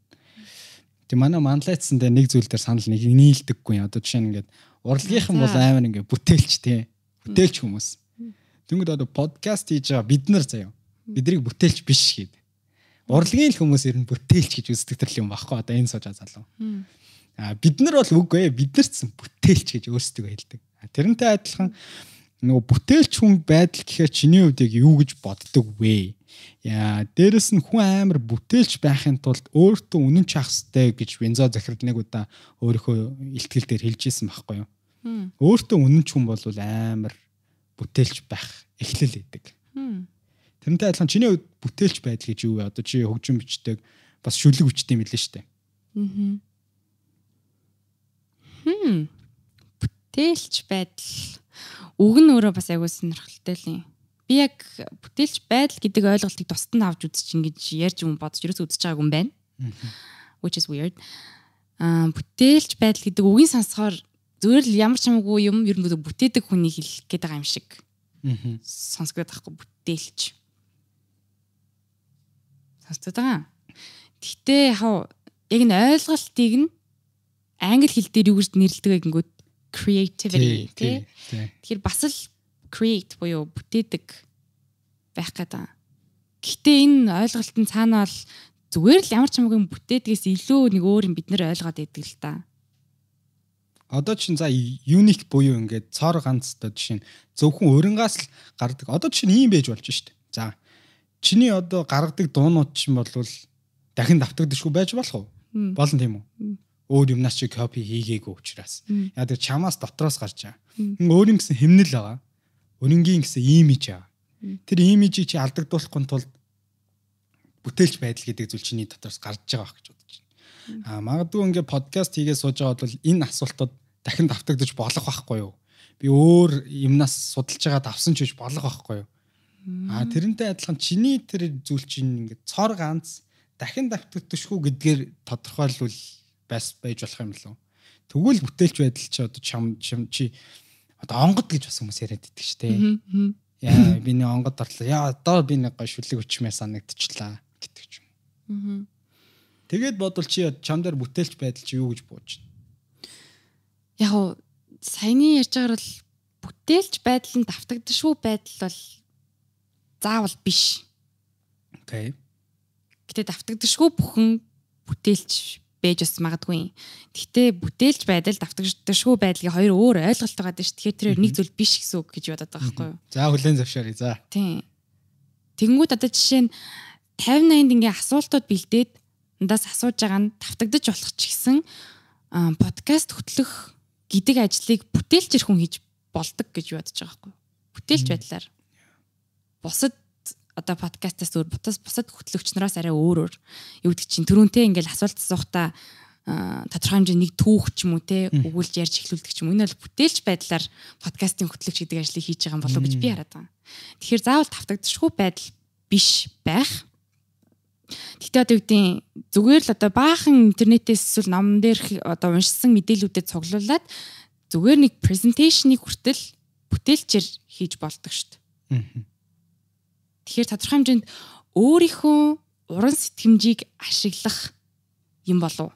Тэг манай манлайцсандаа нэг зүйл дээр санал нэг нийлдэггүй. Одоо жишээ нь ингээд урлагийнхан бол амар ингээд бүтээлч тий. Бүтээлч хүмүүс. Тэнгүүд одоо подкаст хийж байгаа бид нар заяа. Бидрийг бүтээлч биш гэдэг урлагийн хүмүүс ер нь бүтээлч гэж үздэг төрлийн юм багхгүй одоо энэ суужаа залуу. А бид нар бол үгүй ээ бид нар ч бүтээлч гэж өөрсдөө хэлдэг. Тэрнтэй адилхан нөгөө бүтээлч хүн байдал гэхээр чиний хувьд яг юу гэж боддог вэ? Яа, дээрэс нь хүн амар бүтээлч байхын тулд өөртөө үнэн ч ах хэвээр гэж Вензо захирал нэг удаа өөрийнхөө ихтгэл дээр хэлж исэн байхгүй юу? Өөртөө үнэн ч хүн бол амар бүтээлч байх эхлэл өгдөг. Тэрнтэй адилхан чиний хувьд бүтээлч байдал гэж юу вэ? Одоо чи хөгжим бичдэг бас шүлэг бичдэг юм билээ шүү дээ. Аа. Хм. Бүтээлч байдал. Үг нь өөрөө бас аягүй сонирхолтой л юм. Би яг бүтээлч байдал гэдэг ойлголтыг тусад нь авч үзэж ингэж ярьж юм бодож ерөөс үзэж байгаагүй юм байна. Which is weird. Аа бүтээлч байдал гэдэг үгийн сонсохоор зүгээр л ямар ч хамаагүй юм ер нь бүтээдэг хүний хэлэх гээд байгаа юм шиг. Аа. Сонсгоод байхгүй бүтээлч сонсцод байгаа. Гэхдээ яг яг н ойлголтыг нь англи хэл дээр юу гэж нэрлэдэг вэ гингүүд creativity тий. Тэгэхээр бас л create буюу бүтээдэг байх гэдэг. Гэхдээ энэ ойлголт нь цаана бол зүгээр л ямар ч хамаагүй бүтээдгээс илүү нэг өөр юм бид нэр ойлгоод идэг л та. Одоо чинь за unique буюу ингээд цор ганц одоо жишээ нь зөвхөн өрөнгаас л гардаг. Одоо жишээ нь ийм байж болж штэ. За чиний одоо гаргадаг дуунууд чинь болвол дахин давтагдчихгүй байж болох уу? Болно тийм үү? өөр юмнаас чи копи хийгээгүй учраас. Яа тэр чамаас дотроос гарч байгаа. Өөр юм гэсэн хэмнэл байгаа. Өрнгийн гэсэн имиж. Мм. Тэр имижийг чи алдагдуулахгүй тулд бүтээлч байдал гэдэг зүйл чиний дотроос гарч байгаа гэж бодож байна. Аа магадгүй ингээ подкаст хийгээд сууж байгаа бол энэ асуултууд дахин давтагдаж болох байхгүй юу? Би өөр юмнаас судалж байгаа давсан ч гэж болох байхгүй юу? Аа тэрнтэй адилхан чиний тэр зүйл чинь ингээ цор ганц дахин давтагдчихгүй гэдгээр тодорхойлвол бас байж болох юм лөө. Тэгвэл бүтээлч байдал чи одоо чам чам чи одоо онгод гэж бас хүмүүс яриад байдаг шүү дээ. Яа би нэг онгод орлоо. Яа одоо би нэг гой шүлэг өчмээ санагдчихлаа гэдэг ч юм. Тэгээд бодвол чи чам дээр бүтээлч байдал чи юу гэж бууж байна? Яг саяны ярьж байгаа бол бүтээлч байдал нь давтагдшгүй байдал бол заавал биш. Окей. Гэтэ давтагдшгүй бүхэн бүтээлч байж бас магадгүй. Гэхдээ бүтээлч байдал давтагдшгүй байдлын хоёр өөр ойлголт байгаа шүү. Тэгэхээр тэр нэг зүйл биш гэсэн үг гэж бодоод байгаа байхгүй юу? За хүлэн зөвшөөрье. За. Тийм. Тэнгүүд одоо жишээ нь 50 80-д ингээ асуултууд бэлдээд надаас асууж байгаа нь давтагдаж болох ч гэсэн подкаст хөтлөх гэдэг ажлыг бүтээлчэр хүн хийж болдог гэж бодож байгаа байхгүй. юу? Бүтээлч байдлаар. Бусад одоо подкастаас өөр бутас бусад хөтлөгч нараас арай өөрөөр юу гэдэг чинь түрүүнтэй ингээл асуулт асуухта тодорхой хэмжээний нэг түүх ч юм уу те өгүүлж ярьж эхлүүлдэг ч юм энэ бол бүтээлч байдлаар подкастын хөтлөгч гэдэг ажлыг хийж байгаа юм болов гэж би хараад байгаа. Тэгэхээр заавал тавтагдшгүй байдал биш байх. Гэхдээ одоо нь зүгээр л одоо баахан интернетээс эсвэл ном дээр одоо уншсан мэдээлүүдэд цуглуулад зүгээр нэг презентацийг хүртэл бүтээлчээр хийж болдог шүү дээ. Тэгэхээр тодорхой хэмжээнд өөрийнхөө уран сэтгэмжийг ашиглах юм болов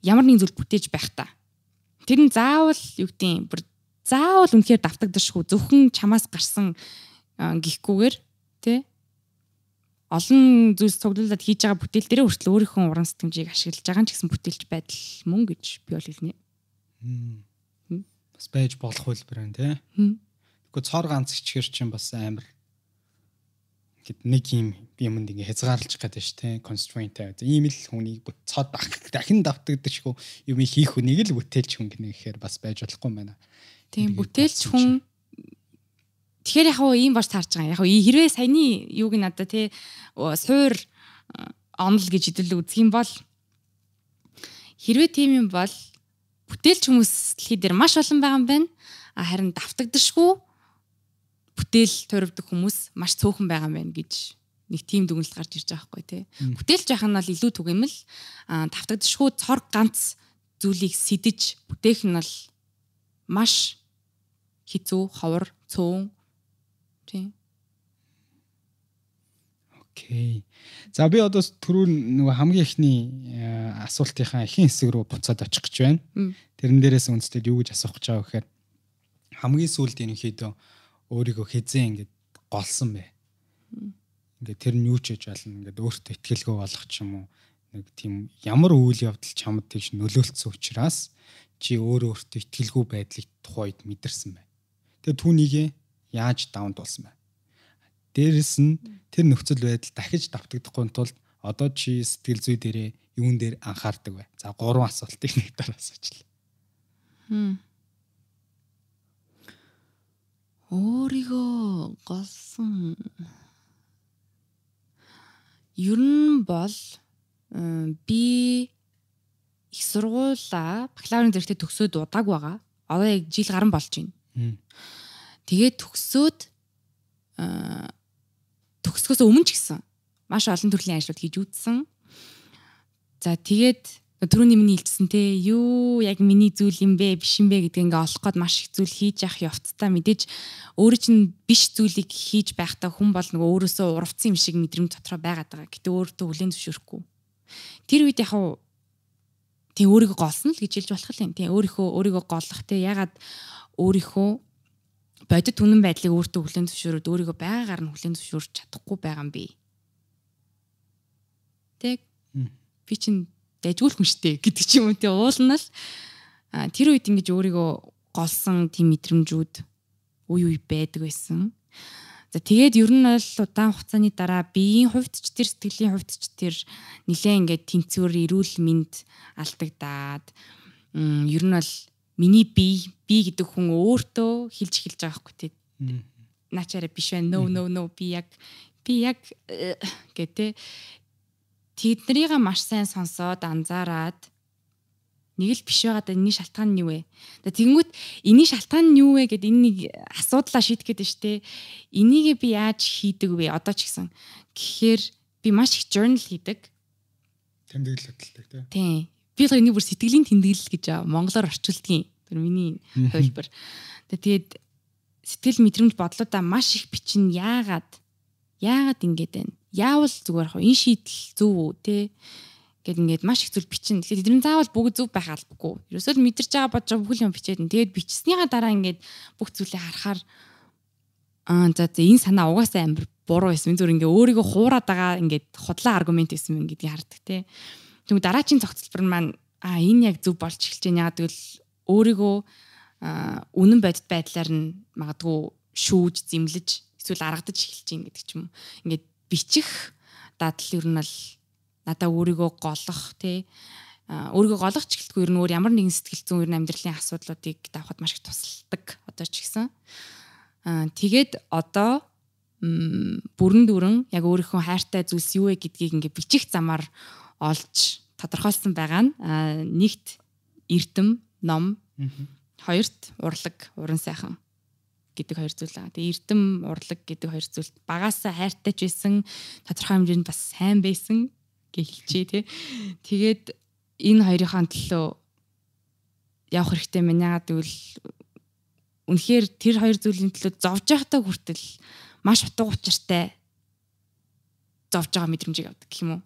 ямар нэгэн зүйл бүтээж байх та. Тэр нь заавал юу гэдэг бүр заавал үнэхээр давтагдашгүй зөвхөн чамаас гарсан а, гихгүйгээр тий олон зүйлс цуглуулад хийж байгаа бүтээл дээр хүртэл өөрийнхөө уран сэтгэмжийг ашиглаж байгаа нь ч гэсэн бүтээлч байдал мөн гэж би бол хэлнэ. Бас байж болох хөлбөр байна тий. Тэгэхгүй цор ганц ичгэр чинь бас амар гэд нэг юм юмд ингээ хязгаарлаж байгаа шүү тий. Constraint тавиад. Ийм л хүнийг бүт цод ах- дахин давтагдчихгүй юм хийх хүнийг л бүтээлч хүн гэнэ гэхээр бас байж болохгүй юм байна. Тийм бүтээлч хүн Тэгэхээр яг хоо ийм баш таарч байгаа. Яг хоо хэрвээ саяны юуг тий оо, суур а, онол гэж хэдэл үзэх юм бол хэрвээ тийм юм бол бүтээлч хүмүүс дэлхий дээр маш олон байгаа юм байна. А харин давтагдшгүй бүтээл төрөвдөг хүмүүс маш цөөхөн байгаа байна гэж нэг тийм дүгнэлт гарч ирж байгаа байхгүй тий. Байх нь бол илүү түгээмэл а давтагдшгүй цор ганц зүйлийг сэтэж бүтээх нь бол маш хизүү, ховор, цөөн тийм. Окей. За би одоо түрүү нөгөө хамгийн ихний э, асуултынхаа ихэнх хэсэг рүү буцаад очих гэж байна. Тэрэн дээрээс үндэслээд юу гэж асуух гэж байгаа вэ гэхээр хамгийн сүүлд ерөнхийдөө өөрийгөө хизээ ингээд голсон бэ. Ингээд тэр нь юу ч хийж болно. Ингээд өөртөө ихтгэлгүй болох ч юм уу. Нэг тийм ямар үйл явдал чамд тийш нөлөөлсөн учраас чи өөрөө өөртөө ихтгэлгүй байдлыг тухайд мэдэрсэн байна. Тэгээ түүнийгээ яаж давнд болсон байна. Дээрэс нь тэр нөхцөл байдал дахиж давтагдахгүй тулд одоо чи сэтгэл зүй дээрээ юун дээр анхаардаг вэ? За гурван асуултыг нэг дараа асуучлаа. Хм. Өөрийгөө голсон. Ер нь бол м, би их сургуулаа бакалаврын зэрэгтээ төгсөөд удааг байгаа. Одоо яг жил гарan болж байна. Тэгээд төгсөөд аа төгсгөөс өмнө ч гэсэн маш олон төрлийн ажлууд хийж үзсэн. За тэгээд түрүүний миний хэлсэн те юу яг миний зүйл юм бэ биш юм бэ гэдэг ингээ олох гээд маш их зүйл хийж явах явцдаа мэдээж өөрөө чинь биш зүйлийг хийж байхдаа хүн бол нөгөө өөрөөсөө урвцсан юм шиг мэдрэмж дотроо байгаад байгаа. Гэтэ өөртөө хүлэн зөвшөөрөхгүй. Тэр үед яг хав тий өөрийгөө голсон л гэж хэлж болох юм. Тий өөрийнхөө өөрийгөө голлох те ягаад өөрийнхөө бодит үнэн байдлыг өөртөө хүлэн зөвшөөрөөд өөрийгөө байгаагаар нь хүлэн зөвшөөрч чадахгүй байгаа юм би. Тэг би чинь дайжгүй хүн штэ гэдэг ч юм уу тий уулна л тэр үед ингэж өөрийгөө голсон тийм мэдрэмжүүд үе үе байдаг байсан. За тэгээд ер нь бол удаан хугацааны дараа биеийн хувьд ч тэр сэтгэлийн хувьд ч тэр нилээ ингээд тэнцвэр эрүүл мэнд алдагдаад ер нь бол миний бие би гэдэг хүн өөртөө хилж хилж байгаа хгүй тий. Начаараа биш байна. No no no би яг би яг э, гэдэг тэднэрийг маш сайн сонсоод анзаараад нэг л биш байгаа да энэний шалтгаан нь юу вэ? Тэгэнгүүт энэний шалтгаан нь юу вэ гэд энэ нэг асуудлаа шийдэх гээд байна штэ. Энийг би яаж хийдэг вэ? Одоо ч гэсэн. Гэхдээ би маш их journal хийдэг. Тэмдэглэл хөдөлдөг тий. Тийм. Би л энийг бүр сэтгэлийн тэмдэглэл гэж монголоор орчуулдгийн. Тэр миний хувилбар. Тэгээд сэтгэл мэдрэмж бодлуудаа маш их бичнэ. Яагаад? Яагаад ингэж байна? Яавал зүгээр хөө энэ шийдэл зөв үү те? гэд ингээд маш их зүйл бичнэ. Тэгэхээр эдгээр нь заавал бүгд зөв байх албагүй. Ерөөсөө л мэдэрч байгаа бодож байгаа бүх юм бичээд. Тэгээд бичснийхаа дараа ингээд бүх зүйлээ харахаар аа за за энэ санаа угаасаа амар буруу байсан. Зүгээр ингээд өөрийгөө хуураад байгаа ингээд худлаа аргумент байсан юм гэдгийг хардаг те. Тэгвэл дараачийн зохицолбор маань аа энэ яг зөв болж эхэлж байна. Яг тэгвэл өөрийгөө үнэн бодит байдлаар нь магадгүй шүүж, зэмлэж эсвэл аргадаж эхэлж байна гэдэг ч юм. Ингээд бичих. Дадал ер нь бол надаа өөрийгөө голох тий. Өөрийгөө голох ч гэлтгүй ер нь өөр ямар нэгэн сэтгэл зүйн ер нь амьдралын асуудлуудыг давхад маш их тусалдаг одоо ч гэсэн. Тэгээд одоо бүрэн дүүрэн яг өөрийнхөө хайртай зүйлс юу вэ гэдгийг ингээ бичих замаар олж тодорхойлсон байгаа нь нэгт эрдэм ном хоёрт урлаг уран сайхан гэдэг хоёр зүйл байгаа. Тэгээ эрдэм урлаг гэдэг хоёр зүйл багасаа хайртай ч байсан тодорхой хэмжээнд бас сайн байсан гэж хэлчихье тий. Тэгээд энэ хоёрынхаа төлөө явах хэрэгтэй мэн яагаад гэвэл үнэхээр тэр хоёр зүйлийн төлөө зовж байхдаа хүртэл маш утга учиртай зовж байгаа мэдрэмжийг авдаг гэх юм уу.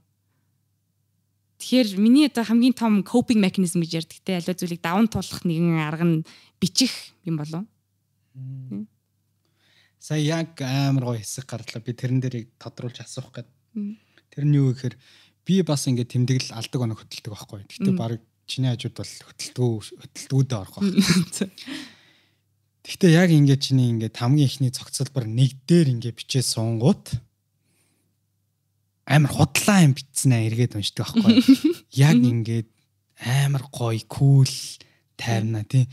Тэгэхээр миний одоо хамгийн том coping mechanism гэж ярьдаг те аливаа зүйлийг даван туулах нэгэн арга нь бичих юм болов. Сая яг амар гоё хэсэг гарлаа. Би тэрэн дээрийг тодруулж асуух гээд. Тэр нь юу гэхээр би бас ингээд тэмдэглэл алдаг оног хөтэлдэг байхгүй. Гэхдээ баг чиний хажууд бол хөтэлдгүү хөтэлдгүүдээ орох байх. Гэхдээ яг ингээд чиний ингээд хамгийн ихний цогцлбор нэг дээр ингээд бичээ суунгууд амар худлаа юм битснэ эргээд уншдаг байхгүй. <laughs> Яг ингээд амар гоё, кул, тайвна тий.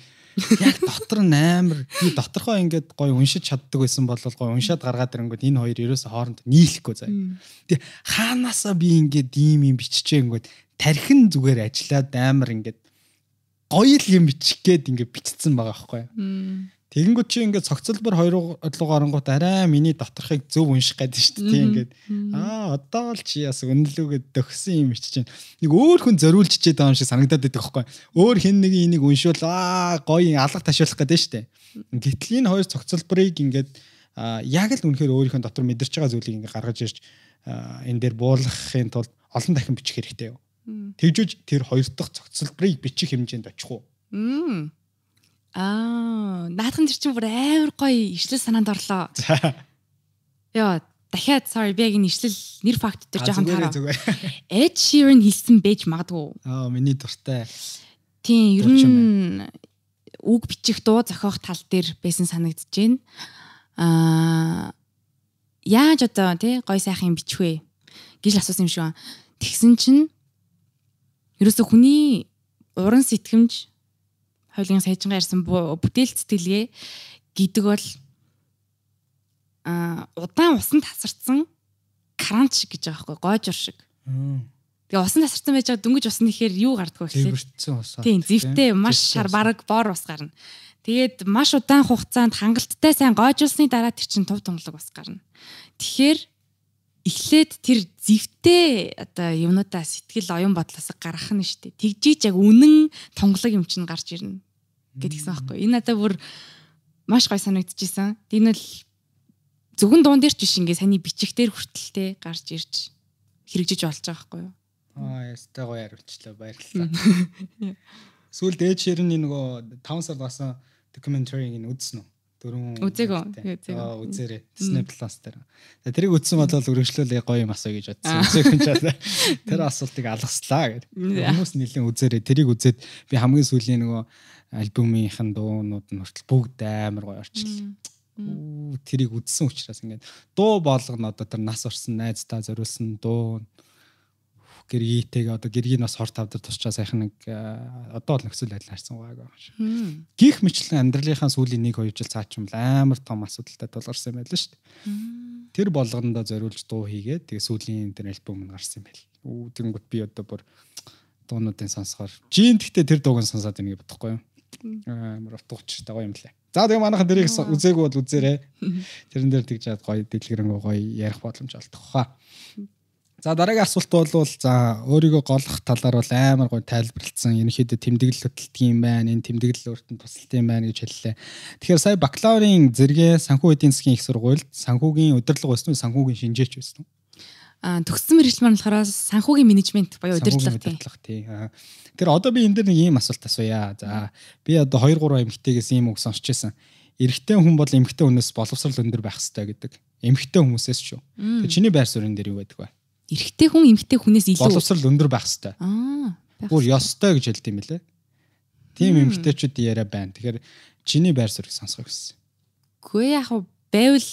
Яг дотор нь амар би доторхоо ингээд гоё уншиж чаддаг байсан бол гоё уншаад гаргаад ирэнгүүт энэ хоёр ерөөсө хооронд нийлэхгүй заа. Тэг хаанаасаа би ингээд ийм юм биччихээ ингээд тархин зүгээр ажиллаад амар ингээд гоё л юм бичих гээд ингээд бичсэн байгаа байхгүй. Тэгэнгүүт чи ингээд цогцлбор хоёр одлого оронгууд арай миний доторхыг зөв унших гэдэг шүү дээ. Ингээд аа одоо л чи яс үнэлүүгээд дөхсөн юм ичиж чинь. Нэг өөр хүн зориулж чижээд байгаа юм шиг санагдаад байдаг хөөхгүй. Өөр хэн нэг энийг уншвал аа гоё алга ташуулах гэдэг шүү дээ. Гэтэл энэ хоёр цогцлборыг ингээд яг л үнэхээр өөрийнхөө дотор мэдэрч байгаа зүйлийг ингээд гаргаж ирж энэ дээр буулгахын тулд олон дахин бичих хэрэгтэй юу. Тэгжүүж тэр хоёр дахь цогцлборыг бичих хэмжээнд очих уу? Аа, наадхан тэр чинь бүр амар гоё ишлэл санаанд орлоо. <laughs> Яа, дахиад sorry би яг энэ ишлэл нэр факт дээр жоохон таараа. <laughs> Ed Sheeran хэлсэн байж магадгүй. Аа, миний дуртай. Тийм, ер нь үг бичих дуу зохиох тал дээр байсан санагдаж байна. Аа, яаж одоо тий гоё сайхан бичих вэ гэж асуусан юм шиг байна. Тэгсэн чинь ерөөсө хүний уран сэтгэмж хоёлын саяжгаа ярьсан бүтээл сэтгэлгээ гэдэг бол а удаан усанд тасарсан кранч гэж байгаа байхгүй гоожор шиг. Тэгээ усан тасарсан байж байгаа дөнгөж усны ихээр юу гардггүй гэхлээр зэвэртсэн ус. Тийм зэвтэй маш шар бараг бор ус гарна. Тэгээд маш удаан хугацаанд хангалттай сайн гоожулсны дараа тэр чин тув тунгалаг ус гарна. Тэгэхээр эхлээд тэр зэвтэй одоо юмнуудаа сэтгэл оюун бодлоос гаргах нь штэ. Тэгжиж яг үнэн тунгалаг юм чинь гарч ирнэ гэдгийгсэн байхгүй. Энэ надад бүр маш гой санагдчихсан. Энэ бол зөвхөн дуун дээр ч биш ингээ саний бичих дээр хүртэлтэй гарч ирж хэрэгжиж болж байгаа байхгүй юу? Аа, ястай гоё хариулчлаа. Баярлалаа. <laughs> Сүүл дээд ширэн нөгөө 5 сар басан докюментарийг нь үзсэн үү? Дөрөв үзээгөө. үзээгөө. Үзээрэй. Disney Plus дээр. Тэрийг үзсэн болол өргөжлүүлээ гоё юм асуу гэж бодсон. Үзээхэн ч тэр асуултыг алгаслаа гэдэг. Хүмүүс нэлийн үзээрэй. Тэрийг үзээд би хамгийн сүүлийн нөгөө альбомынхын дуунууд нь хүртэл бүгд амар гоё орчлоо. Тэрийг үдсэн учраас ингээд дуу болгоно одоо тэр нас орсон найзтай зориулсан дуу гэргийтэйг одоо гэргийг бас хор тавдар тусчаа сайхан нэг э, одоо бол нөхцөл байдал харсан байгаа юм. Гих мэтлэн амьдралынхаа сүүлийн 1 2 жил цаачмал амар том асуудалтай тулгарсан юм байл шүү дээ. Тэр болгондоо зориулж дуу хийгээд тэгээ сүүлийн тэр альбом нь гарсан юм байл. Үу тэнгүүт би одоо бүр дуунуудын сонсохоор жин гэхдээ тэр дууг нь сонсоод байна гэж бодохгүй юу? Амар утга учиртай гоё юм лээ. За тэгээ манайхан тэрийг үзээгүй бол үзээрэй. Тэрэн дээр тэгж чад гоё дэлгэрэнгүй гоё ярих боломж олдох хаа. За дараагийн асуулт бол за өөрийгөө голох талаар бол амар гоё тайлбарлалцсан. Ерөнхийдөө тэмдэглэл хөтэлдэг юм байна. Энэ тэмдэглэл өөртөө тусалт юм байна гэж хэллээ. Тэгэхээр сая бакалаврын зэрэгэ санхүү эдийн засгийн их сургуульд санхүүгийн удирдлага байсан уу? Санхүүгийн шинжээч байсан уу? А төгссөн маань болохоор санхүүгийн менежмент буюу удирдлага тий. Тэгэхээр одоо би энэ дээр нэг ийм асуулт асууя. За би одоо 2 3 эмэгтэйгээс ийм үг сонсч байсан. Эрэгтэй хүн бол эмэгтэй хүнээс боловсрал өндөр байх хэрэгтэй гэдэг. Эмэгтэй хүмүүсээс шүү. Чиний байр суурин дээр юу байдаг вэ? Эрэгтэй хүн эмэгтэй хүнээс илүү боловсрал өндөр байх хэрэгтэй. Аа. Бүр ёстой гэж хэлдэг юм лээ. Тийм эмэгтэйчүүд яриа байна. Тэгэхээр чиний байр суурийг сонсгоо гэсэн. Гүй яг байвал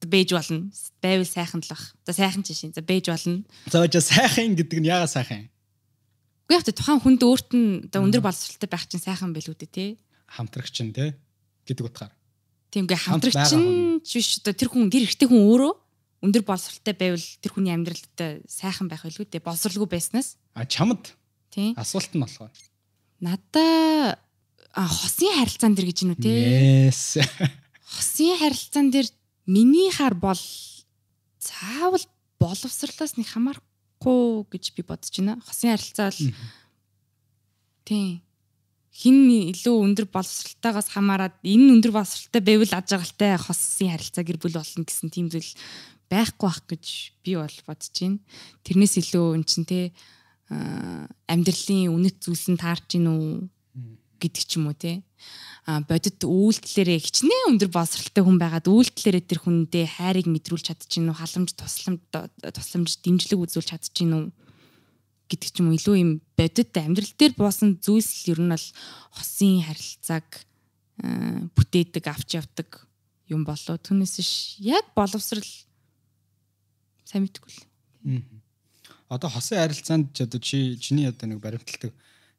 бэж болно. Байвал сайхан л бах. За сайхан ч шин. За бэж болно. За жаа сайхан гэдэг нь яага сайхан? Үгүй яг тухайн хүнд өөрт нь өндөр боловсралтай байх чинь сайхан байлгүй дээ тий. Хамтрагч нь тий гэдэг утгаар. Тиймгүй хамтрагч нь биш одоо тэр хүн тэр ихтэй хүн өөрөө өндөр боловсралтай байвал тэр хүний амьдралд сайхан байх байлгүй дээ. Боловсралгүй байснаас. А чамд тий. Асуулт нь болохоор. Надаа хосын харилцаан дэр гэж уу тий. Yes. <laughs> Хосын харилцаан дэр миний хар бол цаавал боловсрлоос нэг хамаарахгүй гэж би бодож байна. Хосын харилцаа бол тийм хин илүү өндөр боловсралтайгаас хамаарат энэ өндөр боловсралтай байвал аж аргалтай хосын харилцаа гэр бүл болно гэсэн тийм зүйл байхгүй байх гэж би бол бодож байна. Тэрнээс илүү эн чин те амьдралын үнэт зүйлс нь таарч гин үү гэдэг ч юм уу те. Бодит үйлдэлээрээ хичнээн өндөр боловсралтай хүн байгаад үйлдэлээрээ тэр хүндээ хайрыг мэдрүүлж чадчихэв үү халамж тусламж тусламж дэмжлэг үзүүлж чадчихэв үү гэдэг ч юм уу. Илүү юм бодит амьдрал дээр буусан зүйлс ер нь бол хосын харилцааг бүтээдэг авч явдаг юм болоо. Түүнээс ш яг боловсрал сайн мэдгүй л. Одоо хосын харилцаанд ч одоо чи чиний одоо нэг баримталдаг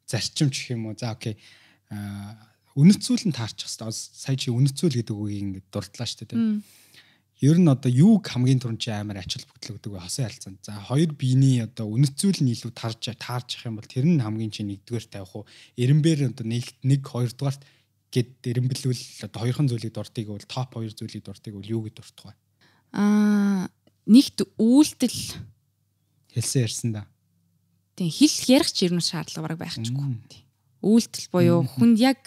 зарчим гэх юм уу за окей үнэт зүйл нь таарчих хэвээр. Сая чи үнэт зүйл гэдэг үгийг ингээд дурдлаа шүү дээ. Ер нь одоо юуг хамгийн түрүүнд чи амар ачаал бүтлэг гэдэг вэ хосын харилцаанд. За хоёр биений одоо үнэт зүйл нь илүү таарж таарчих юм бол тэр нь хамгийн чи нэгдүгээр тавих уу. Эренбэр одоо нэг нэг хоёрдугаарт гэд эренбэлвэл одоо хоёрхан зүйлийг дуртыг бол топ хоёр зүйлийг дуртыг бол юу гэж дуртах вэ? Аа нэгт үйлдэл хэлсэн ярьсан да. Тийм хэл ярих ч ер нь шаардлага бараг байхчгүй үйлдэл буюу хүнд яг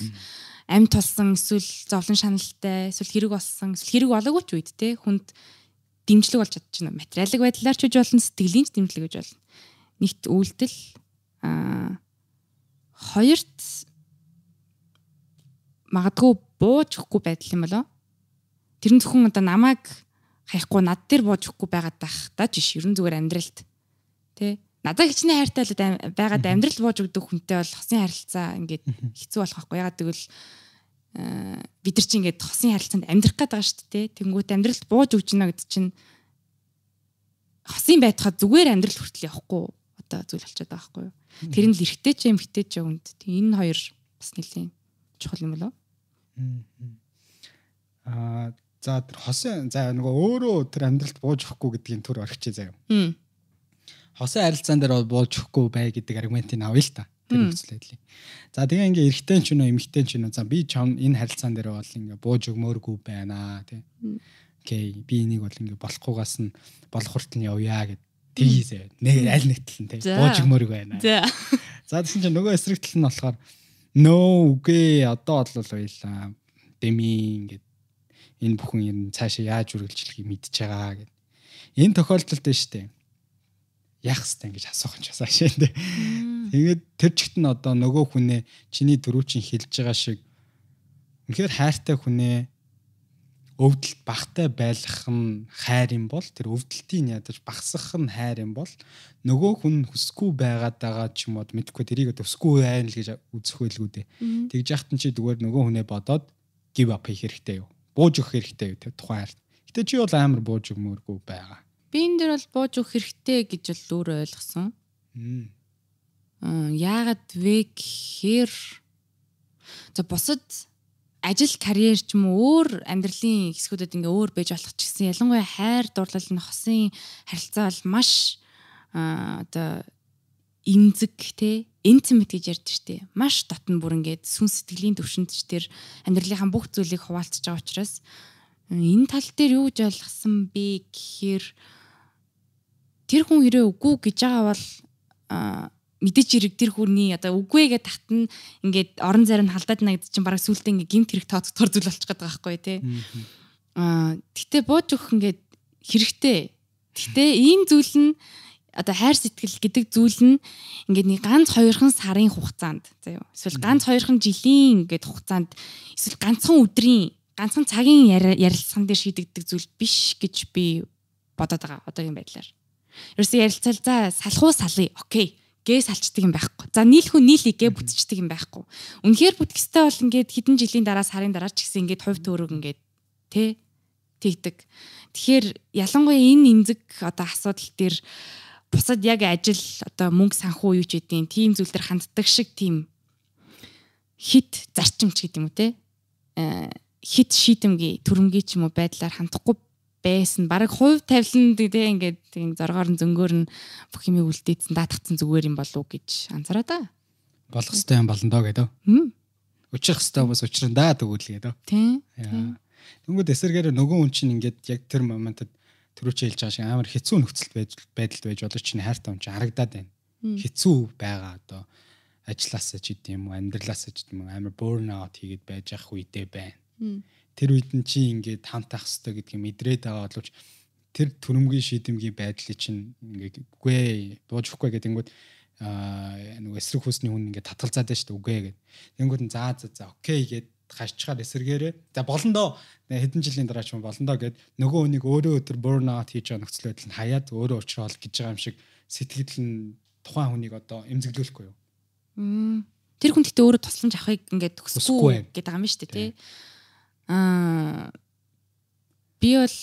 амьд тулсан эсвэл зовлон шаналтай эсвэл хэрэг болсон эсвэл хэрэг олоогүй ч үед те хүнд дэмжлэг болж чадчихна. Материалын байдлаар ч үж болно, сэтгэлийн ч дэмжлэг гэж болно. Нэгт үйлдэл аа хоёрт магадгүй бууж өгөхгүй байдал юм болоо. Тэр нь зөвхөн одоо намайг хаяхгүй над дээр бууж өгөхгүй байгаад байх та жиш ерэн зүгээр амьдралд. Тэ? Надад хичнээн хайртай л байгаад амьдрал бууж өгдөг хүнтэй бол хосын харилцаа ингээд хэцүү болох байхгүй. Ягаад гэвэл э, бид нар чинь ингээд хосын харилцаанд амьдрах гээд байгаа шүү дээ. Тэнгуут амьдралд бууж өгч гинэ гэдэг чинь хосын байтхад зүгээр амьдрал хүртэл явахгүй одоо зүйл болчиход байгаа байхгүй юу? Тэр нь л эргэтэй ч юм хитэй ч юмд энэ хоёр бас нэлийн чухал юм болоо аа за тэр хосын за нөгөө өөрөө тэр амьдралд бууж өгөхгүй гэдгийн төр орхичээ заяа хосын харилцаан дээр бол буулж өгөхгүй бай гэдэг аргументыг авъя л та. Тэр нөхцөл байдлыг. За тэгээ ингээ эрэгтэй ч нөө эмэгтэй ч нөө за би чам энэ харилцаан дээр бол ингээ бууж өгмөөргүй байна тий. Окей би энийг бол ингээ болохгүйгаас нь болох хүртэл нь явъя гэд тгийзээ. Нэг аль нэг тал нь тий. Бууж өгмөөргүй байна. За. За тэгсэн чинь нөгөө эсрэг тал нь болохоор нөө үгүй одоо бол уйлаа. Дэми ингээд энэ бүхэн юм цаашаа яаж үргэлжлэхийг мэдчихэж байгаа гэд. Энэ тохиолдолд нь штэ яах хэвтэй ингэж асуух юм часаа шээ. Тэгээд тэр чигт нь одоо нөгөө хүнээ чиний дөрөв чинь хэлж байгаа шиг үнэхээр хайртай хүнээ өвдөлт багтай байлгах нь хайр юм бол тэр өвдөлтийг ядаж багсах нь хайр юм бол нөгөө хүн хүсэхгүй байгаад байгаа ч юм уу мэдхгүй тэрийг өсөхгүй байна л гэж үзэх байлгүй дээ. Тэгж яхад нь чи зүгээр нөгөө хүнээ бодоод give up хийх хэрэгтэй юу? Бууж өгөх хэрэгтэй те тухайн хайр. Гэтэ чи бол амар бууж өгмөөргүй байгаа. Би энэ дэр бол бууж өгөх хэрэгтэй гэж бол өөрөө ойлгосон. Аа яагаад вэ гэхээр за бусад ажил карьер ч юм уу өөр амьдралын хэсгүүдэд ингээ өөр байж болох ч гэсэн ялангуяа хайр дурлал нь хосын харилцаа бол маш одоо имзэг те интимэт гэж ярьдаг штеп маш дотн бүр ингээд сүн сэтгэлийн төвшөнд ч тэр амьдралынхаа бүх зүйлийг хуваалцаж байгаа учраас энэ тал дээр юу гэж ойлгосон бэ гэхээр тэр хүн ирээ үгүй гэж байгаа бол мэдээч хэрэг тэр хүрний одоо үгүйгээ татна ингээд орон зайр нь халдаад на гэдэг чинь бараг сүултээ ингээд гимт хэрэг тооцдохор зүйл болчих гээд байгаа байхгүй тий. Аа гэтээ бууж өгөх ингээд хэрэгтэй. Гэтээ ийм зүйл нь одоо хайр сэтгэл гэдэг зүйл нь ингээд нэг ганц хоёрхан сарын хугацаанд заяа эсвэл ганц хоёрхан жилийн ингээд хугацаанд эсвэл ганцхан өдрийн ганцхан цагийн ярилцсан дээр шийдэгдэх зүйл биш гэж би бодоод байгаа одоогийн байдлаар. Ерөөсөө ярилцал за салах уу салъя. Окей гээ салчдаг юм байхгүй. За нийлхүү нийлийг гээ бүтцдэг юм байхгүй. Үнэхээр бүтэх ёстой бол ингээд хэдэн жилийн дараа сарын дараа ч гэсэн ингээд хувь төөрөг ингээд тэ тэгдэг. Тэгэхээр ялангуяа энэ имзэг одоо асуудал дээр бусад яг ажил одоо мөнгө санхүү юу ч гэдэм тийм зүйл төр ханддаг шиг тийм хит зарчимч гэдэг юм уу те э, хит шийдэмгий төрөмгий ч юм уу байдлаар хандахгүй байсан. Бараг хувь тавилан тэгээ ингээд тийм зоргоор нь зөнгөөр нь бүх юмыг үлдээсэн даатгцсан зүгээр юм болов уу гэж анзаараа да. Болох хэвээр юм болно доо гэдэг. Учрах хэвээр бас учрандаа тэгвэл гэдэг. Тийм. Тэнгүүд эсэргээр нөгөө хүн чинь ингээд яг тэр моментод төрөөч хэлж байгаа шиг амар хэцүү нөхцөл байдалд байж боловч чинь хайртай хүн чинь харагдаад байна. Хэцүү байгаа одоо. Ажилласаа ч гэдэм юм уу амьдралаасаа ч гэдэм юм амар burn out хийгээд байж ах үедээ байна. Тэр үед нь чи ингээд хамтах хэрэгтэй гэдгийг мэдрээд байгаа боловч тэр төрөмгийн шийдэмгийн байдлыг чинь ингээд үгүй дуужихгүй гэдэнгүүт аа нөгөө эсрэг хүсний хүн ингээд татгалзаад байна шүү дээ үгүй гэд. Тэнгүүд нь заа за за окей гэд хашчгаар эсэргээрээ за болондоо хэдэн жилийн дараа ч юм болондоо гэд нөгөө хүнийг өөрөө өдөр burn out хийж байгаа нөхцөл байдал нь хаяад өөрөө уучраал гэж байгаа юм шиг сэтгэл нь тухайн хүнийг одоо эмзэглүүлэхгүй юу. Тэр хүн гэхдээ өөрөө тусламж авахыг ингээд төгсөхгүй гэдэг юм шүү дээ тий аа би бол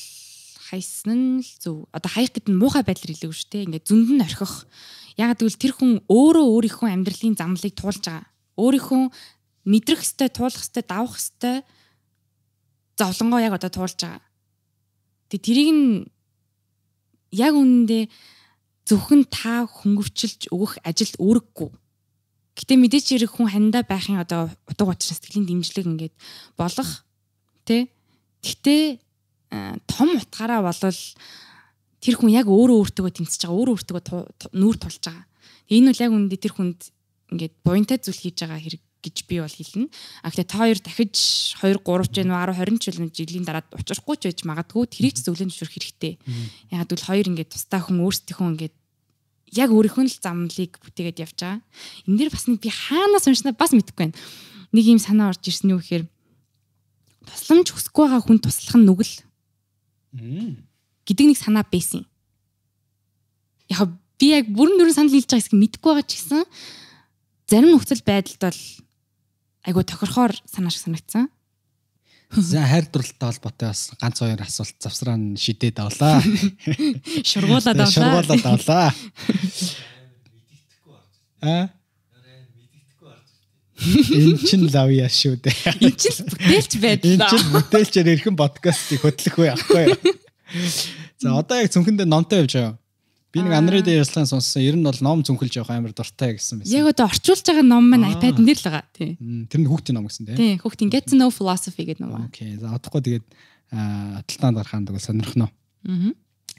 хайсан л зөв. Одоо хаях гэдэг нь муухай байдлаар хэлээгүй шүү дээ. Ингээд зөнд нь орхих. Яг гэвэл тэр хүн өөрөө өөрийнхөө амьдралын замлыг туулж байгаа. Өөрийнхөө мэдрэх хэвээр туулах хэвээр давах хэвээр зовлонгоо яг одоо туулж байгаа. Тэгээ тэрийг нь яг үнэндээ зөвхөн та хөнгөвчлж өгөх ажилд үүрэггүй. Гэтэ мэдээч хэрэг хүн хандаа байхын одоо утга учир сэтгэлийн дэмжлэг ингээд болох Тэ? Гэхдээ том утгаараа болвол тэр хүн яг өөрөө өөртөө тэмцэж байгаа, өөрөө өөртөө нүүр тулж байгаа. Энэ бол яг үндэ тэр хүнд ингээд буянтай зүйл хийж байгаа хэрэг гэж би бол хэлнэ. А гэхдээ та хоёр дахиж 2 3 ч вэ 10 20 ч жилийн дараа учрахгүй ч байж магадгүй тэрийг ч зөвлөж зөвшөөрөх хэрэгтэй. Яг гэвэл хоёр ингээд тустай хүн өөрсдийнхөө ингээд яг өөрийнхөө л замлыг бүтээгээд явж байгаа. Энэ дэр бас нэг би хаанаас уншнаа бас мэдэхгүй байна. Нэг юм санаа орж ирсэн юу гэхээр тусламж хүсэхгүй байгаа хүн туслах нь нүгэл. гэдэг нэг санаа байсан. Яг би яг бүрэн дөрөв санал хэлж байгаа хэсэг мэдэхгүй байгаа ч гэсэн зарим нөхцөл байдалд бол айгу тохирохоор санаа шиг санагдсан. За хайр дурлалтай холбоотой бас ганц хоёр асуулт завсраа нь шидээд авлаа. <laughs> Шургуулад авлаа. Шургуулад авлаа. <laughs> Аа Энэ чин лавья шүү дээ. Энэ чин бүтээлч байдлаа. Энэ чин бүтээлчээр эрхэн подкастыг хөтлөх үе ахгүй. <laughs> За одоо яг цүнхэндээ номтой явж байгаа. Би нэг дээр ярьсан сонссон. Ер нь бол ном цүнхэлж явах амар дуртай гэсэн байсан. Яг одоо орчуулж байгаа ном маань iPad-н дээр л байгаа. Тий. Тэр нь хүүхдийн ном гэсэн тий. Тий, хүүхдийн Get to Know Philosophy гэдэг ном. Окей. За одохгүй тэгээд аталтаанд гарахаа тэгвэл сонирхно. Аа.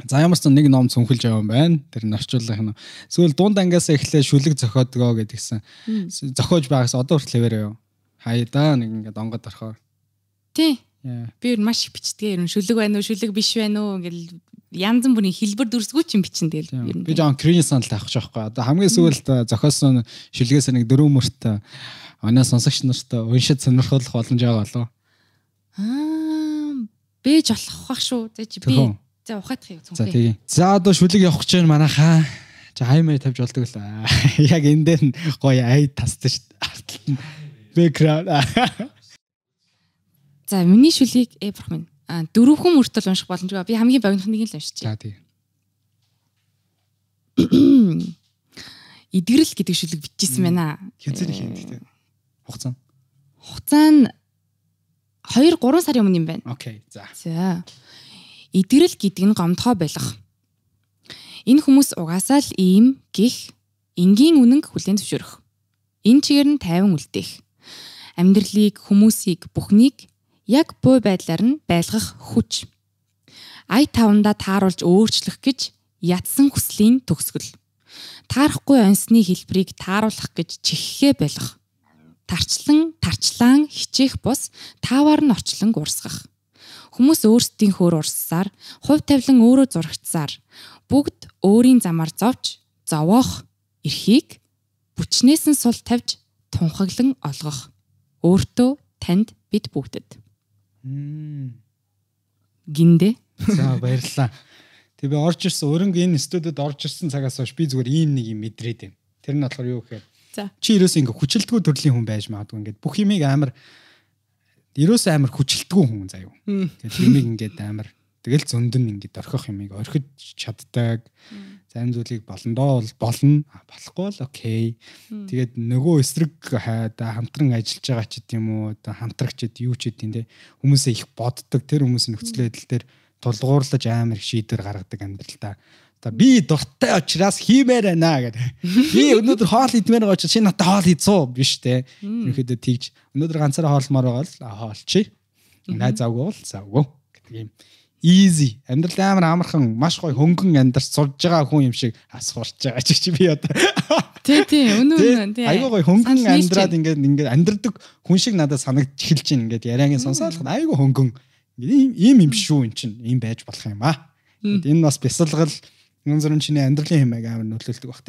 За ямар ч нэг ном цүнхэлж яваа юм байна. Тэр нь орчуулах нь. Сүүл дунд ангиас эхлээ шүлэг зохиодгоо гэдгийгсэн. Зохиож байгаас одоо хүртэл хэвээрээ юу. Хаяада нэг ингээд онгод орхоо. Тий. Би маш их бичдэг. Ер нь шүлэг байна уу, шүлэг биш байна уу гэл янз бүрийн хэлбэр дүрсгүй ч юм бичин тэгэл. Би жоон крин санал авах жоохгүй. Одоо хамгийн сүүлд зохиосон шүлгээс нэг дөрөв мөрт оноо сонсогч нарт уншид сонирхолох боломж байгаа болов. Аа бэж болох бах шүү. Би За ухаадах юм цонхоо. За тийм. За одоо шүлэг явах гэж байна манайхаа. За хаймаа тавьж болдог л. <laughs> Яг энэ дээр нь гоё ай тасдаг шүү дээ. Бэкграунд. За миний шүлгийг э бурх минь. Дөрөвхөн мөртөл унших боломжгүй. Би хамгийн богинох нэг л уншиж. За тий. <clears throat> Идгэрэл гэдэг шүлэг бичижсэн байна. Хязгаар юм л тий. Хугацаа. Хугацаа нь 2 3 сарын өмнө юм байна. Окей. За. За. Идгэрэл гэдэг нь гомдхоо болох. Энэ хүмүүс угаасаа л ийм гих энгийн үнэнг хүлээн зөвшөөрөх. Энэ чигээр нь тайван үлдээх. Амьдралыг, хүмүүсийг, бүхнийг яг буй байдлаар нь байлгах хүч. Ай тавандаа тааруулж өөрчлөх гэж ятсан хүслийн төгсгөл. Таарахгүй онсны хэлбэрийг тааруулах гэж чихээ байлгах. Тарчлан, тарчлаан хичээх бус таавар нь орчлон урсгах. Хүмүүс өөрсдийн хөр урссаар, хувь тавилан өөрөө зурагцсаар бүгд өөрийн замаар зовж, зовоох эрхийг бүчнээс нь сул тавьж тунхаглан олгох. Өөртөө танд бид бүгдэд. Гиндэ. За баярлалаа. Тэг би орж ирсэн өрөнгө энэ студид орж ирсэн цагаас хойш би зүгээр ийм нэг юм мэдрээд байна. Тэр нь болохоор юу гэхээр чи ерөөсөө ингээ хүчилтгүй төрлийн хүн байж магадгүй ингээд бүх юмыг амар ерөөсөө амар хүчилтгүй хүн заяа. Тэгээд юмыг ингээд амар тэгэл зөндөн ингээд орхих юмыг орхиж чаддаг. Зарим зүйлийг болондоо бол болно. Болохгүй л окей. Тэгээд нөгөө эсрэг хайда хамтран ажиллаж байгаа ч гэдэм үү одоо хамтрагчд юу ч гэдэм те хүмүүсээ их боддог тэр хүмүүсийн нөхцөл байдал дээр тулгуурлаж амар их шийдвэр гаргадаг амьдралдаа. За би дуртай учраас хиймээр байна гэдэг. Би өнөөдөр хоол идмээр байгаа учраас чи надад хоол хийцүү биш те. Ерөнхийдөө тэгж өнөөдөр ганцаараа хоолмоор байгаа л хоолчий. Найз завгүй бол завгүй гэдэг юм. Easy. Амьдрал амар амархан, маш гоё хөнгөн амьдарч сурж байгаа хүн юм шиг асуурч байгаа чи би одоо. Тий, тий, өнөө үнэ. тий. Айгуу гоё хөнгөн амьдраад ингээд ингээд амьдрдаг хүн шиг надад санагдж эхэлж байна ингээд яриагийн сонсоолох нь айгуу хөнгөн. Ийм юм шүү эн чинь. Ийм байж болох юм аа. Энэ бас бясалгал юм зэрэг чиний амьдралын хэмээг амар нөлөөлдөг бах.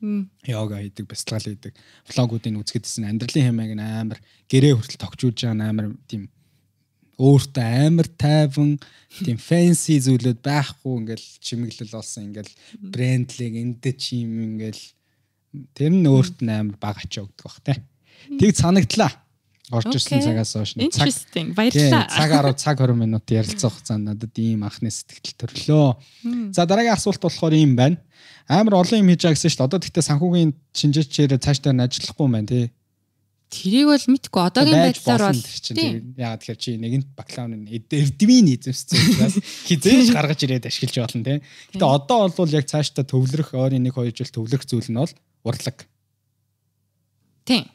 Мм. Йога хийдэг, бясалгал хийдэг. Влогуудыг үзэхэдсэн амьдралын хэмээг амар гэрээ хүртэл тогтжуулж байгаа амар тийм өөртөө амар тайван тийм фэнси зүйлүүд байхгүй ингээл чимэглэл болсон ингээл брендлиг эндэ чи юм ингээл тэр нь өөрт нь амар баг ачаа өгдөг бах те. Тэг санагдлаа. Орж ирсэн цагаас хойш цаг Баярлалаа. цаг 10 цаг 20 минут ярилцах хугацаанд надад ийм анхны сэтгэл төрлөө. За дараагийн асуулт болохоор ийм байна. Амар олон юм хийж байгаа гэсэн шүү дээ. Одоо тэгтээ санхүүгийн шинжээчээр цаашдаа нь ажиллахгүй юм байна тий. Тэрийг бол мэдгүй одоогийн байдлаар бол тэр чинь. тий. Тэгээд Яагаад тэгэхээр чи нэгэнт бакалаврын эрдмийн эзэмссэн учраас <laughs> хизээж гаргаж ирээд ашиглаж болно тий. Гэтэ одоо бол яг цаашдаа төвлөрөх ойрын 1 2 жил төвлөрөх зүйл нь бол урлаг. Тий.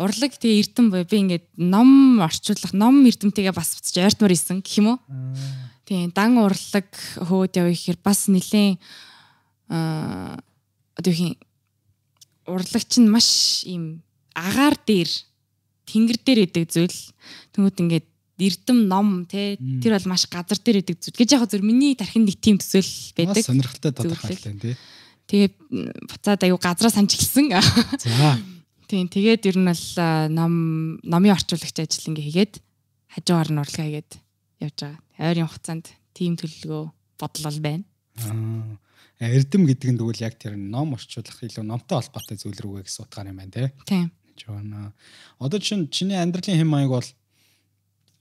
Урлаг тэгээ эрдэм буй би ингээд ном орчуулах, ном эрдэмтэйгээ бас буцаж ойртмор исэн гэх юм уу? Тий, дан урлаг хөөд явах гэхээр бас нэлээд аа одоо юу юм урлаг чинь маш ийм агаар дээр тэнгэр дээр идэг зүйл тэмүүд ингээд эрдэм ном те тэр бол маш газар дээр идэг зүйл гэж яг зөв миний тархинд нэг тийм төсөөл байдаг. сонирхолтой тодорхойлтой тий. Тэгээд м, буцаад аюу газраа санаж эхэлсэн. <laughs> За. Тийм тэгээд ер нь бол ном номын орчуулагч ажил ингээ хийгээд хажуугаар нь урлагаа хийгээд явж байгаа. Ойрын хугацаанд тийм төлөвлөгөө бодлол байна. Эрдэм гэдэг нь тэгвэл яг тэр ном орчуулах илүү номтой холбоотой зүйл рүүгээ гэсэн утгаар юм байна тий. Тийм. Жона. Одоо чинь чиний амьдралын хэм маяг бол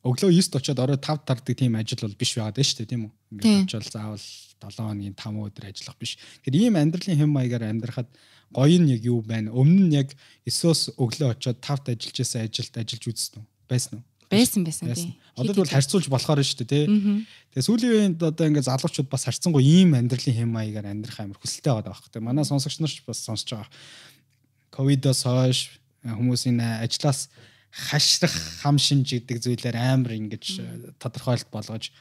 өглөө 9-д очиод орой 5 тардаг тийм ажил бол биш байгаад байна шүү дээ тийм үү? Ингээд очивол заавал 7 хоногийн 5 өдөр ажиллах биш. Тэгэхээр ийм амьдралын хэм маягаар амьдрахад гоё нь яг юу байна? Өмнө нь яг 9-оос өглөө очиод 5-т ажиллаж байсан ажилд ажиллаж үзсэн үү? Байсан уу? Байсан байсан тийм. Одоо бол харьцуулж болохоор шүү дээ тий. Тэгээ сүүлийн үеинд одоо ингээд залуучууд бас харьцангуй ийм амьдралын хэм маягаар амьдрах амар хүсэлтэй байгаа байхгүй. Тэгээ манай сонсогч нар ч бас сонсож байгаа. Ковидос хойш хүмүүсийн ажлаас хашрах хам шинж гэдэг зүйлээр амар ингэж э, тодорхойлт болгож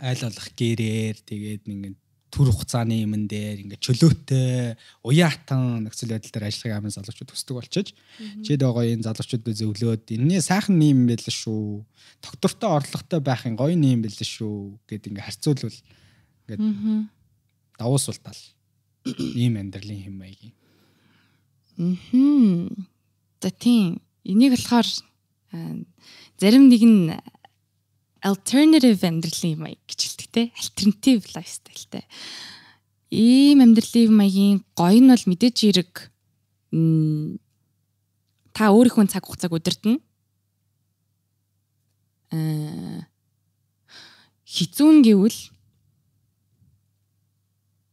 айл болох гэрээр тэгээд ингээд төр хугацааны юмн дээр ингээд чөлөөтэй уяатан нөхцөл байдал дээр ажиллах амар залуучууд төсдөг болчихж чид байгаа энэ залуучуудыг зөвлөөд энэний сайхан юм байл шүү доктортой орлоготой байхын гоё юм байл шүү гэд ингээд харьцуулбал ингээд Аа. давуусвал ийм амьдралын хэм маягийн Мгм. За тийм. Энийг болохоор аа, зарим нэг нь alternative амьдралын маяг гэж хэлдэг те. Alternative lifestyle те. Ийм амьдралын маягийн гоё нь бол мэдээж хэрэг та өөрийнхөө цаг хугацааг удирдна. аа хизүүн гэвэл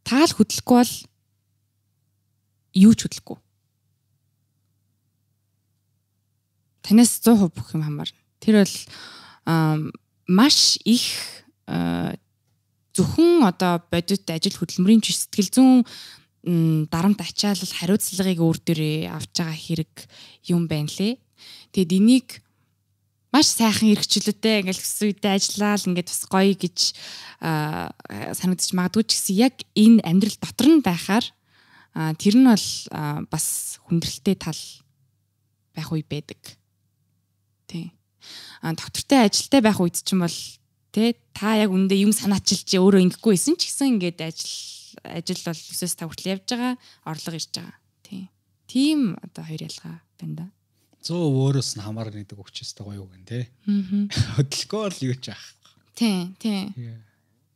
таал хөдлөхгүй бол юу ч хөдлөхгүй. Танаас 100% бүх юм хамаарна. Тэр бол маш их зөвхөн одоо бодит ажил хөдөлмөрийн ч сэтгэл зүйн дарамт ачаалал хариуцлагыг өөр дөрөө авч байгаа хэрэг юм байна лээ. Тэгэд энийг маш сайхан эргчлөөтэй ингээл өссөн үедээ ажиллаад ингээд бас гоё гэж санагдчих магадгүй ч гэсэн яг энэ амьдрал дотор нь байхаар тэр нь бол бас хүндрэлтэй тал байх үе байдаг. Тий. А доктортой ажилтай байх үед ч юм бол тий та яг үндэ юм санаачилж өөрөө ингэхгүй байсан ч гэсэн ингээд ажил ажил бол 9-с 5 хүртэл явж байгаа, орлого ирж байгаа. Тий. Тийм одоо хоёр ялгаа байна да. 100 өөрөөс нь хамаарна гэдэг өгчөөстэй гоё үг нэ тий. Аа. <laughs> Хөдөлгөө л юу ч аах. Тий, тий.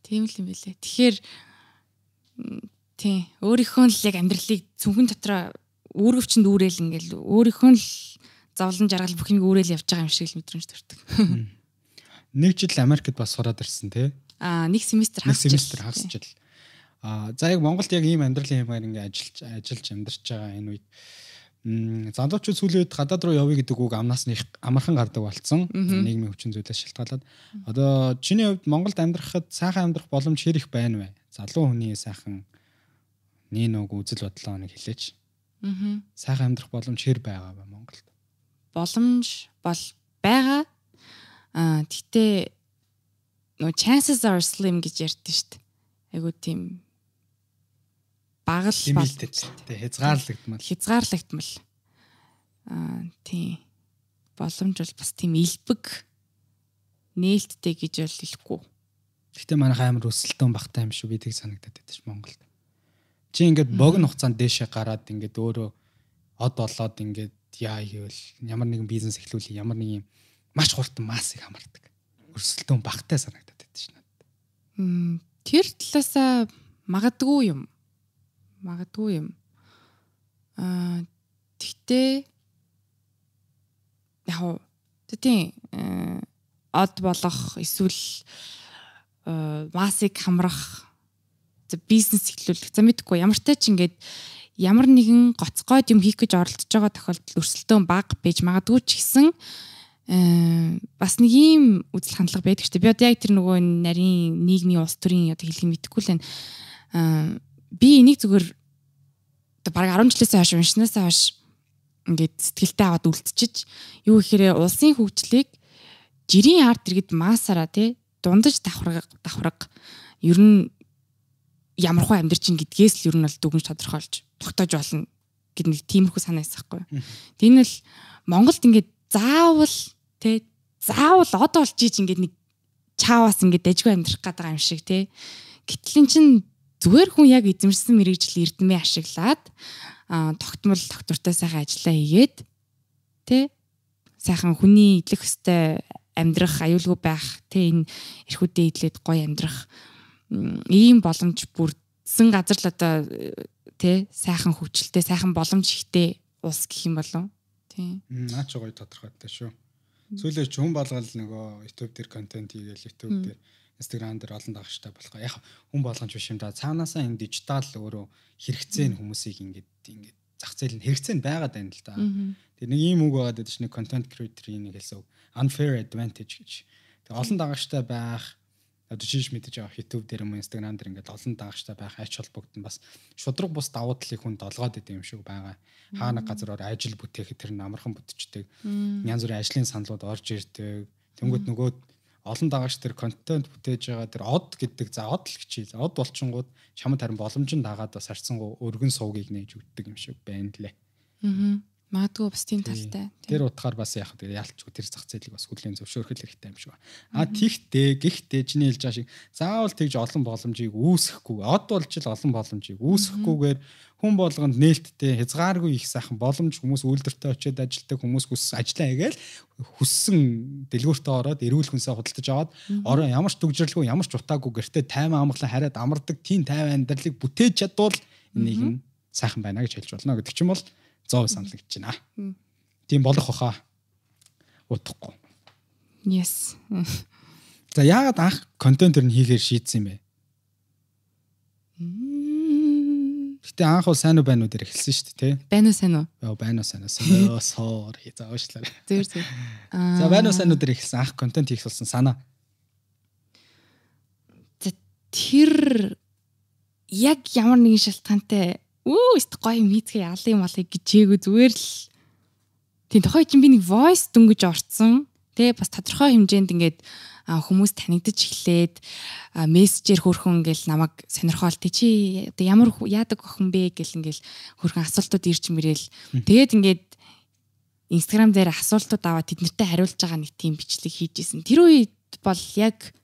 Тийм л юм билэ. Тэгэхээр тий, өөрийнхөө л яг амьдралыг цүнхэн дотроо үүргэвчэнд үүрэл ингээл өөрийнхөө л зовлон жаргал бүхнийг үүрэл явж байгаа юм шиг л мэдрэмж төрдөг. Нэг жил Америкт бас сураад ирсэн тий. Аа, нэг семестр хагас жил. Семестр хагас жил. Аа, за яг Монголд яг ийм амьдралын хэмээр ингээ ажиллаж ажиллаж амьдарч байгаа энэ үед залуучууд сүүлийн үед гадаад руу явъя гэдэг үг амнаас их амархан гардаг болсон. Нийгмийн хүчин зүйлээс шалтгаалаад. Одоо чиний хувьд Монголд амьдрахад сайхан амьдрах боломж хэр их байна вэ? Залуу хүний сайхан нин үг үзэл бодлоо нэг хэлээч. Аа. Сайхан амьдрах боломж хэр байгаа вэ Монголд? Боломж бол байгаа. Аа тэгтээ нөө chances are slim гэж ярьдэн шүү дээ. Айгуу тийм багал лимиттэй хязгаарлагдмал хязгаарлагдмал аа тийм боломж бол бас тийм илбэг нээлттэй гэж бол хэлэхгүй. Гэхдээ манайх амар өсөлтөн багтаа юм шүү би тийг санагдаад байдаг ш Монголд. Чи ингээд богино хугацаанд дээшээ гараад ингээд өөрөө од болоод ингээд яа гэвэл ямар нэгэн бизнес эхлүүл ямар нэг юм маш хурдан массыг хамардаг. Өсөлтөн багтаа санагдаад байдаг ш надад. Тэр талаасаа магадгүй юм магадгүй юм. Аа тэгтээ яг тийм од болох эсвэл массыг хамрах бизнес эхлүүлэх за мэдгүй ямар ч тач ингээд ямар нэгэн гоцгойд юм хийх гэж оролдож байгаа тохиолдолд өрсөлдөөн баг байж магадгүй ч гэсэн бас нэг ийм үзэл хандлага байдаг шүү дээ. Би одоо яг тэр нөгөө нарийн нийгмийн улс төрийн одоо хэлхийг мэдэхгүй л байна би энийг зүгээр одоо баг 10 жилээс хойш уншнаас хойш ингээд сэтгэлтэй аваад үлдчихэж юу гэхээр улсын хөгжлийг жирийн арт иргэд маасаараа тий дундаж давхраг давхраг ер нь ямар хөө амьдр чинь гэдгээс л ер нь бол дүгнж тодорхойлж тогтоож болно гэд нэг тиймэрхүү санаа байсаахгүй. Тийм л Монголд ингээд заавал тий заавал од болж ийж ингээд нэг чааваас ингээд дажгүй амьдрах гэдэг юм шиг тий. Гэтэл эн чин зүгээр хүн яг эзэмшсэн мэрэгжил эрдэмээ ашиглаад тогтмол доктортой сайхан ажиллаа хийгээд тэ сайхан хүний идэх хөстэй амьдрах аюулгүй байх тэ энэ эрхүүдээ идлээд гоё амьдрах ийм боломж бүрдсэн газар л одоо тэ сайхан хөвчлөлтэй сайхан боломж ихтэй улс гэх юм болов тий наа ч гоё тодорхойтой шүү сүүлээ ч хүн болгол нөгөө YouTube дээр контент хийгээл YouTube дээр Instagram дээр олон дагагчтай болох. Яг хүн болгоомж биш юм да. Цаанаасаа энэ дижитал өөрөө хэрэгцээ нь хүмүүсийг ингээд ингээд зах зээл нь хэрэгцээ нь байгаад байна л да. Тэр нэг ийм үг байгаад байдаг чинь content creator-ийн нэг хэлсэн unfair advantage гэж. Тэг олон дагагчтай байх одоо жишээ мэдээж авах YouTube дээр юм Instagram дээр ингээд олон дагагчтай байх ач холбогдсон бас шудраг бус давуу талыг хүн долгоод идэв юм шиг байгаа. Хаа нэг газар ор ажил бүтээхэд тэр нь амархан бүтчихдэг. Янз бүрийн ажлын саналууд орж ирдэг. Тэнгүүд нөгөө олон дагагч тэр контент бүтээж байгаа тэр од гэдэг за од л хичээл. Од болчингууд чамд харин боломжинд дагаад бас харцсан өргөн суугийг нээж өгдөг юм шиг байна лээ. Аа. Магадгүй бас тийм талтай. Тэр утгаар бас яг тэр яалтчгүй тэр зах зээлийг бас хүлээн зөвшөөрөх хэрэгтэй юм шиг байна. А тэгтээ гэхдээ чиний хэлж байгаа шиг заавал тэгж олон боломжийг үүсэхгүй. Од болж л олон боломжийг үүсэхгүйгээр хүн болгонд нээлттэй хязгааргүй их сайхан боломж хүмүүс үйлдвэртээ очиод ажилтдаг хүмүүс хүс ажиллаа хийгээл хүссэн дэлгүүртээ ороод эрүүл хүнсээ худалдаж аваад ороо ямар ч төгжрэлгүй ямар ч утаагүй гэртээ тайван амгалан хараад амардаг тийм тайван амьдралыг бүтээж чадвал энийг нь сайхан байна гэж хэлж болно гэдэг чинь бол 100% санагдаж байна. Тийм болох баха. Утахгүй. Yes. <laughs> За яагаад анх контент төр нь хийхээр шийдсэн юм бэ? Гэтэ анх уу сайн уу байна уу дээр эхэлсэн шүү дээ, тий? Байна уу сайн уу? Яа байна уу сайн уу? Sorry, <laughs> sorry. За уушлаа. Зүгээр зүгээр. За байна уу сайн уу дээр эхэлсэн анх контент хийх болсон санаа. Тэр яг ямар нэгэн шалтгаантай өө өст гоё хийцгээ ялын малыг гिचээгүй зүгээр л тийм тохой чинь би нэг voice дөнгөж орцсон. Тэ бас тодорхой хэмжээнд ингээд хүмүүс танигдаж эхлээд мессежээр хөрхөн ингээл намайг сонирхоол тий чи одоо ямар яадаг охин бэ гэл ингээл хөрхөн асуултууд ирж мэрэл тэгээд ингээд Instagram дээр асуултууд аваад тэднэртэй хариулж байгаа нэг тийм бичлэг хийжсэн. Тэр үед бол яг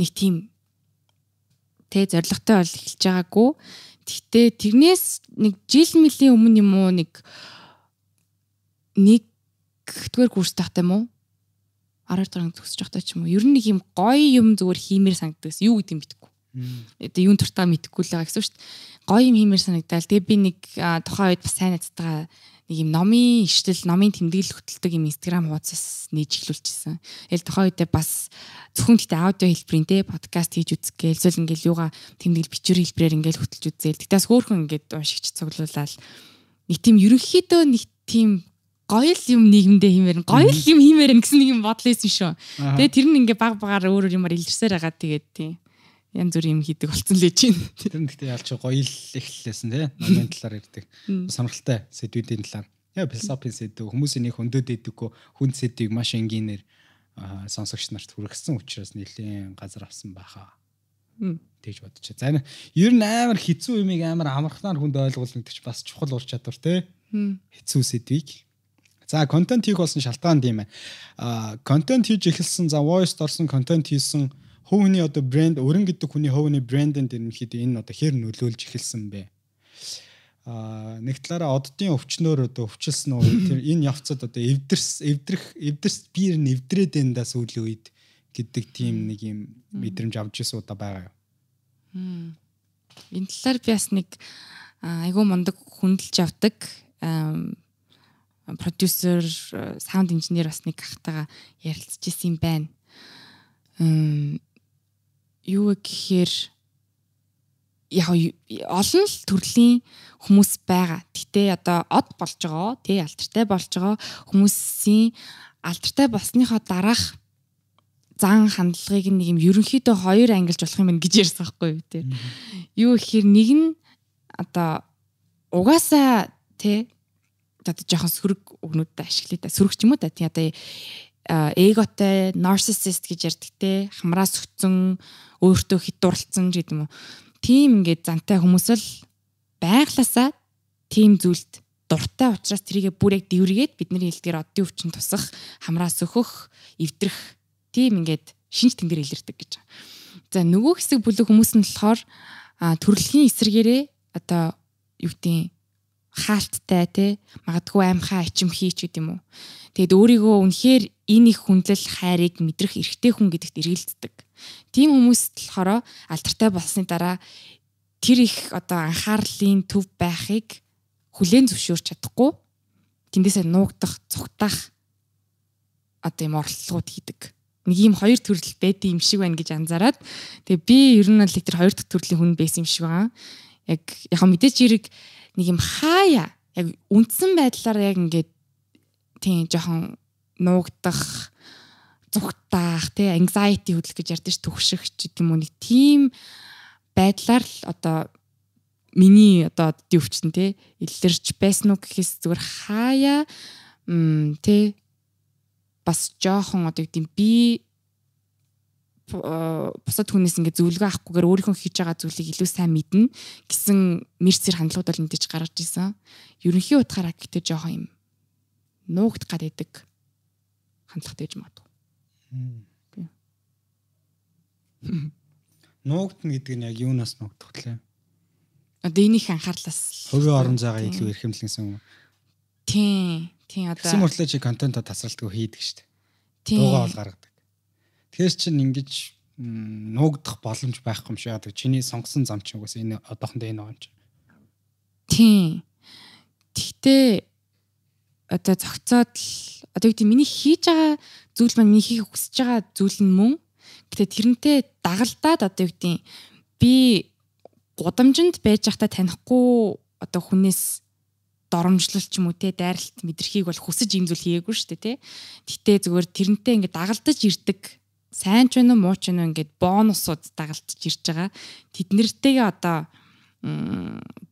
нэг тийм тэ зоригтой бол эхэлж байгаагүй. Гэхдээ тэрнээс нэг жил мөлийн өмнө юм уу нэг нэг дэх курс тахтай юм уу? 12 дахь анги төгсөж байхдаа ч юм уу. Ер нь нэг юм гоё юм зүгээр хиймээр санагддаг. Юу гэдэг юм битггүй. Одоо юун туртаа мэдэхгүй л байгаа гэсэн шүү дээ. Гоё юм хиймээр санагдал. Тэгээ би нэг тухайн үед бас сайн найзтайгаа нэг юм номын ишлэл, номын тэмдэглэл хөтэлдэг юм Instagram хуудасаас нээж эхлүүлчихсэн. Тэгэл тухайн үедээ бас зөвхөн гэхдээ аудио хэлбэрийн те подкаст хийж үзэх гээл эсвэл ингээл юугаа тэмдэглэл бичвэр хэлбэрээр ингээл хөтэлж үзээл. Тэгтээс хөөхөн ингээд уншигч цуглуулаад нэг тийм ерөнхийдөө нэг тийм гоё л юм нийгэмдээ хиймээр гоё л юм хиймээр гэсэн нэг юм бодол байсан шүү. Тэгээ тэр нь ингээ баг багаар өөрөөр юмар илэрсээр байгаа тэгээд тийм янз бүр юм хийдэг болсон л чинь. Тэр нь гэхдээ ялч гоё л эхлэлсэн тий. Номын талаар ярьдаг. Сонирхолтой сэдвүүдийн талаар. Яа философийн сэдв хүмүүсийн нэг хөндөд идэггүй хүн сэдвийг маш энгийнээр сонсогч нарт хүргэсэн учраас нэлийн газар авсан байхаа. Тэгж бодож. За энэ ер нь амар хэцүү юмыг амар амархнаар хүнд ойлгуулна гэдэг чинь бас чухал ур чадвар тий. Хэцүү сэдвийг За контент хийх болсон шалтгаан тийм ээ. А контент хийж эхэлсэн за voice орсон контент хийсэн хувийн одоо брэнд өрн гэдэг хүний хувийн брэндэнд ерөнхийдөө энэ одоо хэр нөлөөлж эхэлсэн бэ? А нэг талаараа оддын өвчнөр одоо өвчлсөн үү тэр энэ явцад одоо эвдэрс эвдрэх эвдэрс биер нь эвдрээд энэ сүүлийн үед гэдэг тийм нэг юм мэдрэмж авч ирсэн удаа байгаа юу. Энэ талаар би бас нэг айгүй мундаг хүндэлж авдаг продюсер, саунд инженер бас нэг ахтайгаа ярилцж исэн юм байна. Юу гэхээр яг олон л төрлийн хүмүүс байгаа. Гэтэ одоо од болж байгаа, тий алдартай болж байгаа хүмүүсийн алдартай болсныхоо дараах зан хандлагыг нэг юм ерөнхийдөө хоёр ангилж болох юм байна гэж ярьсан байхгүй юу тий. Юу гэхээр нэг нь одоо угаасаа тий одоо жоохон сөрөг өгнүүдтэй ашиглая та сөрөг ч юм уу та тий одоо эготой нарциссист гэж ярьдаг те хамраас өгцөн өөртөө хит дурлцсан гэдэг юм уу тийм ингээд зантай хүмүүс л байгласаа тийм зүйлд дуртай учраас тэрийгэ бүр яг дэвргээд бидний хэлдгээр оддын өвчин тусах хамраас өөхөх эвдрэх тийм ингээд шинж тэнгэр илэрдэг гэж. За нөгөө хэсэг бүлэг хүмүүс нь болохоор төрөлхийн эсрэгээрээ одоо юу гэдэг хаалттай те магадгүй аимхаа ичимхий ч гэдэм үү. Тэгэд өөрийгөө үнэхээр энэ их хүндлэл хайрыг мэдрэх эрхтэй хүн гэдэгт эргэлддэг. Тийм хүмүүст болохоор алдартай болсны дараа тэр их одоо анхаарлын төв байхыг хүлээн зөвшөөрч чадахгүй тэндээсээ нуугдах, цугтах одоо юм оролдлогууд хийдэг. Нэг ийм хоёр төрөл байдсан юм шиг байна гэж анзаараад тэгээ би ер нь л тэр хоёр дахь төрлийн хүн байсан юм шиг байгаа. Яг яг мэдээч хэрэг нэг юм хаяа яг үндсэн байдлаар яг ингээд тийм жоохон нуугдах зүгтаах тий anxiety хөдлөх гэж ярьдэж төгших ч гэдэг юм уу нэг тийм байдлаар л одоо миний одоо дивчтэн тий илэрч байсан уу гэхээс зүгээр хаяа тий бас жоохон одоо гэдэг би бусад хүнээс ингээ зөвлөгөө авахгүйгээр өөрийнхөө хийж байгаа зүйлийг илүү сайн мэднэ гэсэн мэрцэр хандлагууд бол мэдээж гаргаж исэн. Ерөнхий утгаараа гэхдээ жоохон юм нуугдах гад идэг хандлагатай гэж магадгүй. Нуугдна гэдэг нь яг юунаас нуугдах вэ? Одоо энийх анхаарлаас хувийн орон зайгаа илүү эрхэмлэнсэн юм. Тийм. Тийм одоо Хэсэг мөртлөө чи контент тасралтгүй хийдэг шүү дээ. Дуугаа бол гаргадаг. Тэгэхээр чин ингэж нуугдах боломж байхгүй юм шиг яадаг. Чиний сонгосон зам чинь угсаа энэ одоохондоо энэ юм чинь. Тийм. Тэгтээ одоо зөгцөөд л одоо гэдэг миний хийж байгаа зүйл маань миний хийх хүсэж байгаа зүйл нь мөн. Гэтэ тэрнтэй дагалдаад одоо гэдэг би гудамжинд байж байхдаа танихгүй одоо хүнээс доромжлол ч юм уу те дайралт мэдрэхийг бол хүсэж ийм зүйл хийгээгүй шүү дээ те. Гэтэ зүгээр тэрнтэй ингээд дагалдаж ирдэг сайн ч вэ муу ч вэ ингээд бонусууд дагалдаж ирж байгаа. Тэднэртэйгээ одоо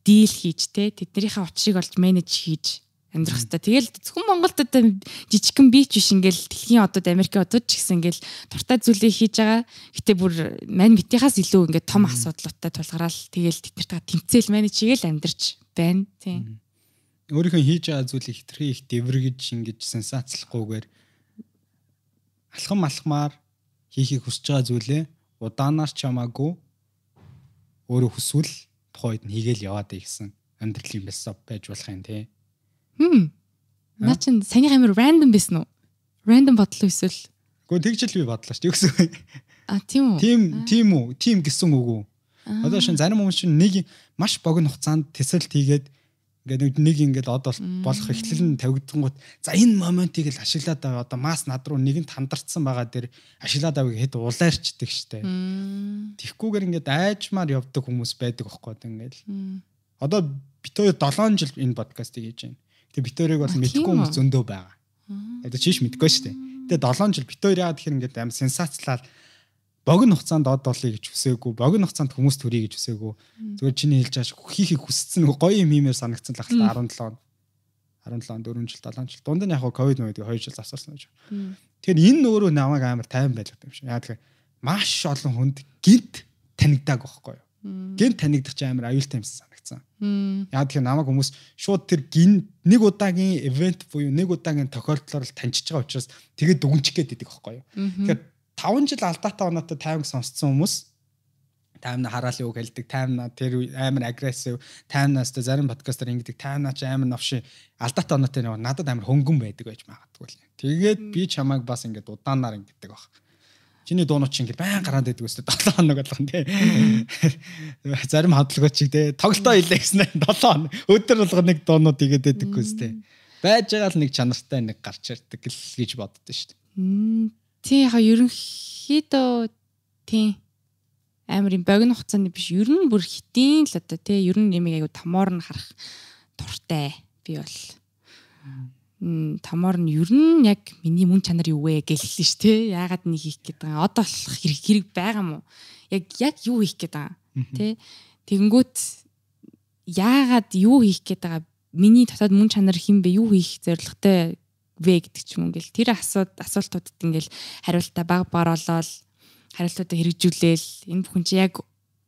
дийл хийж те тэднэрийнхээ учрыг олж менеж хийж амьдрах хэрэгтэй. Тэгэл зөвхөн Монголд одоо жижигхэн бич биш ингээл дэлхийн одод Америкийн одод ч гэсэн ингээл дуртай зүйлээ хийж байгаа. Гэтэ бүр мань битийнхаас илүү ингээд том асуудлуудтай тулгараал тэгэл тэднэртэйгээ тэмцээл менеж хийгээл амьдрч байна. Тийм. Өөрийнхөө хийж байгаа зүйлийг хитрхи их дэвэргэж ингэж сенсацлахгүйгээр алхам алхмаар хийхийг хүсэж байгаа зүйлээ удаанаар ч хамаагүй өөрөө хүсвэл тухайд нь хийгээл яваад ийгсэн амьдралын бэлсап байж болох юм тий. Хм. Наа чин санийх амир рандом байсан уу? Рандом бодлоо эсвэл Гэхдээ тэгж л би бодлоо шүү. Вэ? А тийм үү? Тим тийм үү? Тим гэсэн үг үү? Одоо шин зарим хүмүүс чинь нэг маш богино хугацаанд тэсэлт хийгээд ингээд нэг ингээд од болох эхлэл нь тавигдсангууд за энэ моментийг л ашиглаад байгаа одоо мас над руу нэгэнт хандарцсан байгаа дээр ашиглаад авыг хэд улаарчдаг штэ. Тихгүүгээр ингээд айжмаар явдаг хүмүүс байдаг аахгүй ингээд. Одоо бит хоёр 7 жил энэ подкастыг хийж байна. Тэгээ бит хоёрыг бол мэдхгүй хүмүүс зөндөө байгаа. Одоо чиш мэдгүй штэ. Тэгээ 7 жил бит хоёр яагаад тэгэхээр ингээд аим сенсацлал богино хугацаанд од олъё гэж хүсээгүй, богино хугацаанд хүмүүс төрье гэж хүсээгүй. Зүгээр чиний хэлж байгаа хийхийг хүссэн гоё юм хиймээр санагдсан л ахлаа 17 17 4 жил 7 жил дунд нь яг ковид мөдөг 2 жил засарсан гэж. Тэгэхээр энэ өөрөө намайг амар тайван байлгад юм шиг. Яа тэгэхээр маш олон хүнд гинт танигдааг байхгүй юу? Гинт танигдах чи амар аюултай юмсан санагдсан. Яа тэгэхээр намайг хүмүүс шууд тэр гин нэг удаагийн ивент буюу нэг удаагийн тохиолдлоор л таньчихж байгаа учраас тэгээд дүгнчих гээд идэг байхгүй юу? Тэгэхээр 5 жил алдаатай оноотой таймг сонсцсон хүмүүс таймна хараалын үг хэлдэг таймна тэр амар агрессив таймнаас тэ зарим подкастер ингэдэг таймна ч амар новши алдаатай оноотой нэг надад амар хөнгөн байдаг байж магадгүй л. Тэгээд би чамайг бас ингээд удаанаар ингэдэг баг. Чиний дуунууд чи ингээд байн гараад байдаг өстө 7 хоног болгон тий. Зарим хадлгооч чи тий. Тоглолтоо хийлээ гэснээр 7 хоног. Өдөр болгоо нэг дуунууд игээд байдаггүй өстэй. Байж байгаа л нэг чанартай нэг гарч ирдэг л гэж боддоо шүү дээ. Тий яха ерөнхийдөө тий. Амар юм богино хугацааны биш. Ер нь бүр хитийн л одоо тий. Ер нь нэмийг аягүй томоор нь харах дуртай. Би бол томоор нь ер нь яг миний мөн чанар юу вэ гэж хэлсэн ш тий яагаад нэг хийх гээд байгаа? Одоо болох хэрэг хэрэг байгаа мó яг яг юу хийх гээд байгаа тий тэгэнгүүт яагаад юу хийх гээд байгаа? Миний дотоод мөн чанар хин бэ? Юу хийх зорилготой вэ гэдэг ч юм ингээл тэр асууд асуултуудад ингээл хариултаа баг баролол хариултуудаа хэрэгжүүлээл энэ бүхэн чи яг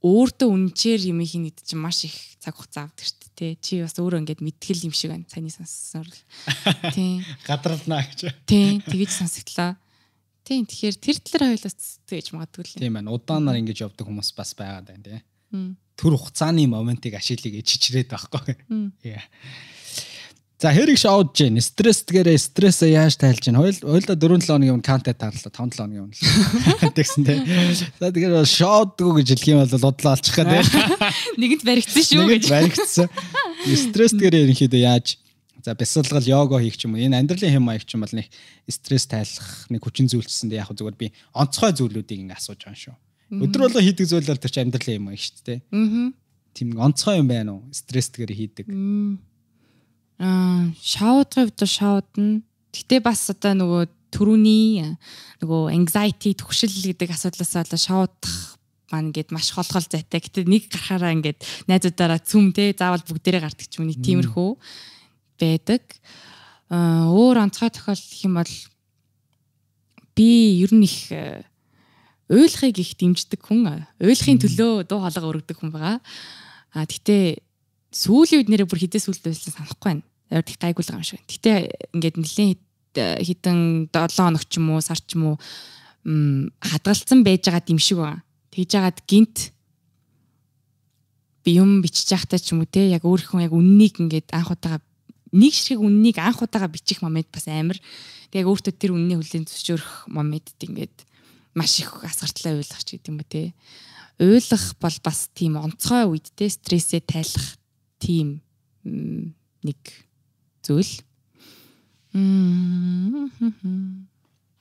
өөртөө үнчээр юм хийнэ гэдэг чинь маш их цаг хугацаа авдаг шүү дээ чи бас өөрөө ингээд мэтгэл юм шиг байна цааны сонссоор тий. <laughs> Гадралнаа гэж. Тий тэгэж сонсогдлоо. Тий тэгэхээр тэр талаар хоёлаас тэгэж магадгүй л тийм байна удаанаар ингэж явдаг хүмүүс бас байгаад байна тий. Төр хугацааны моментыг ашиглая гэж чичрээд байхгүй. Яа За хэрэг шоудж гин стресс тэгээрээ стрессээ яаж тайлж гин хоёул хоёулаа 4 7 хоногийн өмнө контент таарлаа 5 7 хоногийн өмнө тэгсэн тий. За тэгээд шоудгүй гэж хэлэх юм бол бодлоо алчих гэдэг. <laughs> Нэгэнт баригдсан шүү гэж. Нэгэнт баригдсан. <laughs> Стресс тэгээрээ ерөнхийдөө яаж за бясалгал йога хийх ч юм уу энэ амьдралын хэм маяг ч юм бол нэг стресс тайлах нэг хүчин зүйлсэнд яг зүгээр би онцгой зүйлүүдийг ингээ асууж байгаа шүү. Өдөр болго хийдэг зүйлээр тэр чинь амьдралын юм аа шүү дээ. Аа. Тийм онцгой юм байна уу? Стресс тэгээрээ хийдэг. Аа Аа, шоудгийн хувьд шоудна. Гэтэ бас одоо нөгөө төрүний нөгөө anxiety төгшил гэдэг асуудлаас болоо шоудах маань ингээд маш холгол зайтай. Гэтэ нэг гарахаараа ингээд найзуудаараа цүм те заавал бүгдээрээ гардаг ч юм нэг тиймэрхүү байдаг. Аа, өөр онцгой тохиолдол юм бол би ер нь их уйлахыг их дэмждэг хүн. Уйлахын төлөө дуу хоолой өргөдөг хүн байгаа. А гэтээ сүүлийн үед нэрээ бүр хідээс сүүлд байсан санахгүй байна. Яг их гайгүй л юм шиг. Гэтэ ингээд нэлээд хитэн 7 хоног ч юм уу сар ч юм уу хадгалсан байж байгаа юм шиг байна. Тэгж жагаад гинт би юм бичиж явахтаа ч юм уу те яг өөрийнхөө яг үннийг ингээд анх удаага нэг шиг үннийг анх удаага бичих момент бас амар. Тэг яг өөртөө тэр үнний хүлэн зөвшөөрөх моментд ингээд маш их асгартлаа ойлгох ч гэдэг юм ба те. Ойлгох бол бас тийм онцгой үед те стрессээ тайлах тийм нэг зүйл.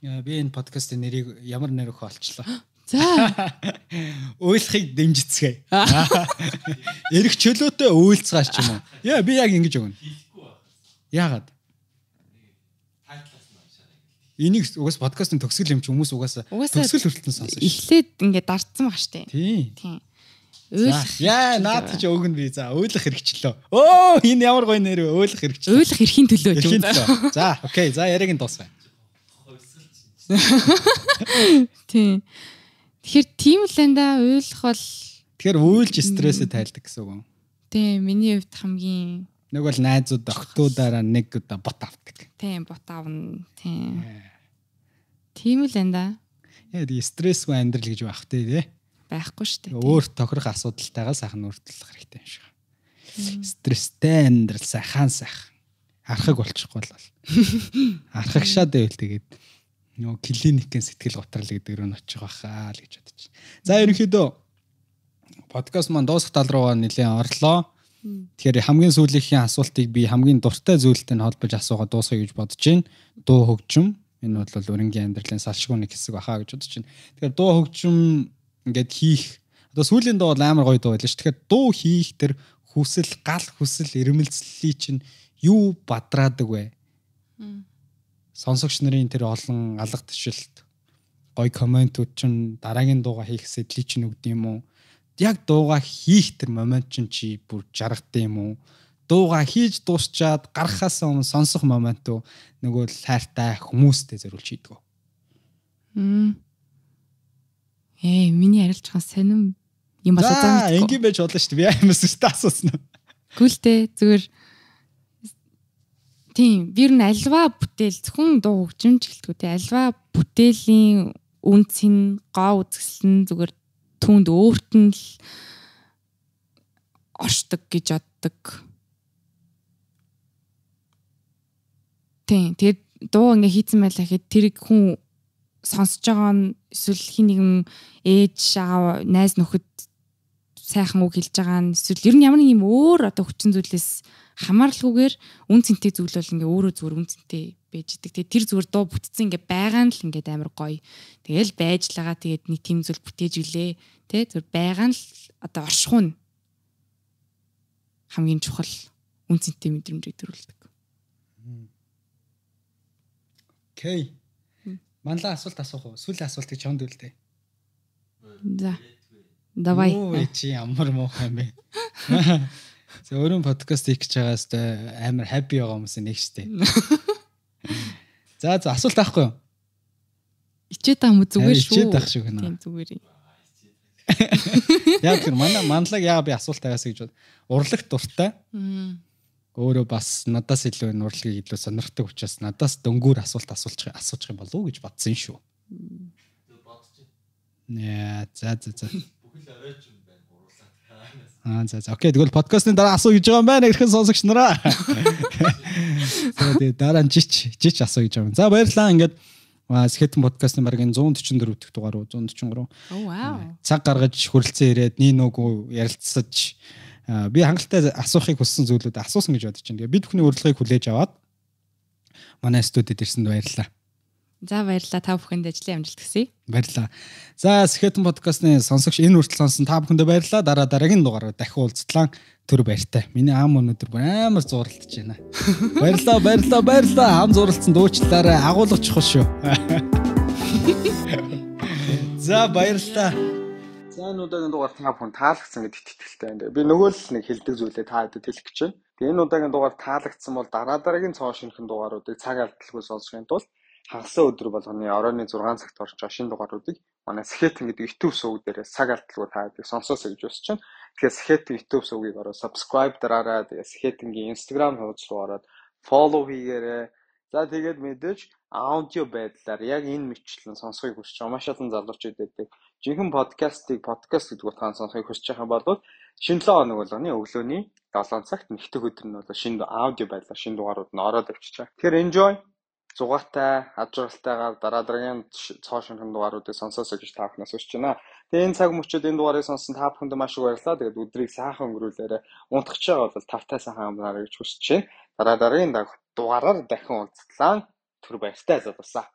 Яа, Би энэ подкастын нэрийг ямар нэр өгөх олчлоо. <gasps> За. <laughs> Уйлахыг дэмжицгээе. <laughs> Эрэх чөлөөтэй уйлцгааш ч юм уу. Яа, би яг ингэж өгнө. Яагаад? Энийг угаас подкастын төгсгөл юм чи хүмүүс Угаасаа төгсгөл хүртэл сонсож. Эхлээд ингээд дарцсан баг штэ. Тийм. Тийм. Яа, наад чи өгнө би. За, уйлах хэрэгчлөө. Оо, энэ ямар гоё нэр вэ? Уйлах хэрэгчлөө. Уйлах эрхийн төлөө гэж үү? За, окей. За, яриаг нь дуусгая. <laughs> Тийм. Тэгэхээр тийм л энэ да уйлах бол Тэгэхээр уйлж стрессээ тайлдаг гэсэн үг юм. тийм миний хувьд хамгийн Нэг бол найзууд октоудаараа нэг удаа бот авдаг. тийм бот аавна. Тийм. Тийм л энэ да Яа, die стрессгүй амьдрал гэж байх тий, тий. Байхгүй штэ. тийм. Өөр тохирох асуудалтайгаа сайхан өөрчлөх хэрэгтэй юм шиг. Стресстэй амьдрал сайхан сайхан. Архаг болчихгүй бол. <laughs> Архагшаад байвал тэгээд нөгөө клиникийн сэтгэл готрал гэдэг рүү н очих байхаа л гэж бодож байна. За ерөнхийдөө подкаст маань дуусах тал руугаа нэлээд орлоо. Тэгэхээр хамгийн сүүлийнхээ асуултыг би хамгийн дуртай зүйлтэй нь холбож асуугаад дуусгая гэж бодож байна. Дуу хөгжим. Энэ бол өрнгийн амьдралын салшгүй нэг хэсэг баха гэж бодож байна. Тэгэхээр дуу хөгжим ингээд хийх одоо сүүлийн дуу бол амар гоё дуу байлаа ш. Тэгэхээр дуу хийх тэр хүсэл, гал хүсэл, ирмэлцлий чинь юу бадраадаг вэ? Сонсогч нарын тэр олон алга тушилт гоё комментууд чинь дараагийн дууга хийх сэтлийг чинь өгд юм уу? Яг дууга хийх тэр момент чинь чи бүр жаргад юм уу? Дууга хийж дуусчаад гарахаас өмнө сонсох момент нөгөө хайртай хүмүүстэй зориулж хийдэг. Мм. Ээ, миний байгаа сонирм юм болоо За, заа. энгийн байж болно шүү дээ. Би аймаас өстө асуусан. Гүлтэй зүгээр Тийм, би ер нь альва бүтээл зөвхөн дуу хөгжимч гэлтгүү те альва бүтээлийн үнц нь гоо үзэсгэлэн зүгээр түүнд өөрт нь л оршдог гэж боддог. Тийм, тэгээд дуу ингээ хийцэн байлаа гэхэд тэрийг хүн сонсож байгаа нь эсвэл хин нэгэн ээж аав найз нөхөд сайхан үг хэлж байгаа нь эсвэл ер нь ямар нэг юм өөр одоо хүчин зүйлээс хамааралгүйгээр үн цэнтэй зүйл бол ингээ өөрөө зүгээр үн цэнтэй байж идэг. Тэгээ тэр зүгээр дуу бүтцэн ингээ байгаа нь л ингээ амар гоё. Тэгэл байж л байгаа тэгээд нэг тийм зүйл бүтээж үлээ. Тэ зүгээр байгаа нь л одоо оршихуун хамгийн чухал үн цэнтэй мэдрэмжийг төрүүлдэг. Окей. Манлаа асуулт асуух уу? Сүүлийн асуултыг чонд үлдээ. За. Давай. Оо, чи ямар муухай юм бэ? <laughs> За өөрөө подкаст хийх гэж байгаас амар хаппи байгаа хүмүүс нэг штэ. <laughs> За за асуулт авахгүй юу? Ичээд юм уу? зүгээр шүү. ичээд байх шиг байна. Тийм зүгээр. <laughs> Яг тэр манай манлаг яа би асуулт аваас гэж бод. Урлагт дуртай. Мм. Өөрөө бас надаас илүү энэ урлагийг илүү сонирхдаг учраас надаас дөнгөөр асуулт асуулж асууж юм болов уу гэж бодсон шүү. Яа, за за за. Аа за за. Окей, тэгвэл подкастын дараа асуу гэж байгаа юм байна гэх сонсогч нараа. За тэгээ дараа нь жич жич асуу гэж байгаа юм. За баярлалаа. Ингээд Скетэн подкастын бараг энэ 144 дэх дугаар уу 143 Оо вау. цаг гаргаж хүрэлцэн ирээд нин нүгүү ярилцсаж би хангалттай асуухыг хүссэн зүйлүүд асуусан гэж бодож байна. Тэгээ би бүхний урилгыг хүлээж аваад манай студид ирсэнд баярлалаа. За баярлалаа та бүхэнд ажлын амжилт хүсье. Баярлалаа. За Скетэн подкастны сонсогч энэ хүртэл сонсон та бүхэндээ баярлалаа. Дараа дараагийн дугаараар дахин уулзтлаа. Төр баяртай. Миний аам өнөдөр бүр амар зурлаж байна. <laughs> Баярлалаа, баярлалаа, баярлалаа. Ам зурлцсан дуучлаарай. Агуулгач чухал шүү. <laughs> За баярлалаа. За энэ удаагийн дугаар та бүхэн таалагдсан гэдэгт итгэлтэй байна. Би нөгөө л нэг хэлдэг зүйлээ та хэдэд хэлэх гэж байна. Тэгээ энэ удаагийн дугаар таалагдсан бол дараа дараагийн цоо шинхэн дугааруудыг цаг алдалгүй сонсохын тулд хагасаа өдөр болгоны оройны 6 цагт орж байгаа шинэ дугааруудыг манай Skeleton гэдэг YouTube сувг дээрээ цаг алдалгүй та хэдийг сонсоосоо гэж хүсэж байна. Тэгэхээр Skeleton YouTube сувгийг ороо subscribe дараарай. Тэгээ Skeleton-гийн Instagram хуудас руу ороод follow хийгээрэй. За тэгээд мэдээж аудио байдлаар яг энэ мэтлэн сонсохыг хүсэж байгаа маш олон залуучууд байдаг. Жинхэнэ подкастыг подкаст гэдэг утгаар сонсохыг хүсэж байгаа бол шинэ 7 хоног болгоны өглөөний 7 цагт нэгтгэх өдөр нь бол шинэ аудио байдлаар шинэ дугаарууд нь ороод авчиж байгаа. Тэгэхээр enjoy зугаатай, ажралтайгаар дараа дараагийн цоо шинхэн дугааруудыг сонсоосоо гэж та бүхнээс хүсэж байна. Тэгээ энэ цаг мөчид энэ дугаарыг сонссон та бүхэнд маш их баярлалаа. Тэгээд өдрийг сайхан өнгөрүүлээрэ унтах гэж байгаа бол тавтай сайхан амнаарай гэж хүсэж байна. Дараа дараагийн дугаараар дахин уулзлаа. Түр баяртай залуусаа.